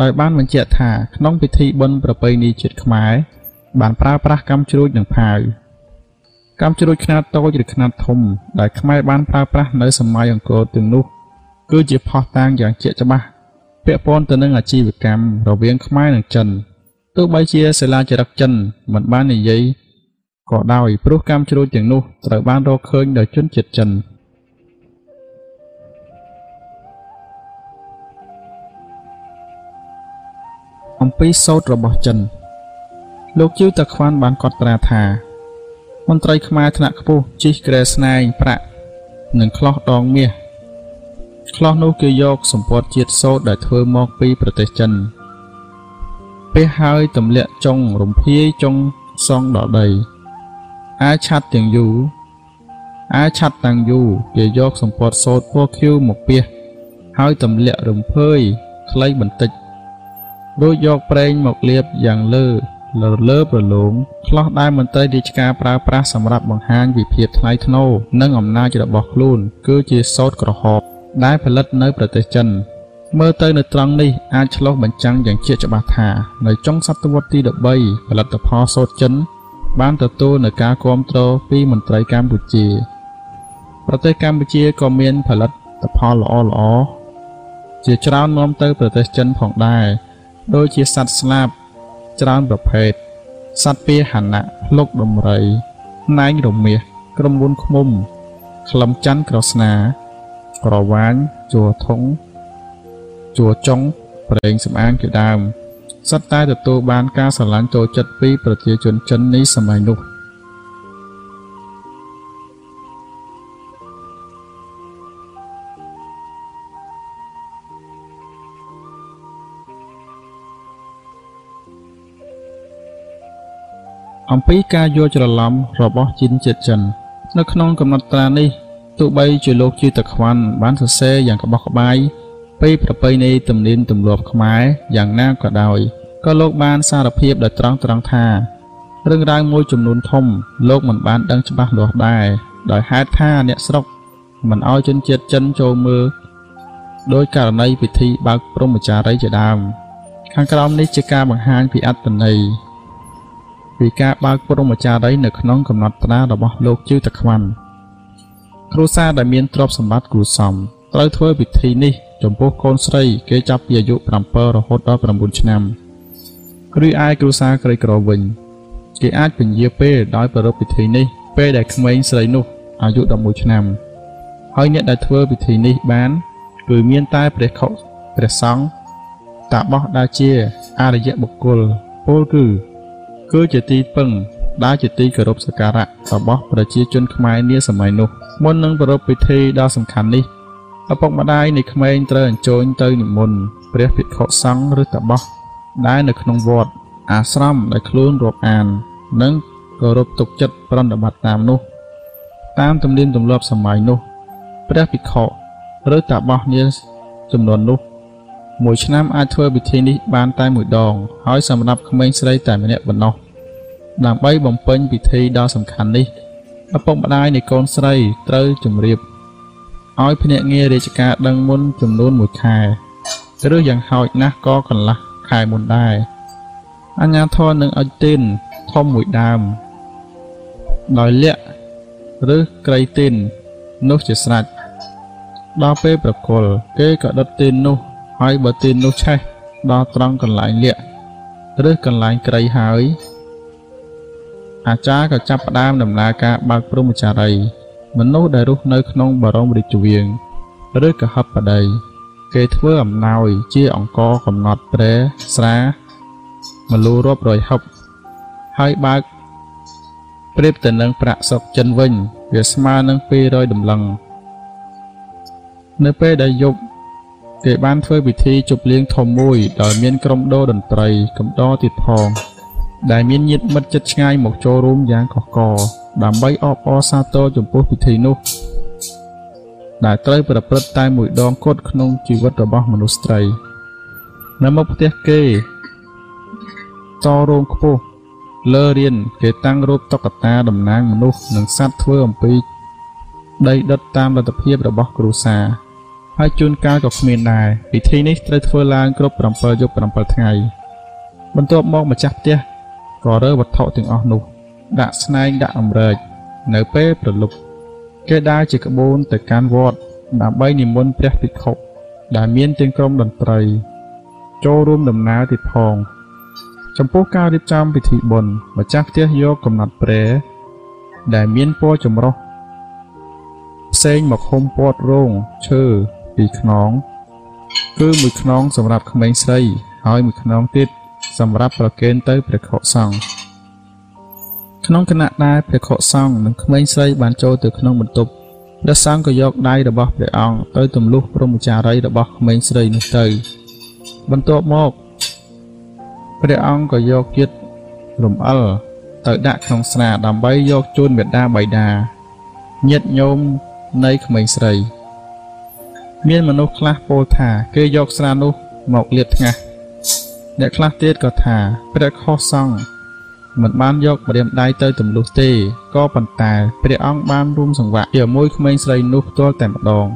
ដោយបានបញ្ជាក់ថាក្នុងពិធីបុណ្យប្រពៃណីជាតិខ្មែរបានប្រើប្រាស់កម្មជ្រួចនិងផាវ កម្មជ្រួចខ្នាតតូចឬខ្នាតធំ ដែលខ្មែរបានប្រើប្រាស់នៅសម័យអង្គរទាំងនោះ គឺជាផុសតាងយ៉ាងជាក់ច្បាស់ពាក់ព័ន្ធទៅនឹងអាជីវកម្មរវាងខ្មែរនិងចិនទោះបីជាសិលាចារឹកចិនមិនបាននិយាយក៏ដោយព្រោះកម្មជ្រួចទាំងនោះត្រូវបានរកឃើញដោយជនជាតិចិនអំពីសោតរបស់ចិន លោកជឿតាខ្វាន់បានកត់ត្រាថា មន្ត្រីខ្មែរថ្នាក់ខ្ពស់ជិះក្រែស្នែងប្រាក់និងខ្លោះដងមាសខ្លោះនោះគេយកសម្ពត់ជាតិសូត្រដែលធ្វើមកពីប្រទេសចិនពេលហើយទម្លាក់ចុងរំភាយចុងសងដល់ដីអាឆាត់ទាំងយូរអាឆាត់តាំងយូរគេយកសម្ពត់សូត្រពណ៌ខៀវមកពះហើយទម្លាក់រំភើយខ្លីបន្តិចដូចយកប្រេងមកលាបយ៉ាងលើ លើលើប្រឡងខ្លោះដែលមន្ត្រីរាជការប្រើប្រាស់សម្រាប់បង្ហាញវិភាពថ្លៃថ្នូរនិងអំណាចរបស់ខ្លួន គឺជាសូត្រក្រហមដែលផលិតនៅប្រទេសចិនមើលទៅនៅត្រង់នេះអាចឆ្លុះបញ្ចាំងយ៉ាងជាក់ច្បាស់ថា នៅចុងសតវត្សទី13ផលិតផលសូត្រចិន បានទទួលនូវការគាំទ្រពីមន្ត្រីកម្ពុជា ប្រទេសកម្ពុជាក៏មានផលិតផលល្អល្អជាច្រើននាំទៅប្រទេសចិនផងដែរដូចជាសត្វស្លាប ច្រើនប្រភេទសត្វពាហនៈភ្លុកដំរីណែងរមាសក្រុមមុនឃ្មុំក្លឹមច័ន្ទក្រស្នាក្រវាញជួរធុងជួរចុងប្រេងសម្អាងជាដើមសិតតែទទួលបានការស្រឡាញ់ចូលចិត្តពីប្រជាជនចិននេះសម័យនោះ អំពីការយល់ច្រឡំរបស់ជីនជាតិចិន នៅក្នុងកំណត់ត្រានេះទោះបីជាលោកជាតខ្វាន់បានសរសេរយ៉ាងក្បោះក្បាយពីប្រពៃណីទំនៀមទម្លាប់ខ្មែរយ៉ាងណាក៏ដោយក៏លោកបានសារភាពដោយត្រង់ត្រង់ថារឿងរ៉ាវមួយចំនួនធំលោកមិនបានដឹងច្បាស់លាស់ដែរដោយហេតុថាអ្នកស្រុកមិនអោយជនជាតិចិនចូលមើលដោយករណីពិធីបើកព្រហ្មចារីយ៍ជាដើមខាងក្រោមនេះជាការបង្ហាញពីអត្តន័យ ពីការបើកព្រហ្មចារីយ៍នៅក្នុងកំណត់ត្រារបស់លោកជឿតខ្វាន់គ្រួសារដែលមានទ្រព្យសម្បត្តិគួរសមត្រូវធ្វើពិធីនេះចំពោះកូនស្រី គេចាប់ពីអាយុ7រហូតដល់9ឆ្នាំឬឯគ្រួសារក្រីក្រវិញ គេអាចពន្យាពេលដោយប្រារព្ធពិធីនេះ ពេលដែលក្មេងស្រីនោះអាយុ11ឆ្នាំ ហើយអ្នកដែលធ្វើពិធីនេះបាន គឺមានតែព្រះខុព្រះសង្ឃតាបោះដែលជាអរិយបុគ្គលពលគឺ គឺជាទីពឹងដែលជាទីគោរពសក្ការៈរបស់ប្រជាជនខ្មែរនាសម័យនោះមុននឹងប្រារព្ធពិធីដ៏សំខាន់នេះឪពុកម្ដាយនៃក្មេងត្រូវអញ្ជើញទៅនិមន្តព្រះភិក្ខុសង្ឃឬតាបោះដែលនៅក្នុងវត្តអាស្រមដែលខ្លួនរាប់អាន និងគោរពទុកចិត្តប្រណិប័តតាមនោះ តាមទំនៀមទម្លាប់សម័យនោះព្រះភិក្ខុឬតាបោះនាចំនួននោះមួយឆ្នាំអាចធ្វើពិធីនេះបានតែមួយដង ហើយសម្រាប់ក្មេងស្រីតែម្នាក់ប៉ុណ្ណោះ ដើម្បីបំពេញពិធីដ៏សំខាន់នេះឪពុកម្ដាយនៃកូនស្រីត្រូវជម្រាបឲ្យភ្នាក់ងាររាជការដឹងមុនចំនួន1ខែឬយ៉ាងហោចណាស់ក៏កន្លះខែមុនដែរអញ្ញាធរនឹងឲ្យទីនធំមួយដើម ដោយលាក់ឬក្រៃទីននោះជាស្រេចដល់ពេលប្រគល់គេក៏ដុតទីននោះហើយបើទីននោះឆេះដល់ត្រង់កន្លែងលាក់ឬកន្លែងក្រៃហើយ អាចារ្យក៏ចាប់ផ្ដើមដំណើរការបើកព្រហ្មចារីយ៍មនុស្សដែលរស់នៅក្នុងបរមរាជវាំងឬកហបបដីគេធ្វើអំណោយជាអង្គកំណត់ព្រែស្រាមលូរាប់រយហឹបហើយបើកប្រៀបទៅនឹងប្រាក់សុកចិនវិញ វាស្មើនឹង200ដំឡឹងនៅពេលដែលយប់គេបានធ្វើពិធីជប់លៀងធំមួយ ដោយមានក្រុមដូរតន្ត្រីកំដរទៀតផង ដែលមានញាតិមិត្តជិតឆ្ងាយមកចូលរួមយ៉ាងកកកដើម្បីអបអរសាទរចំពោះពិធីនោះដែលត្រូវប្រព្រឹត្តតែមួយដងគត់ក្នុងជីវិតរបស់មនុស្សស្រីនៅមុខផ្ទះគេតរោងខ្ពស់លើរៀនគេតាំងរូបតុក្កតាតំណាងមនុស្សនិងសត្វធ្វើអំពីដីដុតតាមលទ្ធភាពរបស់គ្រួសារហើយជួនកាលក៏គ្មានដែរពិធីនេះត្រូវធ្វើឡើងគ្រប់7យប់7ថ្ងៃបន្ទាប់មកម្ចាស់ផ្ទះ ក៏រើវត្ថុទាំងអស់នោះ ដាក់ស្នែងដាក់អំរែកនៅពេលប្រលប់គេដើរជាក្បួនទៅកាន់វត្តដើម្បីនិមន្តព្រះភិក្ខុដែលមានទាំងក្រុមតន្ត្រី ចូលរួមដំណើរទៀតផង ចំពោះការរៀបចំពិធីបុណ្យម្ចាស់ផ្ទះយកកំណត់ព្រែដែលមានពណ៌ចម្រុះផ្សេងមកហុំព័ទ្ធរោងឈើពីខ្នង គឺមួយខ្នងសម្រាប់ក្មេងស្រី ហើយមួយខ្នងទៀត សម្រាប់ប្រគេនទៅព្រះខុសង្ឃក្នុងគណៈដែលព្រះខុសង្ឃនិងក្មេងស្រីបានចូលទៅក្នុងបន្ទប់ព្រះសង្ឃក៏យកដៃរបស់ព្រះអង្គទៅទម្លុះព្រមចារីរបស់ក្មេងស្រីនោះទៅ បន្ទាប់មកព្រះអង្គក៏យកជាតិរំអិលទៅដាក់ក្នុងស្រាដើម្បីយកជូនមេដាបៃតាញាតិញោមនៃក្មេងស្រី មានមនុស្សខ្លះពោលថា គេយកស្រានោះមកលាបថ្ងាស អ្នកខ្លះទៀតក៏ថាព្រះខុសសង្ឃមិនបានយកម្រាមដៃទៅទម្លុះទេក៏ប៉ុន្តែព្រះអង្គបានរួមសង្វាក់ជាមួយក្មេងស្រីនោះផ្ទាល់តែម្ដង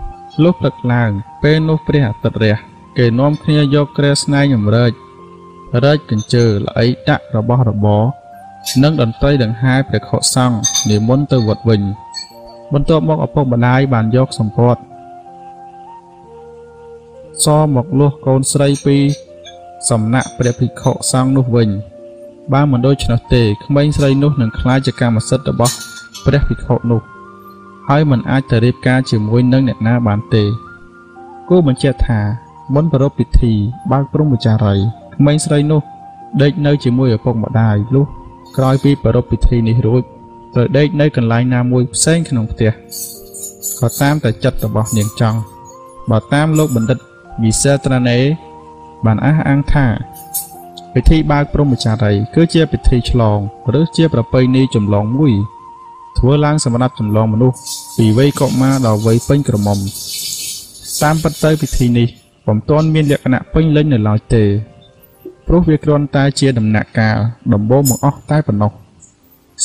លុះព្រឹកឡើងពេលនោះព្រះអាទិត្យរះគេនាំគ្នាយកក្រែស្នែងអម្រែករែកកញ្ជើល្អីដាក់របស់របរនិងតន្ត្រីដង្ហែព្រះខុសង្ឃនិមន្តទៅវត្តវិញបន្ទាប់មកឪពុកម្ដាយបានយកសម្ពត់សមកលុះកូនស្រីពី សំណាក់ព្រះភិក្ខុសង្ឃនោះវិញបើមិនដូច្នោះទេក្មេងស្រីនោះនឹងក្លាយជាកម្មសិទ្ធិរបស់ព្រះភិក្ខុនោះ ហើយមិនអាចទៅរៀបការជាមួយនឹងអ្នកណាបានទេគួរបញ្ជាក់ថាមុនប្រពៃពិធីបើកព្រំវិចារីក្មេងស្រីនោះដេកនៅជាមួយឪពុកម្ដាយលុះក្រោយពីប្រពៃពិធីនេះរួចត្រូវដេកនៅកន្លែងណាមួយផ្សេងក្នុងផ្ទះក៏តាមតែចិត្តរបស់នាងចង់បើតាមលោកបណ្ឌិតវិសេត្រាណេ បានអះអាងថាពិធីបើកព្រហ្មចារីយ៍គឺជាពិធីឆ្លងឬជាប្រពៃណីចម្លងមួយ ធ្វើឡើងសម្រាប់ចម្លងមនុស្សពីវ័យកុមារដល់វ័យពេញក្រមុំតាមពិតទៅពិធីនេះពុំទាន់មានលក្ខណៈពេញលេញនៅឡើយទេព្រោះវាគ្រាន់តែជាដំណាក់កាលដំបូងបង្អស់តែប៉ុណ្ណោះ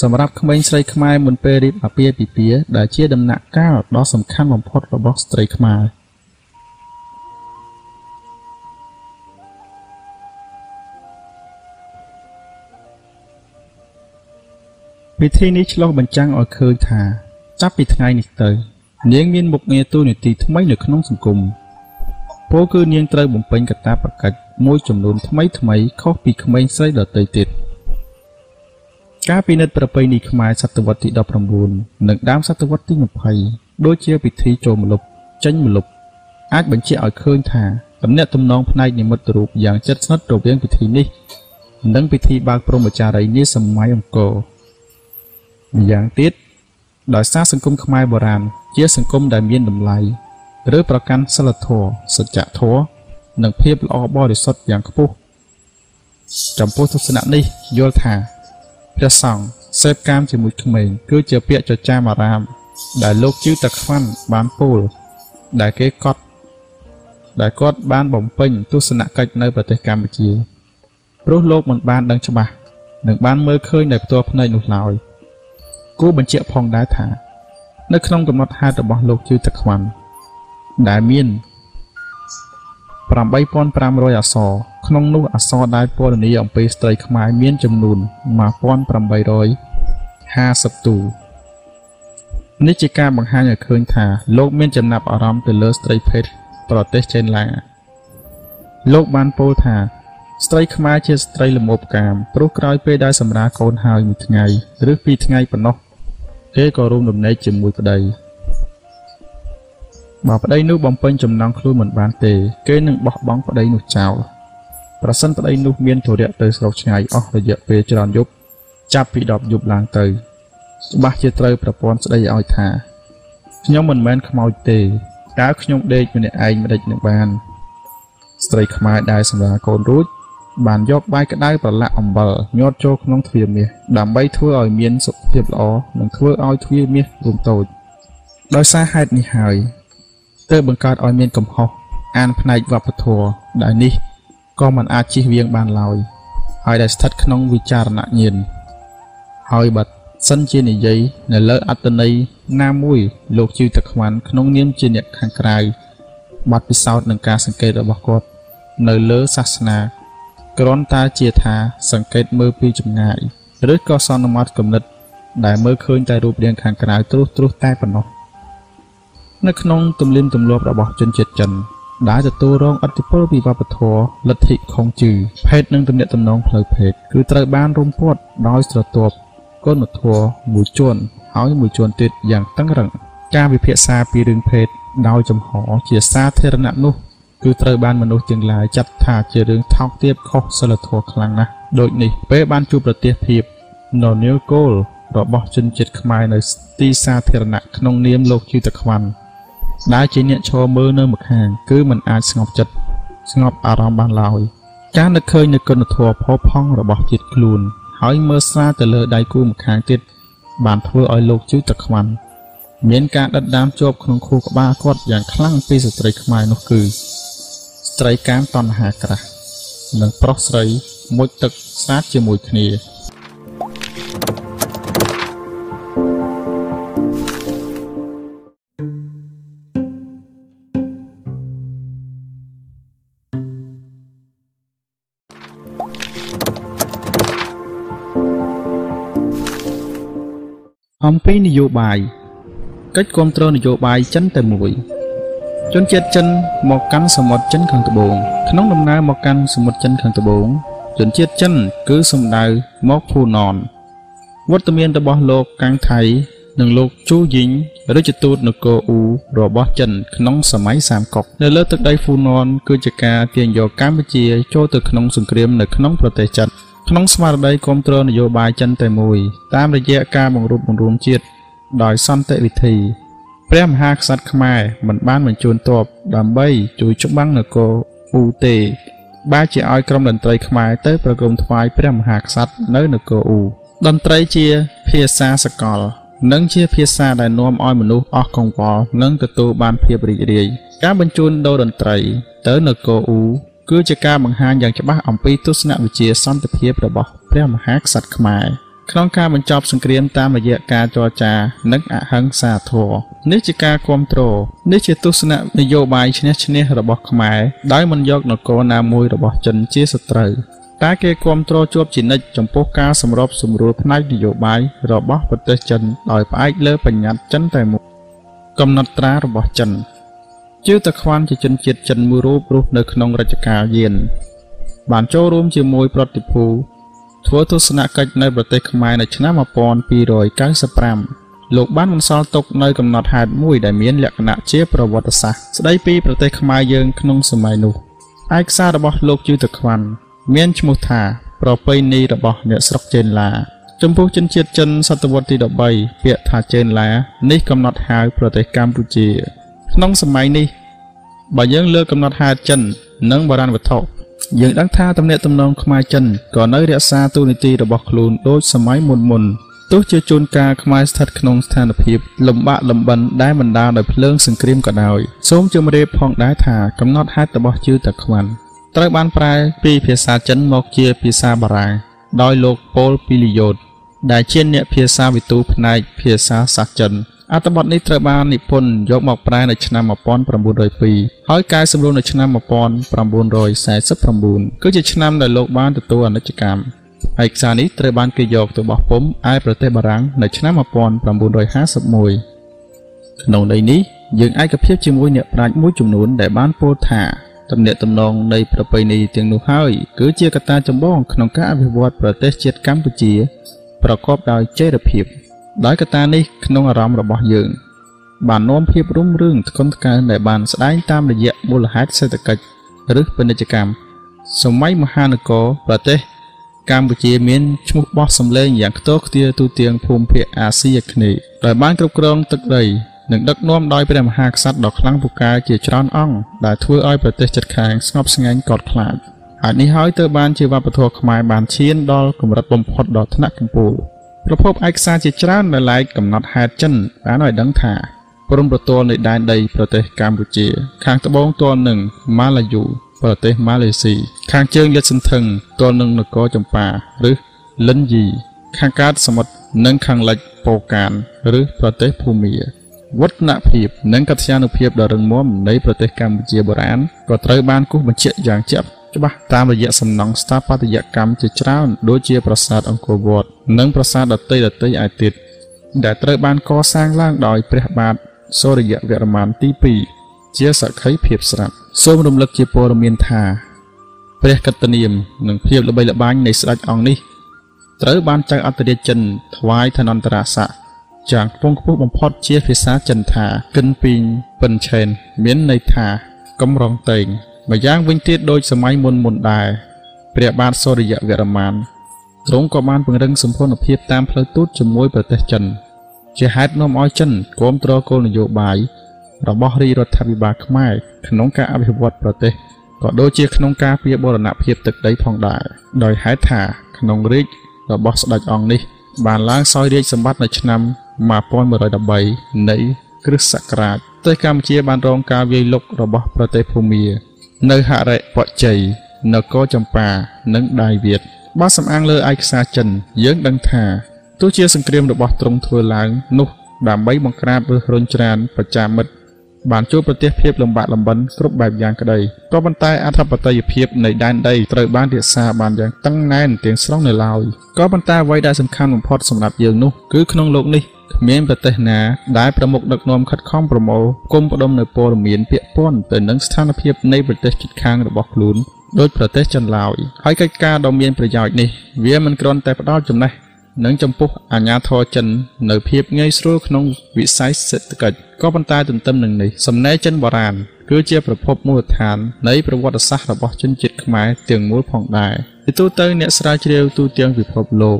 សម្រាប់ក្មេងស្រីខ្មែរមុនពេលរៀបអាពាហ៍ពិពាហ៍ដែលជាដំណាក់កាលដ៏សំខាន់បំផុតរបស់ស្ត្រីខ្មែរ។ ពិធីនេះឆ្លុះបញ្ចាំងឲ្យឃើញថាចាប់ពីថ្ងៃនេះទៅ នាងមានមុខងារទូនាទីថ្មីនៅក្នុងសង្គមពោលគឺនាងត្រូវបំពេញកាតព្វកិច្ចមួយចំនួនថ្មីថ្មីខុសពីក្មេងស្រីដទៃទៀតការពិនិត្យប្រពៃណីខ្មែរសតវត្សទី19និងដើមសតវត្សទី20ដូចជាពិធីចូលម្លប់ចេញម្លប់អាចបញ្ជាក់ឲ្យឃើញថាតំណាក់តំណងផ្នែកនិមិត្តរូបយ៉ាងជិតស្និទ្ធរវាងពិធីនេះ និងពិធីបើកព្រហ្មចារីយ៍នាសម័យអង្គរ ម្យ៉ាងទៀតដោយសារសង្គមខ្មែរបុរាណជាសង្គមដែលមានតម្លៃឬប្រកាន់សិលធម៌សច្ចធម៌និងភាពល្អបរិសុទ្ធយ៉ាងខ្ពស់ចំពោះទស្សនៈនេះយល់ថាព្រះសង្ឃសេពកាមជាមួយក្មេងគឺជាពាក្យចចាមអារាម ដែលលោកជឿតាខ្វាន់បានពោលដែលគេកត់ដែលគាត់បានបំពេញទស្សនកិច្ចនៅប្រទេសកម្ពុជាព្រោះលោកមិនបានដឹងច្បាស់និងបានមើលឃើញដោយផ្ទាល់ភ្នែកនោះឡើយ គួរបញ្ជាក់ផងដែរថានៅក្នុងកំណត់ហេតុរបស់លោកជឿតាខ្វាន់ដែលមាន8500អក្សរក្នុងនោះអក្សរដែលពណ៌នាអំពីស្ត្រីខ្មែរមានចំនួន1850ទូនេះជាការបង្ហាញឲ្យឃើញថាលោកមានចំណាប់អារម្មណ៍ទៅលើស្ត្រីភេទប្រទេសចេនឡាលោកបានពោលថា ស្ត្រីខ្មែរជាស្ត្រីល្មមកាមព្រោះក្រោយពេលដែលសម្រាកូនហើយមួយថ្ងៃឬពីរថ្ងៃប៉ុណ្ណោះគេក៏រួមដំណេកជាមួយប្តីបើប្តីនោះបំពេញចំណងខ្លួនមិនបានទេ គេនឹងបោះបង់ប្តីនោះចោលប្រសិនប្តីនោះមានទុរៈទៅស្រុកឆ្ងាយអស់រយៈពេលច្រើនយប់ចាប់ពី10យប់ឡើងទៅច្បាស់ជាត្រូវប្រពន្ធស្ដីឲ្យថាខ្ញុំមិនមែនខ្មោចទេតើខ្ញុំដេកម្នាក់ឯងមិនដេចនឹងបាន ស្ត្រីខ្មែរដែលសម្រាប់កូនរួច បានយកបាយក្តៅប្រឡាក់អំបិលញាត់ចូលក្នុងទ្វារមាសដើម្បីធ្វើឲ្យមានសុខភាពល្អនិងធ្វើឲ្យទ្វារមាសរួមតូចដោយសារហេតុនេះហើយទើបបង្កើតឲ្យមានកំហុសអានផ្នែកវប្បធម៌ដែលនេះក៏មិនអាចជិះវៀងបានឡើយហើយដែលស្ថិតក្នុងវិចារណញ្ញាណហើយបាត់សិនជានិយាយនៅលើអត្តន័យណាមួយលោកជីវតខ្វាន់ក្នុងនាមជាអ្នកខាងក្រៅបាត់ពិសោធន៍នឹងការសង្កេតរបស់គាត់នៅលើសាសនា គ្រាន់តែជាថាសង្កេតមើលពីចម្ងាយឬក៏សន្មត់គំនិត ដែលមើលឃើញតែរូបរាងខាងក្រៅត្រុសត្រុសតែប៉ុណ្ណោះនៅក្នុងទំនៀមទម្លាប់របស់ជនជាតិចិនដែលទទួលរងឥទ្ធិពលពីវប្បធម៌លទ្ធិខុងជឺភេទនិងទំនាក់ទំនងផ្លូវភេទគឺត្រូវបានរុំព័ទ្ធដោយស្រទាប់គុណធម៌មួយជាន់ហើយមួយជាន់ទៀតយ៉ាងតឹងរឹងការវិភាគសាពីរឿងភេទដោយចំហជាសាធារណៈនោះ គឺត្រូវបានមនុស្សទាំងឡាយចាត់ថាជារឿងថោកទាបខុសសិលធម៌ខ្លាំងណាស់ដូចនេះពេលបានជួបប្រទេសភាពននីលគោលរបស់ជនជាតិខ្មែរនៅទីសាធារណៈក្នុងនាមលោកជីតខ្វាន់ដែលជាអ្នកឈរមើលនៅម្ខាង គឺมันអាចស្ងប់ចិត្តស្ងប់អារម្មណ៍បានឡើយការនឹកឃើញនៅគុណធម៌ផុសផង់របស់ជាតិខ្លួន ហើយមើលស្រាលទៅលើដៃគូម្ខាងទៀតបានធ្វើឲ្យលោកជឿទឹកខ្វាន់មានការដិតដាមជាប់ក្នុងខួរក្បាលគាត់យ៉ាងខ្លាំងពីស្ត្រីខ្មែរនោះគឺ ស្ត្រីកាមតណ្ហាក្រាស់និងប្រុសស្រីមុជទឹកស្អាតជាមួយគ្នាអំពីនយោបាយកិច្ចគ្រប់គ្រងនយោបាយចិនតែមួយ ជនជាតិចិនមកកាន់សមុទ្រចិនខាងត្បូងក្នុងដំណើរមកកាន់សមុទ្រចិនខាងត្បូងជនជាតិចិនគឺសំដៅមកភូណនវត្តមានរបស់លោកកាំងថៃ និងលោកជូយីងរាជទូតនគរអ៊ូរបស់ចិន ក្នុងសម័យសាមកុកនៅលើទឹកដីហ្វូណនគឺជាការទាញយកកម្ពុជាចូលទៅក្នុងសង្គ្រាមនៅក្នុងប្រទេសចិនក្នុងស្មារតីគ្រប់គ្រងនយោបាយចិនតែមួយ តាមរយៈការបង្រួបបង្រួមជាតិដោយសន្តិវិធី ព្រះមហាក្សត្រខ្មែរមិនបានបញ្ជូនទ័ពដើម្បីជួយច្បាំងនគរអ៊ូទេបែរជាឲ្យក្រុមតន្ត្រីខ្មែរទៅប្រគំថ្វាយព្រះមហាក្សត្រនៅនគរអ៊ូតន្ត្រីជាភាសាសកល និងជាភាសាដែលនាំឲ្យមនុស្សអស់កង្វល់និងទទួលបានភាពរីករាយការបញ្ជូនដូរតន្ត្រីទៅនគរអ៊ូគឺជាការបង្ហាញយ៉ាងច្បាស់អំពីទស្សនវិជ្ជាសន្តិភាពរបស់ព្រះមហាក្សត្រខ្មែរ ក្នុងការបញ្ចប់សង្គ្រាមតាមរយៈការចរចា និងអហិង្សាធម៌នេះជាការគ្រប់គ្រងនេះជាទស្សនៈនយោបាយឈ្នះឈ្នះរបស់ខ្មែរដោយមិនយកនគរណាមួយរបស់ចិនជាសត្រូវតែគេគ្រប់គ្រងជាប់ជានិច្ចចំពោះការសម្របសម្រួលផ្នែកនយោបាយរបស់ប្រទេសចិនដោយផ្អែកលើបញ្ញត្តិចិនតែមួយកំណត់ត្រារបស់ចិនជឿតខ្វាន់ជាជនជាតិចិនមួយរូបរស់នៅក្នុងរជ្ជកាលយានបានចូលរួមជាមួយប្រតិភូ ធ្វើទស្សនកិច្ចនៅប្រទេសខ្មែរនៅឆ្នាំ1295លោកបានបន្សល់ទុកនៅកំណត់ហេតុមួយដែលមានលក្ខណៈជាប្រវត្តិសាស្ត្រស្ដីពីប្រទេសខ្មែរយើងក្នុងសម័យនោះឯកសាររបស់លោកជឿតខ្វាន់មានឈ្មោះថាប្រពៃណីរបស់អ្នកស្រុកចេនឡាចំពោះជនជាតិចិនសតវត្សទី13ពាក្យថាចេនឡានេះកំណត់ហៅប្រទេសកម្ពុជា ក្នុងសម័យនេះបើយើងលើកកំណត់ហេតុចិន និងបរាណវត្ថុ យើងដឹងថាទំនាក់ទំនងខ្មែរចិនក៏នៅរក្សាទូនីតិរបស់ខ្លួនដូចសម័យមុនមុនទទោះជាជួនកាលខ្មែរស្ថិតក្នុងស្ថានភាពលំបាកលំបិនដែលបណ្ដាលដោយភ្លើងសង្គ្រាមក៏ដោយសូមជម្រាបផងដែរថាកំណត់ហេតុរបស់ជឿតាខ្វាន់ត្រូវបានប្រែពីភាសាចិនមកជាភាសាបារាំងដោយលោកប៉ូលពីលីយ៉ូតដែលជាអ្នកភាសាវិទូផ្នែកភាសាសាស្ត្រចិន អត្ថបទនេះត្រូវបាននិពន្ធយកមកប្រែនៅឆ្នាំ1902ហើយកែសម្រួលនៅឆ្នាំ1949គឺជាឆ្នាំដែលលោកបានទទួលអនិច្ចកម្មឯកសារនេះត្រូវបានគេយកទៅបោះពុម្ពឯប្រទេសបារាំងនៅឆ្នាំ1951ក្នុងន័យនេះយើងឯកភាពជាមួយអ្នកប្រាជ្ញមួយចំនួនដែលបានពោលថាទំនាក់ទំនងនៃប្រពៃណីទាំងនោះហើយគឺជាកត្តាចម្បងក្នុងការអភិវឌ្ឍប្រទេសជាតិកម្ពុជា ប្រកបដោយចីរភាព ដោយកត្តានេះក្នុងអារម្មណ៍របស់យើង បាននាំភាពរុងរឿងធ្ងន់ធ្ងរដែលបានស្ដែងតាមរយៈមូលហេតុសេដ្ឋកិច្ចឬពាណិជ្ជកម្មសម័យមហានគរប្រទេស កម្ពុជាមានឈ្មោះបោះសម្លេងយ៉ាងខ្ទរខ្ទារទូទាំងភូមិភាគអាស៊ីអាគ្នេយ៍ដោយបានគ្រប់គ្រងទឹកដីនិងដឹកនាំដោយព្រះមហាក្សត្រដ៏ខ្លាំងពូកែជាច្រើនអង្គដែលធ្វើឲ្យប្រទេសជិតខាងស្ងប់ស្ងាញ់កោតខ្លាចហើយនេះហើយទើបបានជាវប្បធម៌ខ្មែរបានឈានដល់កម្រិតបំផុតដ៏ថ្នាក់កំពូល ប្រភពឯកសារជាច្រើនដែលឡែកកំណត់ហេតុចិនបានឲ្យដឹងថាព្រំប្រទល់នៃដែនដីប្រទេសកម្ពុជា ខាងត្បូងទាល់នឹងម៉ាឡាយូប្រទេសម៉ាឡេស៊ីខាងជើងលាតសន្ធឹងទាល់នឹងនគរចម្ប៉ាឬលិនយីខាងកើតសមុទ្រនិងខាងលិចប៉ូកាន ឬប្រទេសភូមាវឌ្ឍនភាពនិងកត្យានុភាពដ៏រឹងមាំនៃប្រទេសកម្ពុជាបុរាណក៏ត្រូវបានគូសបញ្ជាក់យ៉ាងជាក់ ច្បាស់តាមរយៈសំណង់ស្ថាបត្យកម្មជាច្រើនដូចជាប្រាសាទអង្គរវត្តនិងប្រាសាទដតីដតីឯទៀតដែលត្រូវបានកសាងឡើងដោយព្រះបាទសូរ្យវរ្ម័នទី2ជាសក្ខីភាពស្រាប់សូមរំលឹកជាព័ត៌មានថា ព្រះកតនាមនិងភាពល្បីល្បាញនៃស្ដេចអង្គនេះត្រូវបានចៅអន្តរាជចិនថ្វាយឋានន្តរស័ក្តិយ៉ាងខ្ពង់ខ្ពស់បំផុតជាភាសាចិនថាគិនពីងពិនឆេន មានន័យថាកំរងតេង ម្យ៉ាងវិញទៀតដូចសម័យមុនមុនដែរព្រះបាទសូរ្យវរ្ម័នទ្រង់ក៏បានពង្រឹងសម្ព័ន្ធភាពតាមផ្លូវទូតជាមួយប្រទេសចិន ជាហេតុនាំឲ្យចិនគ្រប់គ្រងគោលនយោបាយរបស់រាជរដ្ឋាភិបាលខ្មែរក្នុងការអភិវឌ្ឍប្រទេសក៏ដូចជាក្នុងការពៀបរណភាពទឹកដីផងដែរដោយហេតុថាក្នុងរាជរបស់ស្ដេចអង្គនេះ បានឡើងសោយរាជសម្បត្តិនៅឆ្នាំ1113នៃគ្រិស្តសករាជប្រទេសកម្ពុជាបានរងការវាយលុករបស់ប្រទេសភូមា នៅហរិវជ័យនគរចម្ប៉ានិងដាយវៀតបើសំអាងលើឯកសារចិន យើងដឹងថាទោះជាសង្គ្រាមរបស់ទ្រង់ធ្វើឡើងនោះដើម្បីបង្ក្រាបឬរុញច្រានប្រចាំមិត្តបានជួបប្រទះភាពលំបាកលំបិនគ្រប់បែបយ៉ាងក្តីក៏ប៉ុន្តែអធិបតេយ្យភាពនៃដែនដីត្រូវបានរក្សាបានយ៉ាងតឹងណែនទាំងស្រុងនៅឡើយក៏ប៉ុន្តែអ្វីដែលសំខាន់បំផុតសម្រាប់យើងនោះគឺក្នុងលោកនេះ គ្មានប្រទេសណាដែលប្រមុខដឹកនាំខិតខំប្រមូលគុំផ្ដុំនៅព័ត៌មានពាក់ព័ន្ធទៅនឹងស្ថានភាពនៃប្រទេសជិតខាងរបស់ខ្លួនដោយប្រទេសចិនឡើយហើយកិច្ចការដ៏មានប្រយោជន៍នេះវាមិនគ្រាន់តែផ្ដល់ចំណេះនិងចំពោះអាញាធរចិននៅភាពងាយស្រួលក្នុងវិស័យសេដ្ឋកិច្ចក៏ប៉ុន្តែទន្ទឹមនឹងនេះសំណេរចិនបុរាណគឺជាប្រភពមូលដ្ឋាននៃប្រវត្តិសាស្ត្ររបស់ជនជាតិខ្មែរទាំងមូលផងដែរពីទូទៅអ្នកស្រាវជ្រាវទូទាំងពិភពលោក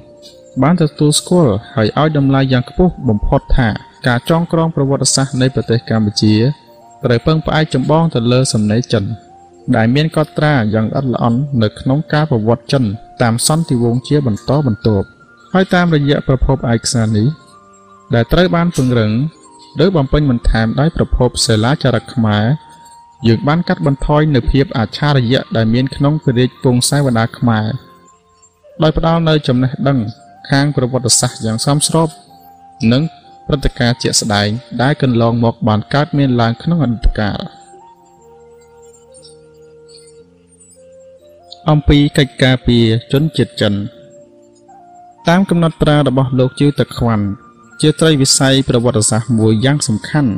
បានទទួលស្គាល់ហើយឲ្យតម្លៃយ៉ាងខ្ពស់បំផុតថាការចងក្រងប្រវត្តិសាស្ត្រនៃប្រទេសកម្ពុជាត្រូវពឹងផ្អែកចម្បងទៅលើសំណេរចិនដែលមានកត់ត្រាយ៉ាងល្អិតល្អន់នៅក្នុងការប្រវត្តិចិនតាមសន្តិវង្សជាបន្តបន្ទាប់ហើយតាមរយៈប្រភពឯកសារនេះដែលត្រូវបានពង្រឹងឬបំពេញបន្ថែមដោយប្រភពសិលាចារឹកខ្មែរយើងបានកាត់បន្ថយនៅភាពអច្ឆរិយៈដែលមានក្នុងព្រះរាជពងសាវតាខ្មែរដោយផ្ដល់នៅចំណេះដឹង ខាងប្រវត្តិសាស្ត្រយ៉ាងសមស្របនិងព្រឹត្តិការណ៍ជាក់ស្ដែងដែលកន្លងមកបានកើតមានឡើងក្នុងអតីតកាលអំពីកិច្ចការពារជនជាតិចិន តាមកំណត់ត្រារបស់លោកជឿតខ្វាន់ជាត្រីវិស័យប្រវត្តិសាស្ត្រមួយយ៉ាងសំខាន់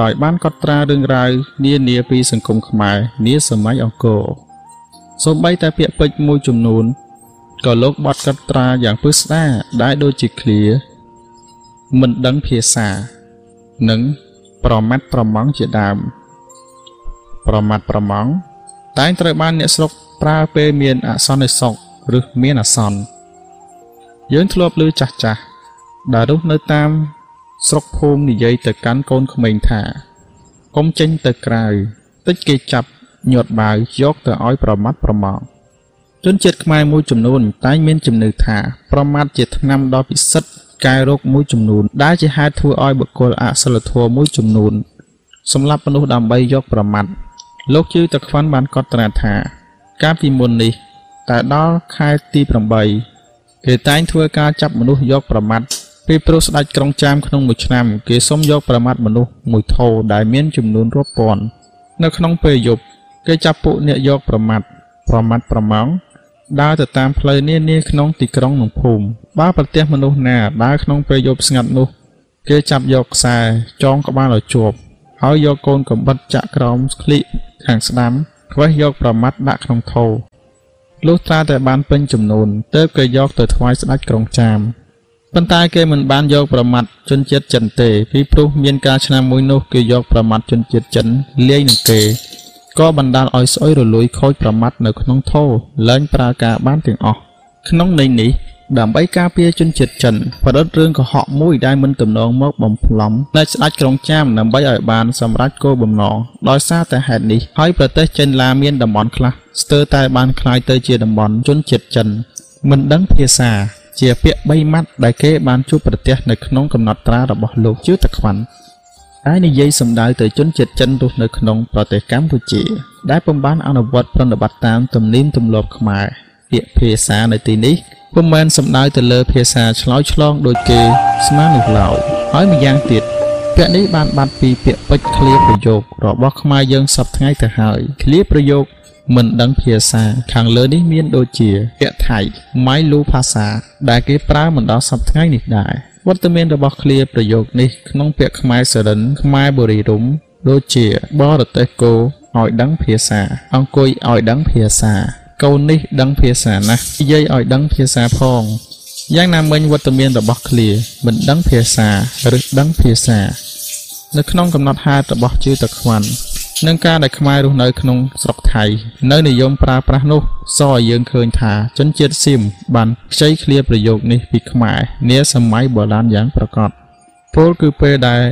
ដោយបានកត់ត្រារឿងរ៉ាវនានាពីសង្គមខ្មែរនាសម័យអង្គរសូម្បីតែពាក្យពេចន៍មួយចំនួន ក៏លោកបត់កត់ត្រាយ៉ាងពិស្ដារដែលដូចជាឃ្លាមិនដឹងភាសានិងប្រមាត់ប្រមងជាដើមប្រមាត់ប្រមងតែងត្រូវបានអ្នកស្រុកប្រើពេលមានអសន្និសុខឬមានអាសន្នយើងធ្លាប់ឮចាស់ចាស់ដែលរស់នៅតាមស្រុកភូមិនិយាយទៅកាន់កូនក្មេងថាកុំចេញទៅក្រៅតិចគេចាប់ញាត់បាវយកទៅឲ្យប្រមាត់ប្រមង ជនជាតិខ្មែរមួយចំនួនតែងមានជំនឿថាប្រមាថជាថ្នាំដ៏ពិសិដ្ឋកែរោគមួយចំនួន ដែលជាហេតុធ្វើឲ្យបុគ្គលអសិលធម៌មួយចំនួនសម្រាប់មនុស្សដើម្បីយកប្រមាថលោកជឿតខ្វាន់បានកត់ត្រាថាកាលពីមុននេះតែដល់ខែទី8គេតែងធ្វើការចាប់មនុស្សយកប្រមាថពេលព្រោះស្ដេចក្រុងចាមក្នុងមួយឆ្នាំ គេសុំយកប្រមាថមនុស្សមួយថោដែលមានចំនួនរាប់ពាន់នៅក្នុងពេលយប់គេចាប់ពួកអ្នកយកប្រមាថប្រមាថប្រម៉ង ដើរទៅតាមផ្លូវនានាក្នុងទីក្រុងនិងភូមិបើប្រទេសមនុស្សណាដើរក្នុងពេលយប់ស្ងាត់នោះគេចាប់យកខ្សែចងក្បាលឲ្យជាប់ហើយយកកូនកំបិតចាក់ក្រោមក្លៀកខាងស្ដាំខ្វេះយកប្រមាត់ដាក់ក្នុងថោលុះត្រាតែបានពេញចំនួនទើបគេយកទៅថ្វាយស្ដេចក្រុងចាមប៉ុន្តែគេមិនបានយកប្រមាត់ជនជាតិចិនទេពីព្រោះមានការឆ្នាំមួយនោះគេយកប្រមាត់ជនជាតិចិនលាយនឹងគេ ក៏បណ្ដាលឲ្យស្អុយរលួយខូចប្រមាត់នៅក្នុងថោលែងប្រើការបានទាំងអស់ក្នុងន័យនេះដើម្បីការពារជនជាតិចិនប្រឌិតរឿងកុហកមួយដែលមិនទំនងមកបំផ្លំនៅស្ដេចក្រុងចាមដើម្បីឲ្យបានសម្រេចគោលបំណងដោយសារតែហេតុនេះហើយប្រទេសចិនឡាមានតំបន់ខ្លះស្ទើរតែបានคล้ายទៅជាតំបន់ជនជាតិចិន មិនដឹងភាសាជាពាក្យ3ម៉ាត់ដែលគេបានជួបប្រទះនៅក្នុងកំណត់ត្រារបស់លោកជឿតខ្វាន់ ហើយនិយាយសម្ដៅទៅជនជាតិចិនរស់នៅក្នុងប្រទេសកម្ពុជា ដែលពុំបានអនុវត្តប្រតិបត្តិតាមទំនៀមទម្លាប់ខ្មែរពាក្យភាសានៅទីនេះពុំមែនសំដៅទៅលើភាសាឆ្លោយឆ្លងដូចគេស្មាននោះឡើយហើយម្យ៉ាងទៀតពាក្យនេះបានបាត់ពីពាក្យពេចន៍ឃ្លាប្រយោគរបស់ខ្មែរយើងសពថ្ងៃទៅហើយឃ្លាប្រយោគមិនដឹងភាសាខាងលើនេះមានដូចជាពាក្យថៃម៉ៃលូភាសាដែលគេប្រើមិនដល់សពថ្ងៃនេះដែរ វត្តមានរបស់ឃ្លាប្រយោគនេះក្នុងពាក្យខ្មែរសរិនខ្មែរបុរីរំដូចជាបរទេសគោឲ្យដឹងភាសា អង្គុយឲ្យដឹងភាសា កូននេះដឹងភាសាណាស់និយាយឲ្យដឹងភាសាផងយ៉ាងណាមិញវត្តមានរបស់ឃ្លាមិនដឹងភាសាឬដឹងភាសា នៅក្នុងកំណត់ហេតុរបស់ជឿតខ្វាន់ នឹងការដែលខ្មែររស់នៅក្នុងស្រុកថៃនៅនិយមប្រើប្រាស់នោះសឲ្យយើងឃើញថាជនជាតិសៀមបានខ្ចីឃ្លាប្រយោគនេះពីខ្មែរនាសម័យបុរាណយ៉ាងប្រកបពលគឺពេលដែល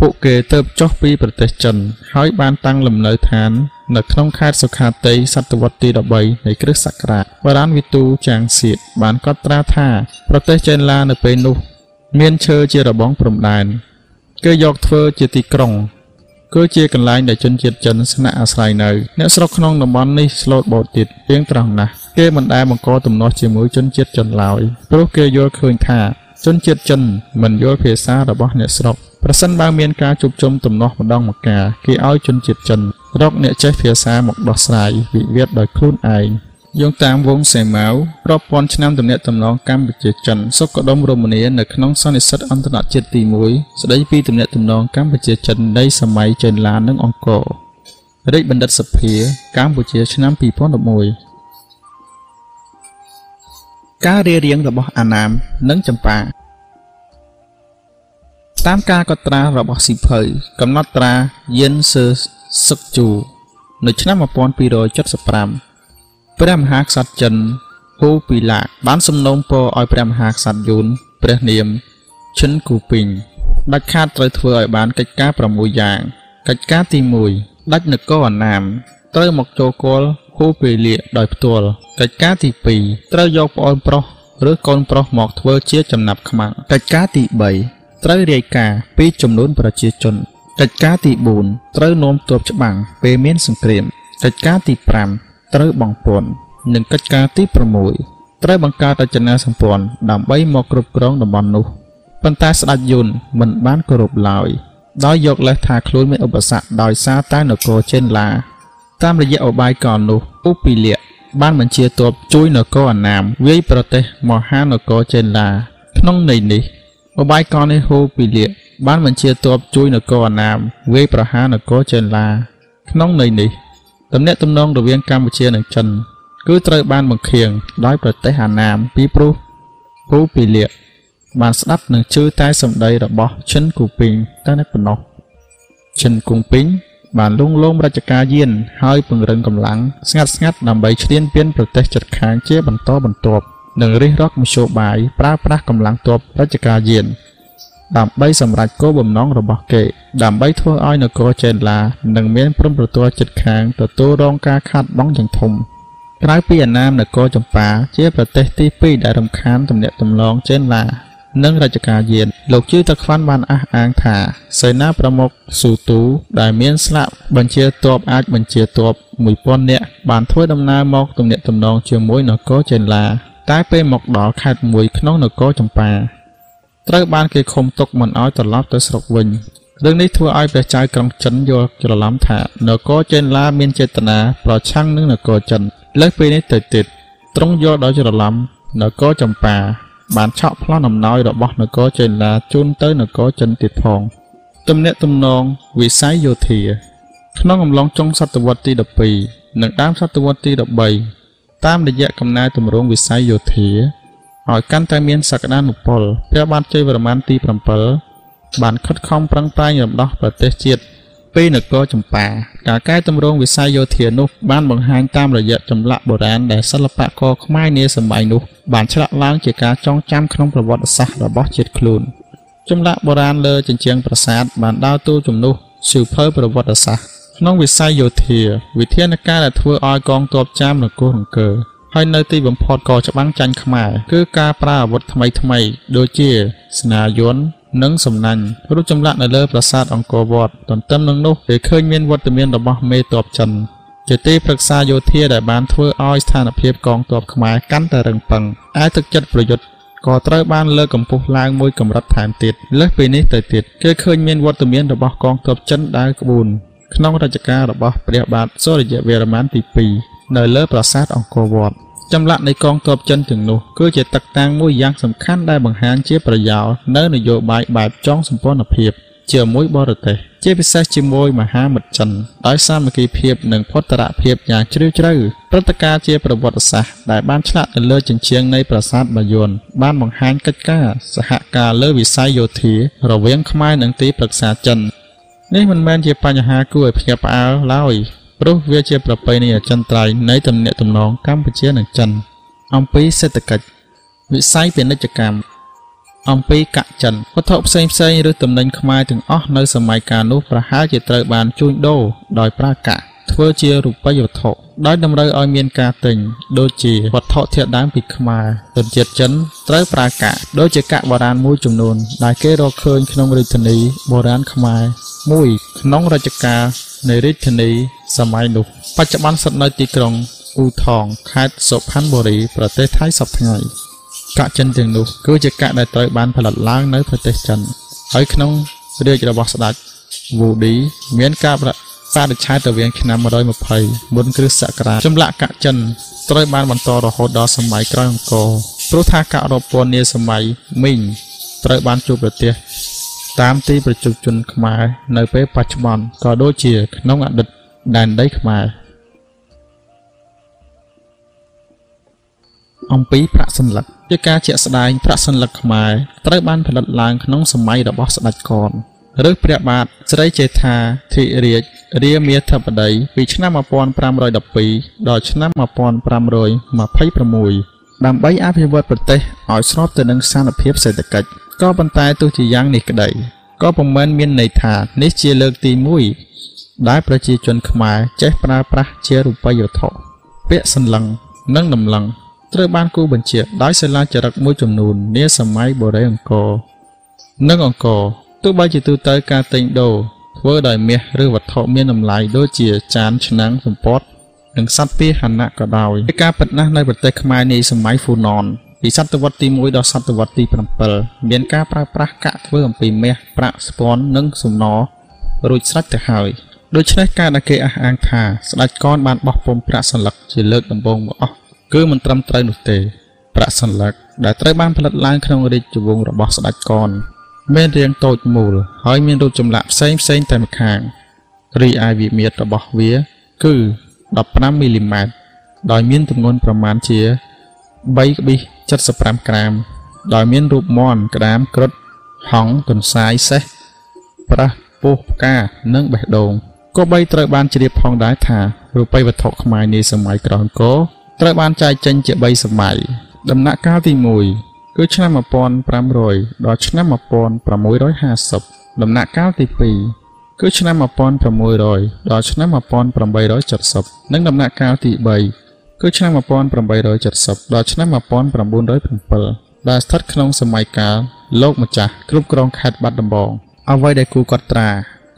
ពួកគេទៅចុះពីប្រទេសចិន ហើយបានតាំងលំនៅឋាន នៅក្នុងខេត្តសុខាតីសតវត្សទី13នៃគ្រិស្តសករាជបារានវិទូចាងសៀតបានកត់ត្រាថា ប្រទេសចេនឡានៅពេលនោះ មានឈើជារបងព្រំដែនគេយកធ្វើជាទីក្រុង គឺជាកន្លែងដែលជនជាតិចិនស្នាក់អាស្រ័យនៅអ្នកស្រុកក្នុងតំបន់នេះស្លូតបូតទៀតទៀងត្រង់ណាស់គេមិនដែលបង្កទំនាស់ជាមួយជនជាតិចិនឡើយព្រោះគេយល់ឃើញថាជនជាតិចិនមិនយល់ភាសារបស់អ្នកស្រុកប្រសិនបើមានការជួបជុំទំនាស់ម្ដងម្កាលគេឲ្យជនជាតិចិនរកអ្នកចេះភាសាមកដោះស្រាយវិវាទដោយខ្លួនឯង យោងតាមវងសេម៉ាវរាប់ពាន់ឆ្នាំទំនាក់ទំនងកម្ពុជាចិនសុខដុមរមនានៅក្នុងសន្និសីទអន្តរជាតិទី1ស្ដីពីទំនាក់ទំនងកម្ពុជាចិននៃសម័យចិនឡាននិងអង្គររាជបណ្ឌិតសភាកម្ពុជាឆ្នាំ2011ការរៀបរៀងរបស់អាណាមនិងចម្ប៉ាតាមការកត់ត្រារបស់ស៊ីភៅកំណត់ត្រាយិនសឺសឹកជូនៅឆ្នាំ1275 ព្រះមហាក្សត្រចិនហ៊ូពីឡាបានសំណូមពរឲ្យព្រះមហាក្សត្រយួនព្រះនាមឈិនគូពីងដាច់ខាតត្រូវធ្វើឲ្យបានកិច្ចការ6យ៉ាង កិច្ចការទី1ដាច់នគរអណាមត្រូវមកចូលគល់ហ៊ូពីលាដោយផ្ទាល់កិច្ចការទី2ត្រូវយកប្អូនប្រុសឬកូនប្រុសមកធ្វើជាចំណាប់ខ្មាំងកិច្ចការទី3ត្រូវរាយការណ៍ពីចំនួនប្រជាជនកិច្ចការទី4ត្រូវនាំទ័ពច្បាំងពេលមានសង្គ្រាមកិច្ចការទី5 ត្រូវបងពន្ធនិងកិច្ចការទី6ត្រូវបង្កើតរចនាសម្ព័ន្ធដើម្បីមកគ្រប់គ្រងតំបន់នោះប៉ុន្តែស្ដេចយុនមិនបានគោរពឡើយដោយយកលេសថាខ្លួនមានឧបសគ្គដោយសារតែនគរចេនឡាតាមរយៈអបាយកលនោះឧពីលៈបានបញ្ជាទ័ពជួយនគរអណាមវាយប្រទេសមហានគរចេនឡា ក្នុងន័យនេះអបាយកលនេះហូពីលៈបានបញ្ជាទ័ពជួយនគរអណាមវាយប្រហារនគរចេនឡា ក្នុងន័យនេះ ទំនាក់ទំនងរវាងកម្ពុជានិងចិន គឺត្រូវបានបង្ខៀងដោយប្រទេសអាណាមពីព្រោះហូពីលៈបានស្ដាប់នឹងជឿតែសម្ដីរបស់ឈិនគូពីងតែប៉ុណ្ណោះឈិនគូពីងបានលងលោមរាជការយានហើយពង្រឹងកម្លាំងស្ងាត់ស្ងាត់ដើម្បីឈ្លានពានប្រទេសជិតខាងជាបន្តបន្ទាប់និងរិះរកមធ្យោបាយប្រើប្រាស់កម្លាំងទ័ពរាជការយាន ដើម្បីសម្រេចគោលបំណងរបស់គេ ដើម្បីធ្វើឲ្យនគរចេនឡានិងមានព្រំប្រទល់ជិតខាងទទួលរងការខាតបង់យ៉ាងធំក្រៅពីអាណាមនគរចម្ប៉ាជាប្រទេសទី2ដែលរំខានទំនាក់ទំនងចេនឡា និងរជ្ជកាលយានលោកជឿតាខ្វាន់បានអះអាងថាសេនាប្រមុខស៊ូទូដែលមានស្លាកបញ្ជាទ័ពអាចបញ្ជាទ័ព1000នាក់បានធ្វើដំណើរមកទំនាក់ទំនងជាមួយនគរចេនឡា តែពេលមកដល់ខេត្តមួយក្នុងនគរចម្ប៉ា ត្រូវបានគេឃុំទុកមិនឲ្យត្រឡប់ទៅស្រុកវិញរឿងនេះធ្វើឲ្យព្រះចៅក្រុងចិនយល់ច្រឡំថានគរចេនឡាមានចេតនាប្រឆាំងនឹងនគរចិនលើសពីនេះទៅទៀតទ្រង់យល់ដោយច្រឡំនគរចម្ប៉ាបានឆក់ប្លន់អំណោយរបស់នគរចេនឡាជូនទៅនគរចិនទៀតផងទំនាក់ទំនងវិស័យយោធាក្នុងអំឡុងចុងសតវត្សទី12និងដើមសតវត្សទី13តាមរយៈកំណែទម្រង់វិស័យយោធា ឲ្យកាន់តែមានសក្តានុពលព្រះបាទជ័យវរ្ម័នទី7បានខិតខំប្រឹងប្រែងរំដោះប្រទេសជាតិពីនគរចម្ប៉ាការកែតម្រង់វិស័យយោធានោះបានបង្ហាញតាមរយៈចម្លាក់បុរាណដែលសិល្បករខ្មែរនាសម័យនោះបានឆ្លាក់ឡើងជាការចងចាំក្នុងប្រវត្តិសាស្ត្ររបស់ជាតិខ្លួនចម្លាក់បុរាណលើជញ្ជាំងប្រាសាទបានដើរតួជំនួសសៀវភៅប្រវត្តិសាស្ត្រក្នុងវិស័យយោធា វិធានការដែលធ្វើឲ្យកងទ័ពចាមនគរអង្គរ ហើយនៅទីបំផុតក៏ច្បាំងចាញ់ខ្មែរគឺការប្រើអាវុធថ្មីថ្មី ដូចជាស្នាយន្តនិងសំណាញ់រូបចម្លាក់នៅលើប្រាសាទអង្គរវត្តទន្ទឹមនឹងនោះគេឃើញមានវត្តមានរបស់មេទ័ពចិនជាទីប្រឹក្សាយោធាដែលបានធ្វើឲ្យស្ថានភាពកងទ័ពខ្មែរកាន់តែរឹងប៉ឹងឯទឹកចិត្តប្រយុទ្ធក៏ត្រូវបានលើកកម្ពស់ឡើងមួយកម្រិតថែមទៀតលើសពីនេះទៅទៀតគេឃើញមានវត្តមានរបស់កងទ័ពចិនដើរក្បួនក្នុងរជ្ជកាលរបស់ព្រះបាទសូរ្យវរ្ម័នទី2 នៅលើប្រាសាទអង្គរវត្តចម្លាក់នៃកងទ័ពចិនទាំងនោះគឺជាទឹកតាំងមួយយ៉ាងសំខាន់ដែលបង្ហាញជាប្រយោលនៅនយោបាយបែបចងសម្ព័ន្ធភាពជាមួយបរទេសជាពិសេសជាមួយមហាមិត្តចិនដោយសាមគ្គីភាពនិងផុតរភាពយ៉ាងជ្រាលជ្រៅព្រឹត្តិការណ៍ជាប្រវត្តិសាស្ត្រដែលបានឆ្លាក់នៅលើជញ្ជាំងនៃប្រាសាទបាយ័នបានបង្ហាញកិច្ចការសហការលើវិស័យយោធារវាងខ្មែរនិងទីប្រឹក្សាចិននេះមិនមែនជាបញ្ហាគួរឲ្យភ្ញាក់ផ្អើលឡើយ ព្រោះវាជាប្រពៃណីអចិន្ត្រៃយ៍នៃទំនាក់ទំនងកម្ពុជានិងចិន អំពីសេដ្ឋកិច្ចវិស័យពាណិជ្ជកម្មអំពីកាក់ចិនវត្ថុផ្សេងផ្សេងឬតំណែងខ្មែរទាំងអស់នៅសម័យកាលនោះប្រហែលជាត្រូវបានជួញដូរដោយប្រើកាក់ ធ្វើជារូបិយវត្ថុដោយតម្រូវឲ្យមានការទិញដូចជាវត្ថុធាតុដើមពីខ្មែរទនជាតិចិនត្រូវប្រើកាក់ដូចជាកាក់បុរាណមួយចំនួន ដែលគេរកឃើញក្នុងរាជធានីបុរាណខ្មែរមួយក្នុងរជ្ជកាលនៃរាជធានីសម័យនោះបច្ចុប្បន្នស្ថិតនៅទីក្រុងអ៊ូថងខេត្តសុផាន់បុរី ប្រទេសថៃសប្តាហ៍ថ្ងៃកាក់ចិនទាំងនោះគឺជាកាក់ដែលត្រូវបានផលិតឡើងនៅប្រទេសចិនហើយក្នុងរាជរបស់ស្ដេចវូឌីមានការ បរិច្ឆេទរវាងឆ្នាំ120មុនគ្រិស្តសករាជចម្លាក់កាក់ចិនត្រូវបានបន្តរហូតដល់សម័យក្រោយអង្គរព្រោះថាកាក់រពន្ធនាសម័យមីងត្រូវបានជួបប្រទេសតាមទីប្រជុំជនខ្មែរនៅពេលបច្ចុប្បន្នក៏ដូចជាក្នុងអតីតដែនដីខ្មែរអំពីប្រាក់សន្លឹកជាការជាក់ស្ដែងប្រាក់សន្លឹកខ្មែរត្រូវបានផលិតឡើងក្នុងសម័យរបស់ស្ដេចកន ឬព្រះបាទស្រីចេថាធិរាជរាមាធិបតីពីឆ្នាំ1512ដល់ឆ្នាំ1526ដើម្បីអភិវឌ្ឍប្រទេសឲ្យស្របទៅនឹងស្ថានភាពសេដ្ឋកិច្ចក៏ប៉ុន្តែទោះជាយ៉ាងនេះក្តីក៏ពុំមែនមានន័យថានេះជាលើកទី1ដែលប្រជាជនខ្មែរចេះប្រើប្រាស់ជារូបិយវត្ថុពាក្យសន្លឹងនិងដំឡឹងត្រូវបានគូបញ្ជាដោយសិលាចារឹកមួយចំនួននាសម័យបុរេអង្គរនិងអង្គរ ទោះបីជាទូទៅការទិញដូរធ្វើដោយមាសឬវត្ថុមានតម្លៃដូចជាចានឆ្នាំងសំពត់និងសត្វពាហនៈក៏ដោយការពិតណាស់នៅប្រទេសខ្មែរនាសម័យហ្វូណនពីសតវត្សទី1ដល់សតវត្សទី7មានការប្រើប្រាស់កាក់ធ្វើអំពីមាសប្រាក់ស្ពាន់និងសំណរួចស្រេចទៅហើយដូច្នេះការដែលគេអះអាងថាស្ដេចកនបានបោះពុំប្រាក់សន្លឹកជាលើកដំបូងមកអស់គឺមិនត្រឹមត្រូវនោះទេ ប្រាក់សន្លឹកដែលត្រូវបានផលិតឡើងក្នុងរាជវង្សរបស់ស្ដេចកន មានរាងតូចមូលហើយមានរូបចម្លាក់ផ្សេងផ្សេងតែម្ខាងរីឯវិមាត្ររបស់វា គឺ15មីលីម៉ែត្រដោយមានទម្ងន់ប្រមាណជា3.75ក្រាម ដោយមានរូបមន់ក្តាមគ្រុឌហង្សទន្សាយសេះប្រាស់ពោះផ្កានិងបេះដូងក៏បីត្រូវបានជ្រាបផងដែរថារូបិយវត្ថុខ្មែរនាសម័យក្រោយអង្គរត្រូវបានចែកចេញជា3សម័យដំណាក់កាលទី1 គឺឆ្នាំ1500ដល់ឆ្នាំ1650ដំណាក់កាលទី2គឺឆ្នាំ1600ដល់ឆ្នាំ1870និងដំណាក់កាលទី3គឺឆ្នាំ1870ដល់ឆ្នាំ1907ដែលស្ថិតក្នុងសម័យកាលលោកម្ចាស់គ្រប់គ្រងខេត្តបាត់ដំបងអ្វីដែលគូកត់ត្រា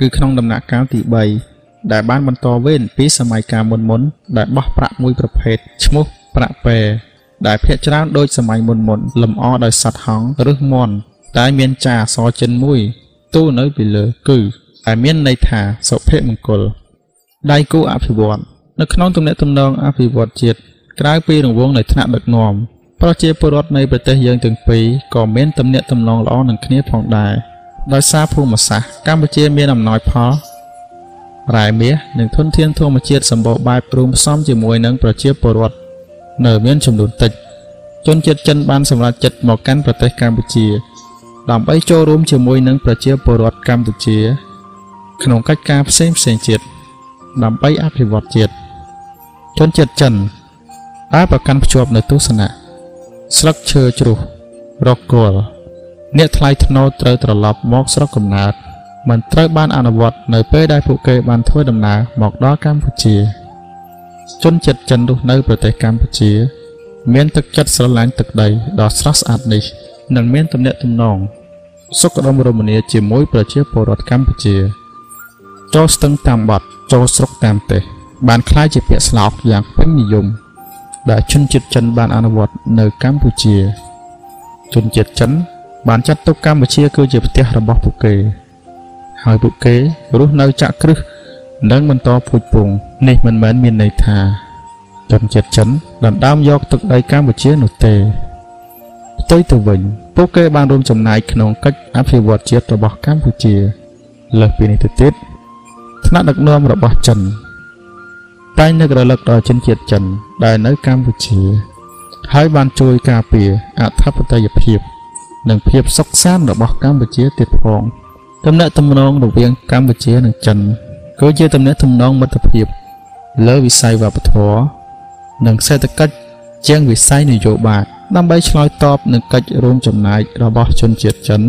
គឺក្នុងដំណាក់កាលទី3ដែលបានបន្តវេនពីសម័យកាលមុនមុនដែលបោះប្រាក់មួយប្រភេទឈ្មោះប្រាក់ពែ ដែលភាកច្រើនដូចសម័យមុនមុនលម្អដោយសត្វហង្សឬមន់តែមានចាអសចិនមួយទូនៅពីលើគឺដែលមានន័យថាសុភមង្គលដៃគូអភិវឌ្ឍនៅក្នុងទំនាក់ទំនងអភិវឌ្ឍជាតិក្រៅពីរង្វង់នៃថ្នាក់ដឹកនាំប្រជាពលរដ្ឋនៃប្រទេសយើងទាំងពីរក៏មានទំនាក់ទំនងល្អនឹងគ្នាផងដែរដោយសារភូមិសាស្ត្រកម្ពុជាមានអំណោយផលរ៉ែមាសនិងធនធានធម្មជាតិសម្បូរបែបរួមផ្សំជាមួយនឹងប្រជាពលរដ្ឋ នៅមានចំនួនតិចជនជាតិចិនបានសម្រេចចិត្តមកកាន់ប្រទេសកម្ពុជា ដើម្បីចូលរួមជាមួយនឹងប្រជាពលរដ្ឋកម្ពុជា ក្នុងកិច្ចការផ្សេងផ្សេងជាតិដើម្បីអភិវឌ្ឍជាតិជនជាតិចិនដែលប្រកាន់ភ្ជាប់នៅទស្សនៈស្លឹកឈើជ្រុះរកគល់អ្នកថ្លៃថ្នូរត្រូវត្រឡប់មកស្រុកកំណើតមិនត្រូវបានអនុវត្តនៅពេលដែលពួកគេបានធ្វើដំណើរមកដល់កម្ពុជា ជនជាតិចិនរស់នៅប្រទេសកម្ពុជា មានទឹកចិត្តស្រឡាញ់ទឹកដីដ៏ស្រស់ស្អាតនេះនិងមានទំនាក់ទំនងសុខដុមរមនាជាមួយប្រជាពលរដ្ឋកម្ពុជាចូលស្ទឹងតាមបាត់ចូលស្រុកតាមទេសបានคล้ายជាពាក្យស្លោកយ៉ាងពេញនិយមដែលជនជាតិចិនបានអនុវត្តនៅកម្ពុជា ជនជាតិចិនបានចាត់ទុកកម្ពុជាគឺជាប្រទេសរបស់ពួកគេ ហើយពួកគេរស់នៅចាក់គ្រឹះ និងបន្តពូជពង្សនេះមិនមែនមានន័យថាជនជាតិចិនដណ្ដើមយកទឹកដីកម្ពុជានោះទេផ្ទុយទៅវិញពួកគេបានរួមចំណែកក្នុងកិច្ចអភិវឌ្ឍជាតិរបស់កម្ពុជាលើសពីនេះទៅទៀតថ្នាក់ដឹកនាំរបស់ចិនតែងនឹករលឹកដល់ជនជាតិចិនដែលនៅកម្ពុជា ហើយបានជួយការពារអធិបតេយ្យភាព និងភាពសុខសាន្តរបស់កម្ពុជាទៀតផងទំនាក់ទំនងរវាងកម្ពុជានិងចិន គឺជាទំនាក់ទំនងមិត្តភាព លើវិស័យវប្បធម៌និងសេដ្ឋកិច្ចជាងវិស័យនយោបាយដើម្បីឆ្លើយតបនឹងកិច្ចរួមចំណែករបស់ជនជាតិចិន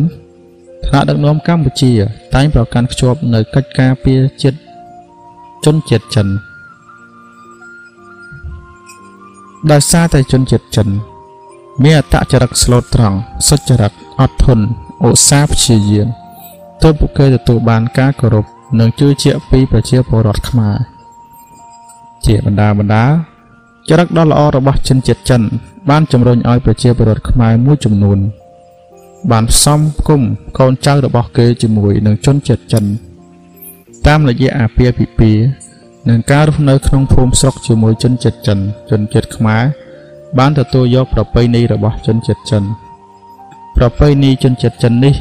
ថ្នាក់ដឹកនាំកម្ពុជា តែងប្រកាន់ខ្ជាប់នៅកិច្ចការពារជាតិជនជាតិចិនដោយសារតែជនជាតិចិន មានអត្តចរិតស្លូតត្រង់សុចរិតអត់ធន់ឧស្សាហ៍ព្យាយាមទើបពួកគេទទួលបានការគោរព និងជឿជាក់ពីប្រជាពលរដ្ឋខ្មែរជាបណ្ដាបណ្ដាចរិតដ៏ល្អរបស់ជនជាតិចិន បានជំរុញឲ្យប្រជាពលរដ្ឋខ្មែរមួយចំនួន បានផ្សំគុំកូនចៅរបស់គេជាមួយនឹងជនជាតិចិន តាមរយៈអាពាហ៍ពិពាហ៍និងការរស់នៅក្នុងភូមិស្រុកជាមួយជនជាតិចិន ជនជាតិខ្មែរបានទទួលយកប្រពៃណីរបស់ជនជាតិចិន ប្រពៃណីជនជាតិចិននេះ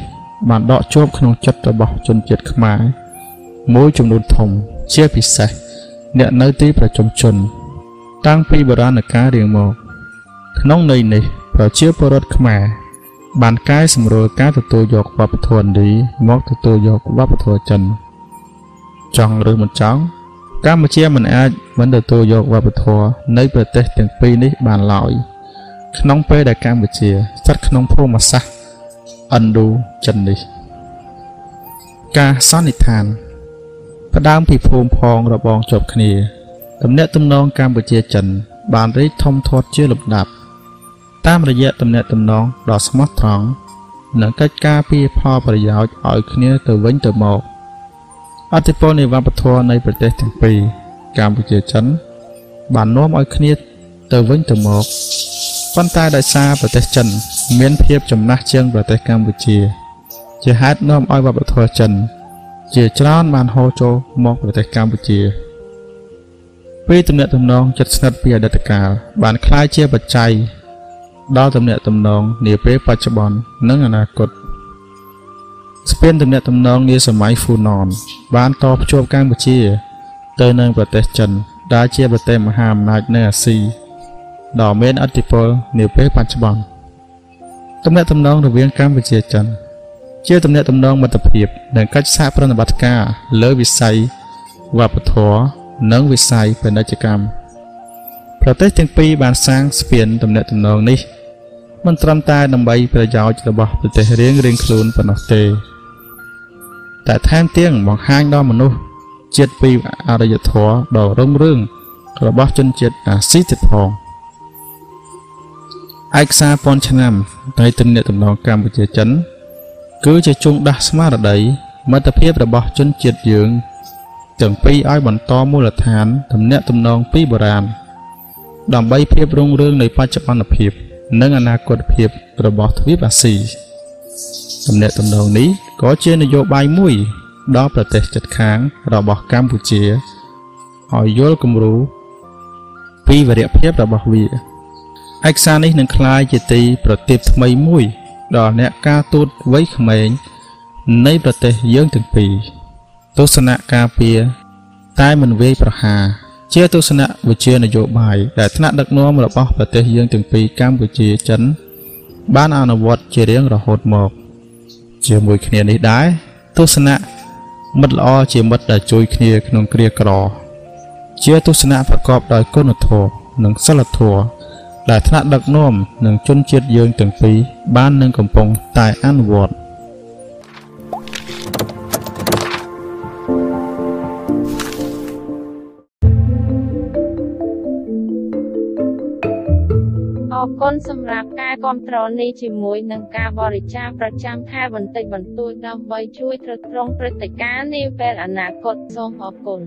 បានដកជាប់ក្នុងចិត្តរបស់ជនជាតិខ្មែរ មួយចំនួនធំ ជាពិសេសអ្នកនៅទីប្រជុំជន តាំងពីបុរាណកាលរៀងមកក្នុងន័យនេះប្រជាពលរដ្ឋខ្មែរបានកែសម្រួលការទទួលយកវប្បធម៌ឥណ្ឌាមកទទួលយកវប្បធម៌ចិនចង់ឬមិនចង់កម្ពុជាមិនអាចមិនទទួលយកវប្បធម៌នៃប្រទេសទាំងពីរនេះបានឡើយក្នុងពេលដែលកម្ពុជាស្ថិតក្នុងភូមិសាស្ត្រឥណ្ឌូចិននេះ ការសន្និដ្ឋាន ផ្ដើមពីភូមិផងរបងជាប់គ្នាទំនាក់ទំនងកម្ពុជាចិន បានរីកធំធាត់ជាលំដាប់ តាមរយៈទំនាក់ទំនងដ៏ស្មោះត្រង់និងកិច្ចការពីផលប្រយោជន៍ឲ្យគ្នាទៅវិញទៅមកអធិពលនៃវប្បធម៌នៃប្រទេសទាំងពីរកម្ពុជាចិន បាននាំឲ្យគ្នាទៅវិញទៅមកប៉ុន្តែដោយសារប្រទេសចិន មានភាពចំណាស់ជាងប្រទេសកម្ពុជា ជាហេតុនាំឲ្យវប្បធម៌ចិន ជាច្រើនបានហូរចូលមកប្រទេសកម្ពុជាពីទំនាក់ទំនងជិតស្និទ្ធពីអតីតកាលបានក្លាយជាបច្ច័យដល់ទំនាក់ទំនងនាពេលបច្ចុប្បន្ននិងអនាគតស្ពានទំនាក់ទំនងនាសម័យហ្វូណនបានតភ្ជាប់កម្ពុជា ទៅនឹងប្រទេសចិន ដែលជាប្រទេសមហាអំណាចនៅអាស៊ីដ៏មានឥទ្ធិពលនាពេលបច្ចុប្បន្នទំនាក់ទំនងរវាងកម្ពុជាចិន ជាទំនាក់ទំនងមិត្តភាពនិងកិច្ចសហប្រតិបត្តិការលើវិស័យវប្បធម៌និងវិស័យពាណិជ្ជកម្មប្រទេសទាំងពីរបានសាងស្ពានទំនាក់ទំនងនេះមិនត្រឹមតែដើម្បីប្រយោជន៍របស់ប្រទេសរៀងៗខ្លួនប៉ុណ្ណោះទេ តែថែមទាំងបង្ហាញដល់មនុស្សជាតិពីអរិយធម៌ដ៏រុងរឿងរបស់ជនជាតិអាស៊ីទៀតផងឯកសារពាន់ឆ្នាំនៃទំនាក់ទំនងកម្ពុជាចិន គឺជាជង់ដាស់ស្មារតីមិត្តភាពរបស់ជនជាតិយើង ទាំងពីរឲ្យបន្តមូលដ្ឋានទំនាក់ទំនងពីបុរាណដើម្បីភាពរុងរឿងនៃបច្ចុប្បន្នភាព និងអនាគតភាពរបស់ទ្វីបអាស៊ីទំនាក់ទំនងនេះក៏ជានយោបាយមួយដល់ប្រទេសជិតខាងរបស់កម្ពុជាឲ្យយល់គំរូពីវរៈភាពរបស់វាឯកសារនេះនឹងក្លាយជាទីប្រទីបថ្មីមួយ ដល់អ្នកការទូតវ័យក្មេងនៃប្រទេសយើងទាំងពីរទស្សនៈការពារតែមិនវាយប្រហារជាទស្សនៈវិជានយោបាយដែលថ្នាក់ដឹកនាំរបស់ប្រទេសយើងទាំងពីរកម្ពុជាចិន បានអនុវត្តជារៀងរហូតមក ជាមួយគ្នានេះដែរទស្សនៈមិត្តល្អជាមិត្តដែលជួយគ្នាក្នុងគ្រាក្រ ជាទស្សនៈប្រកបដោយគុណធម៌និងសិលធម៌ ដែលថ្នាក់ដឹកនាំនិងជនជាតិយើងទាំងពីរបាននឹងកំពុងតែអនុវត្តអរគុណសម្រាប់ការគ្រប់គ្រងនេះជាមួយនឹងការបរិច្ចាគប្រចាំខែបន្តិចបន្តួចដើម្បីជួយទ្រទ្រង់ព្រឹត្តិការណ៍នាពេលអនាគតសូមអរគុណ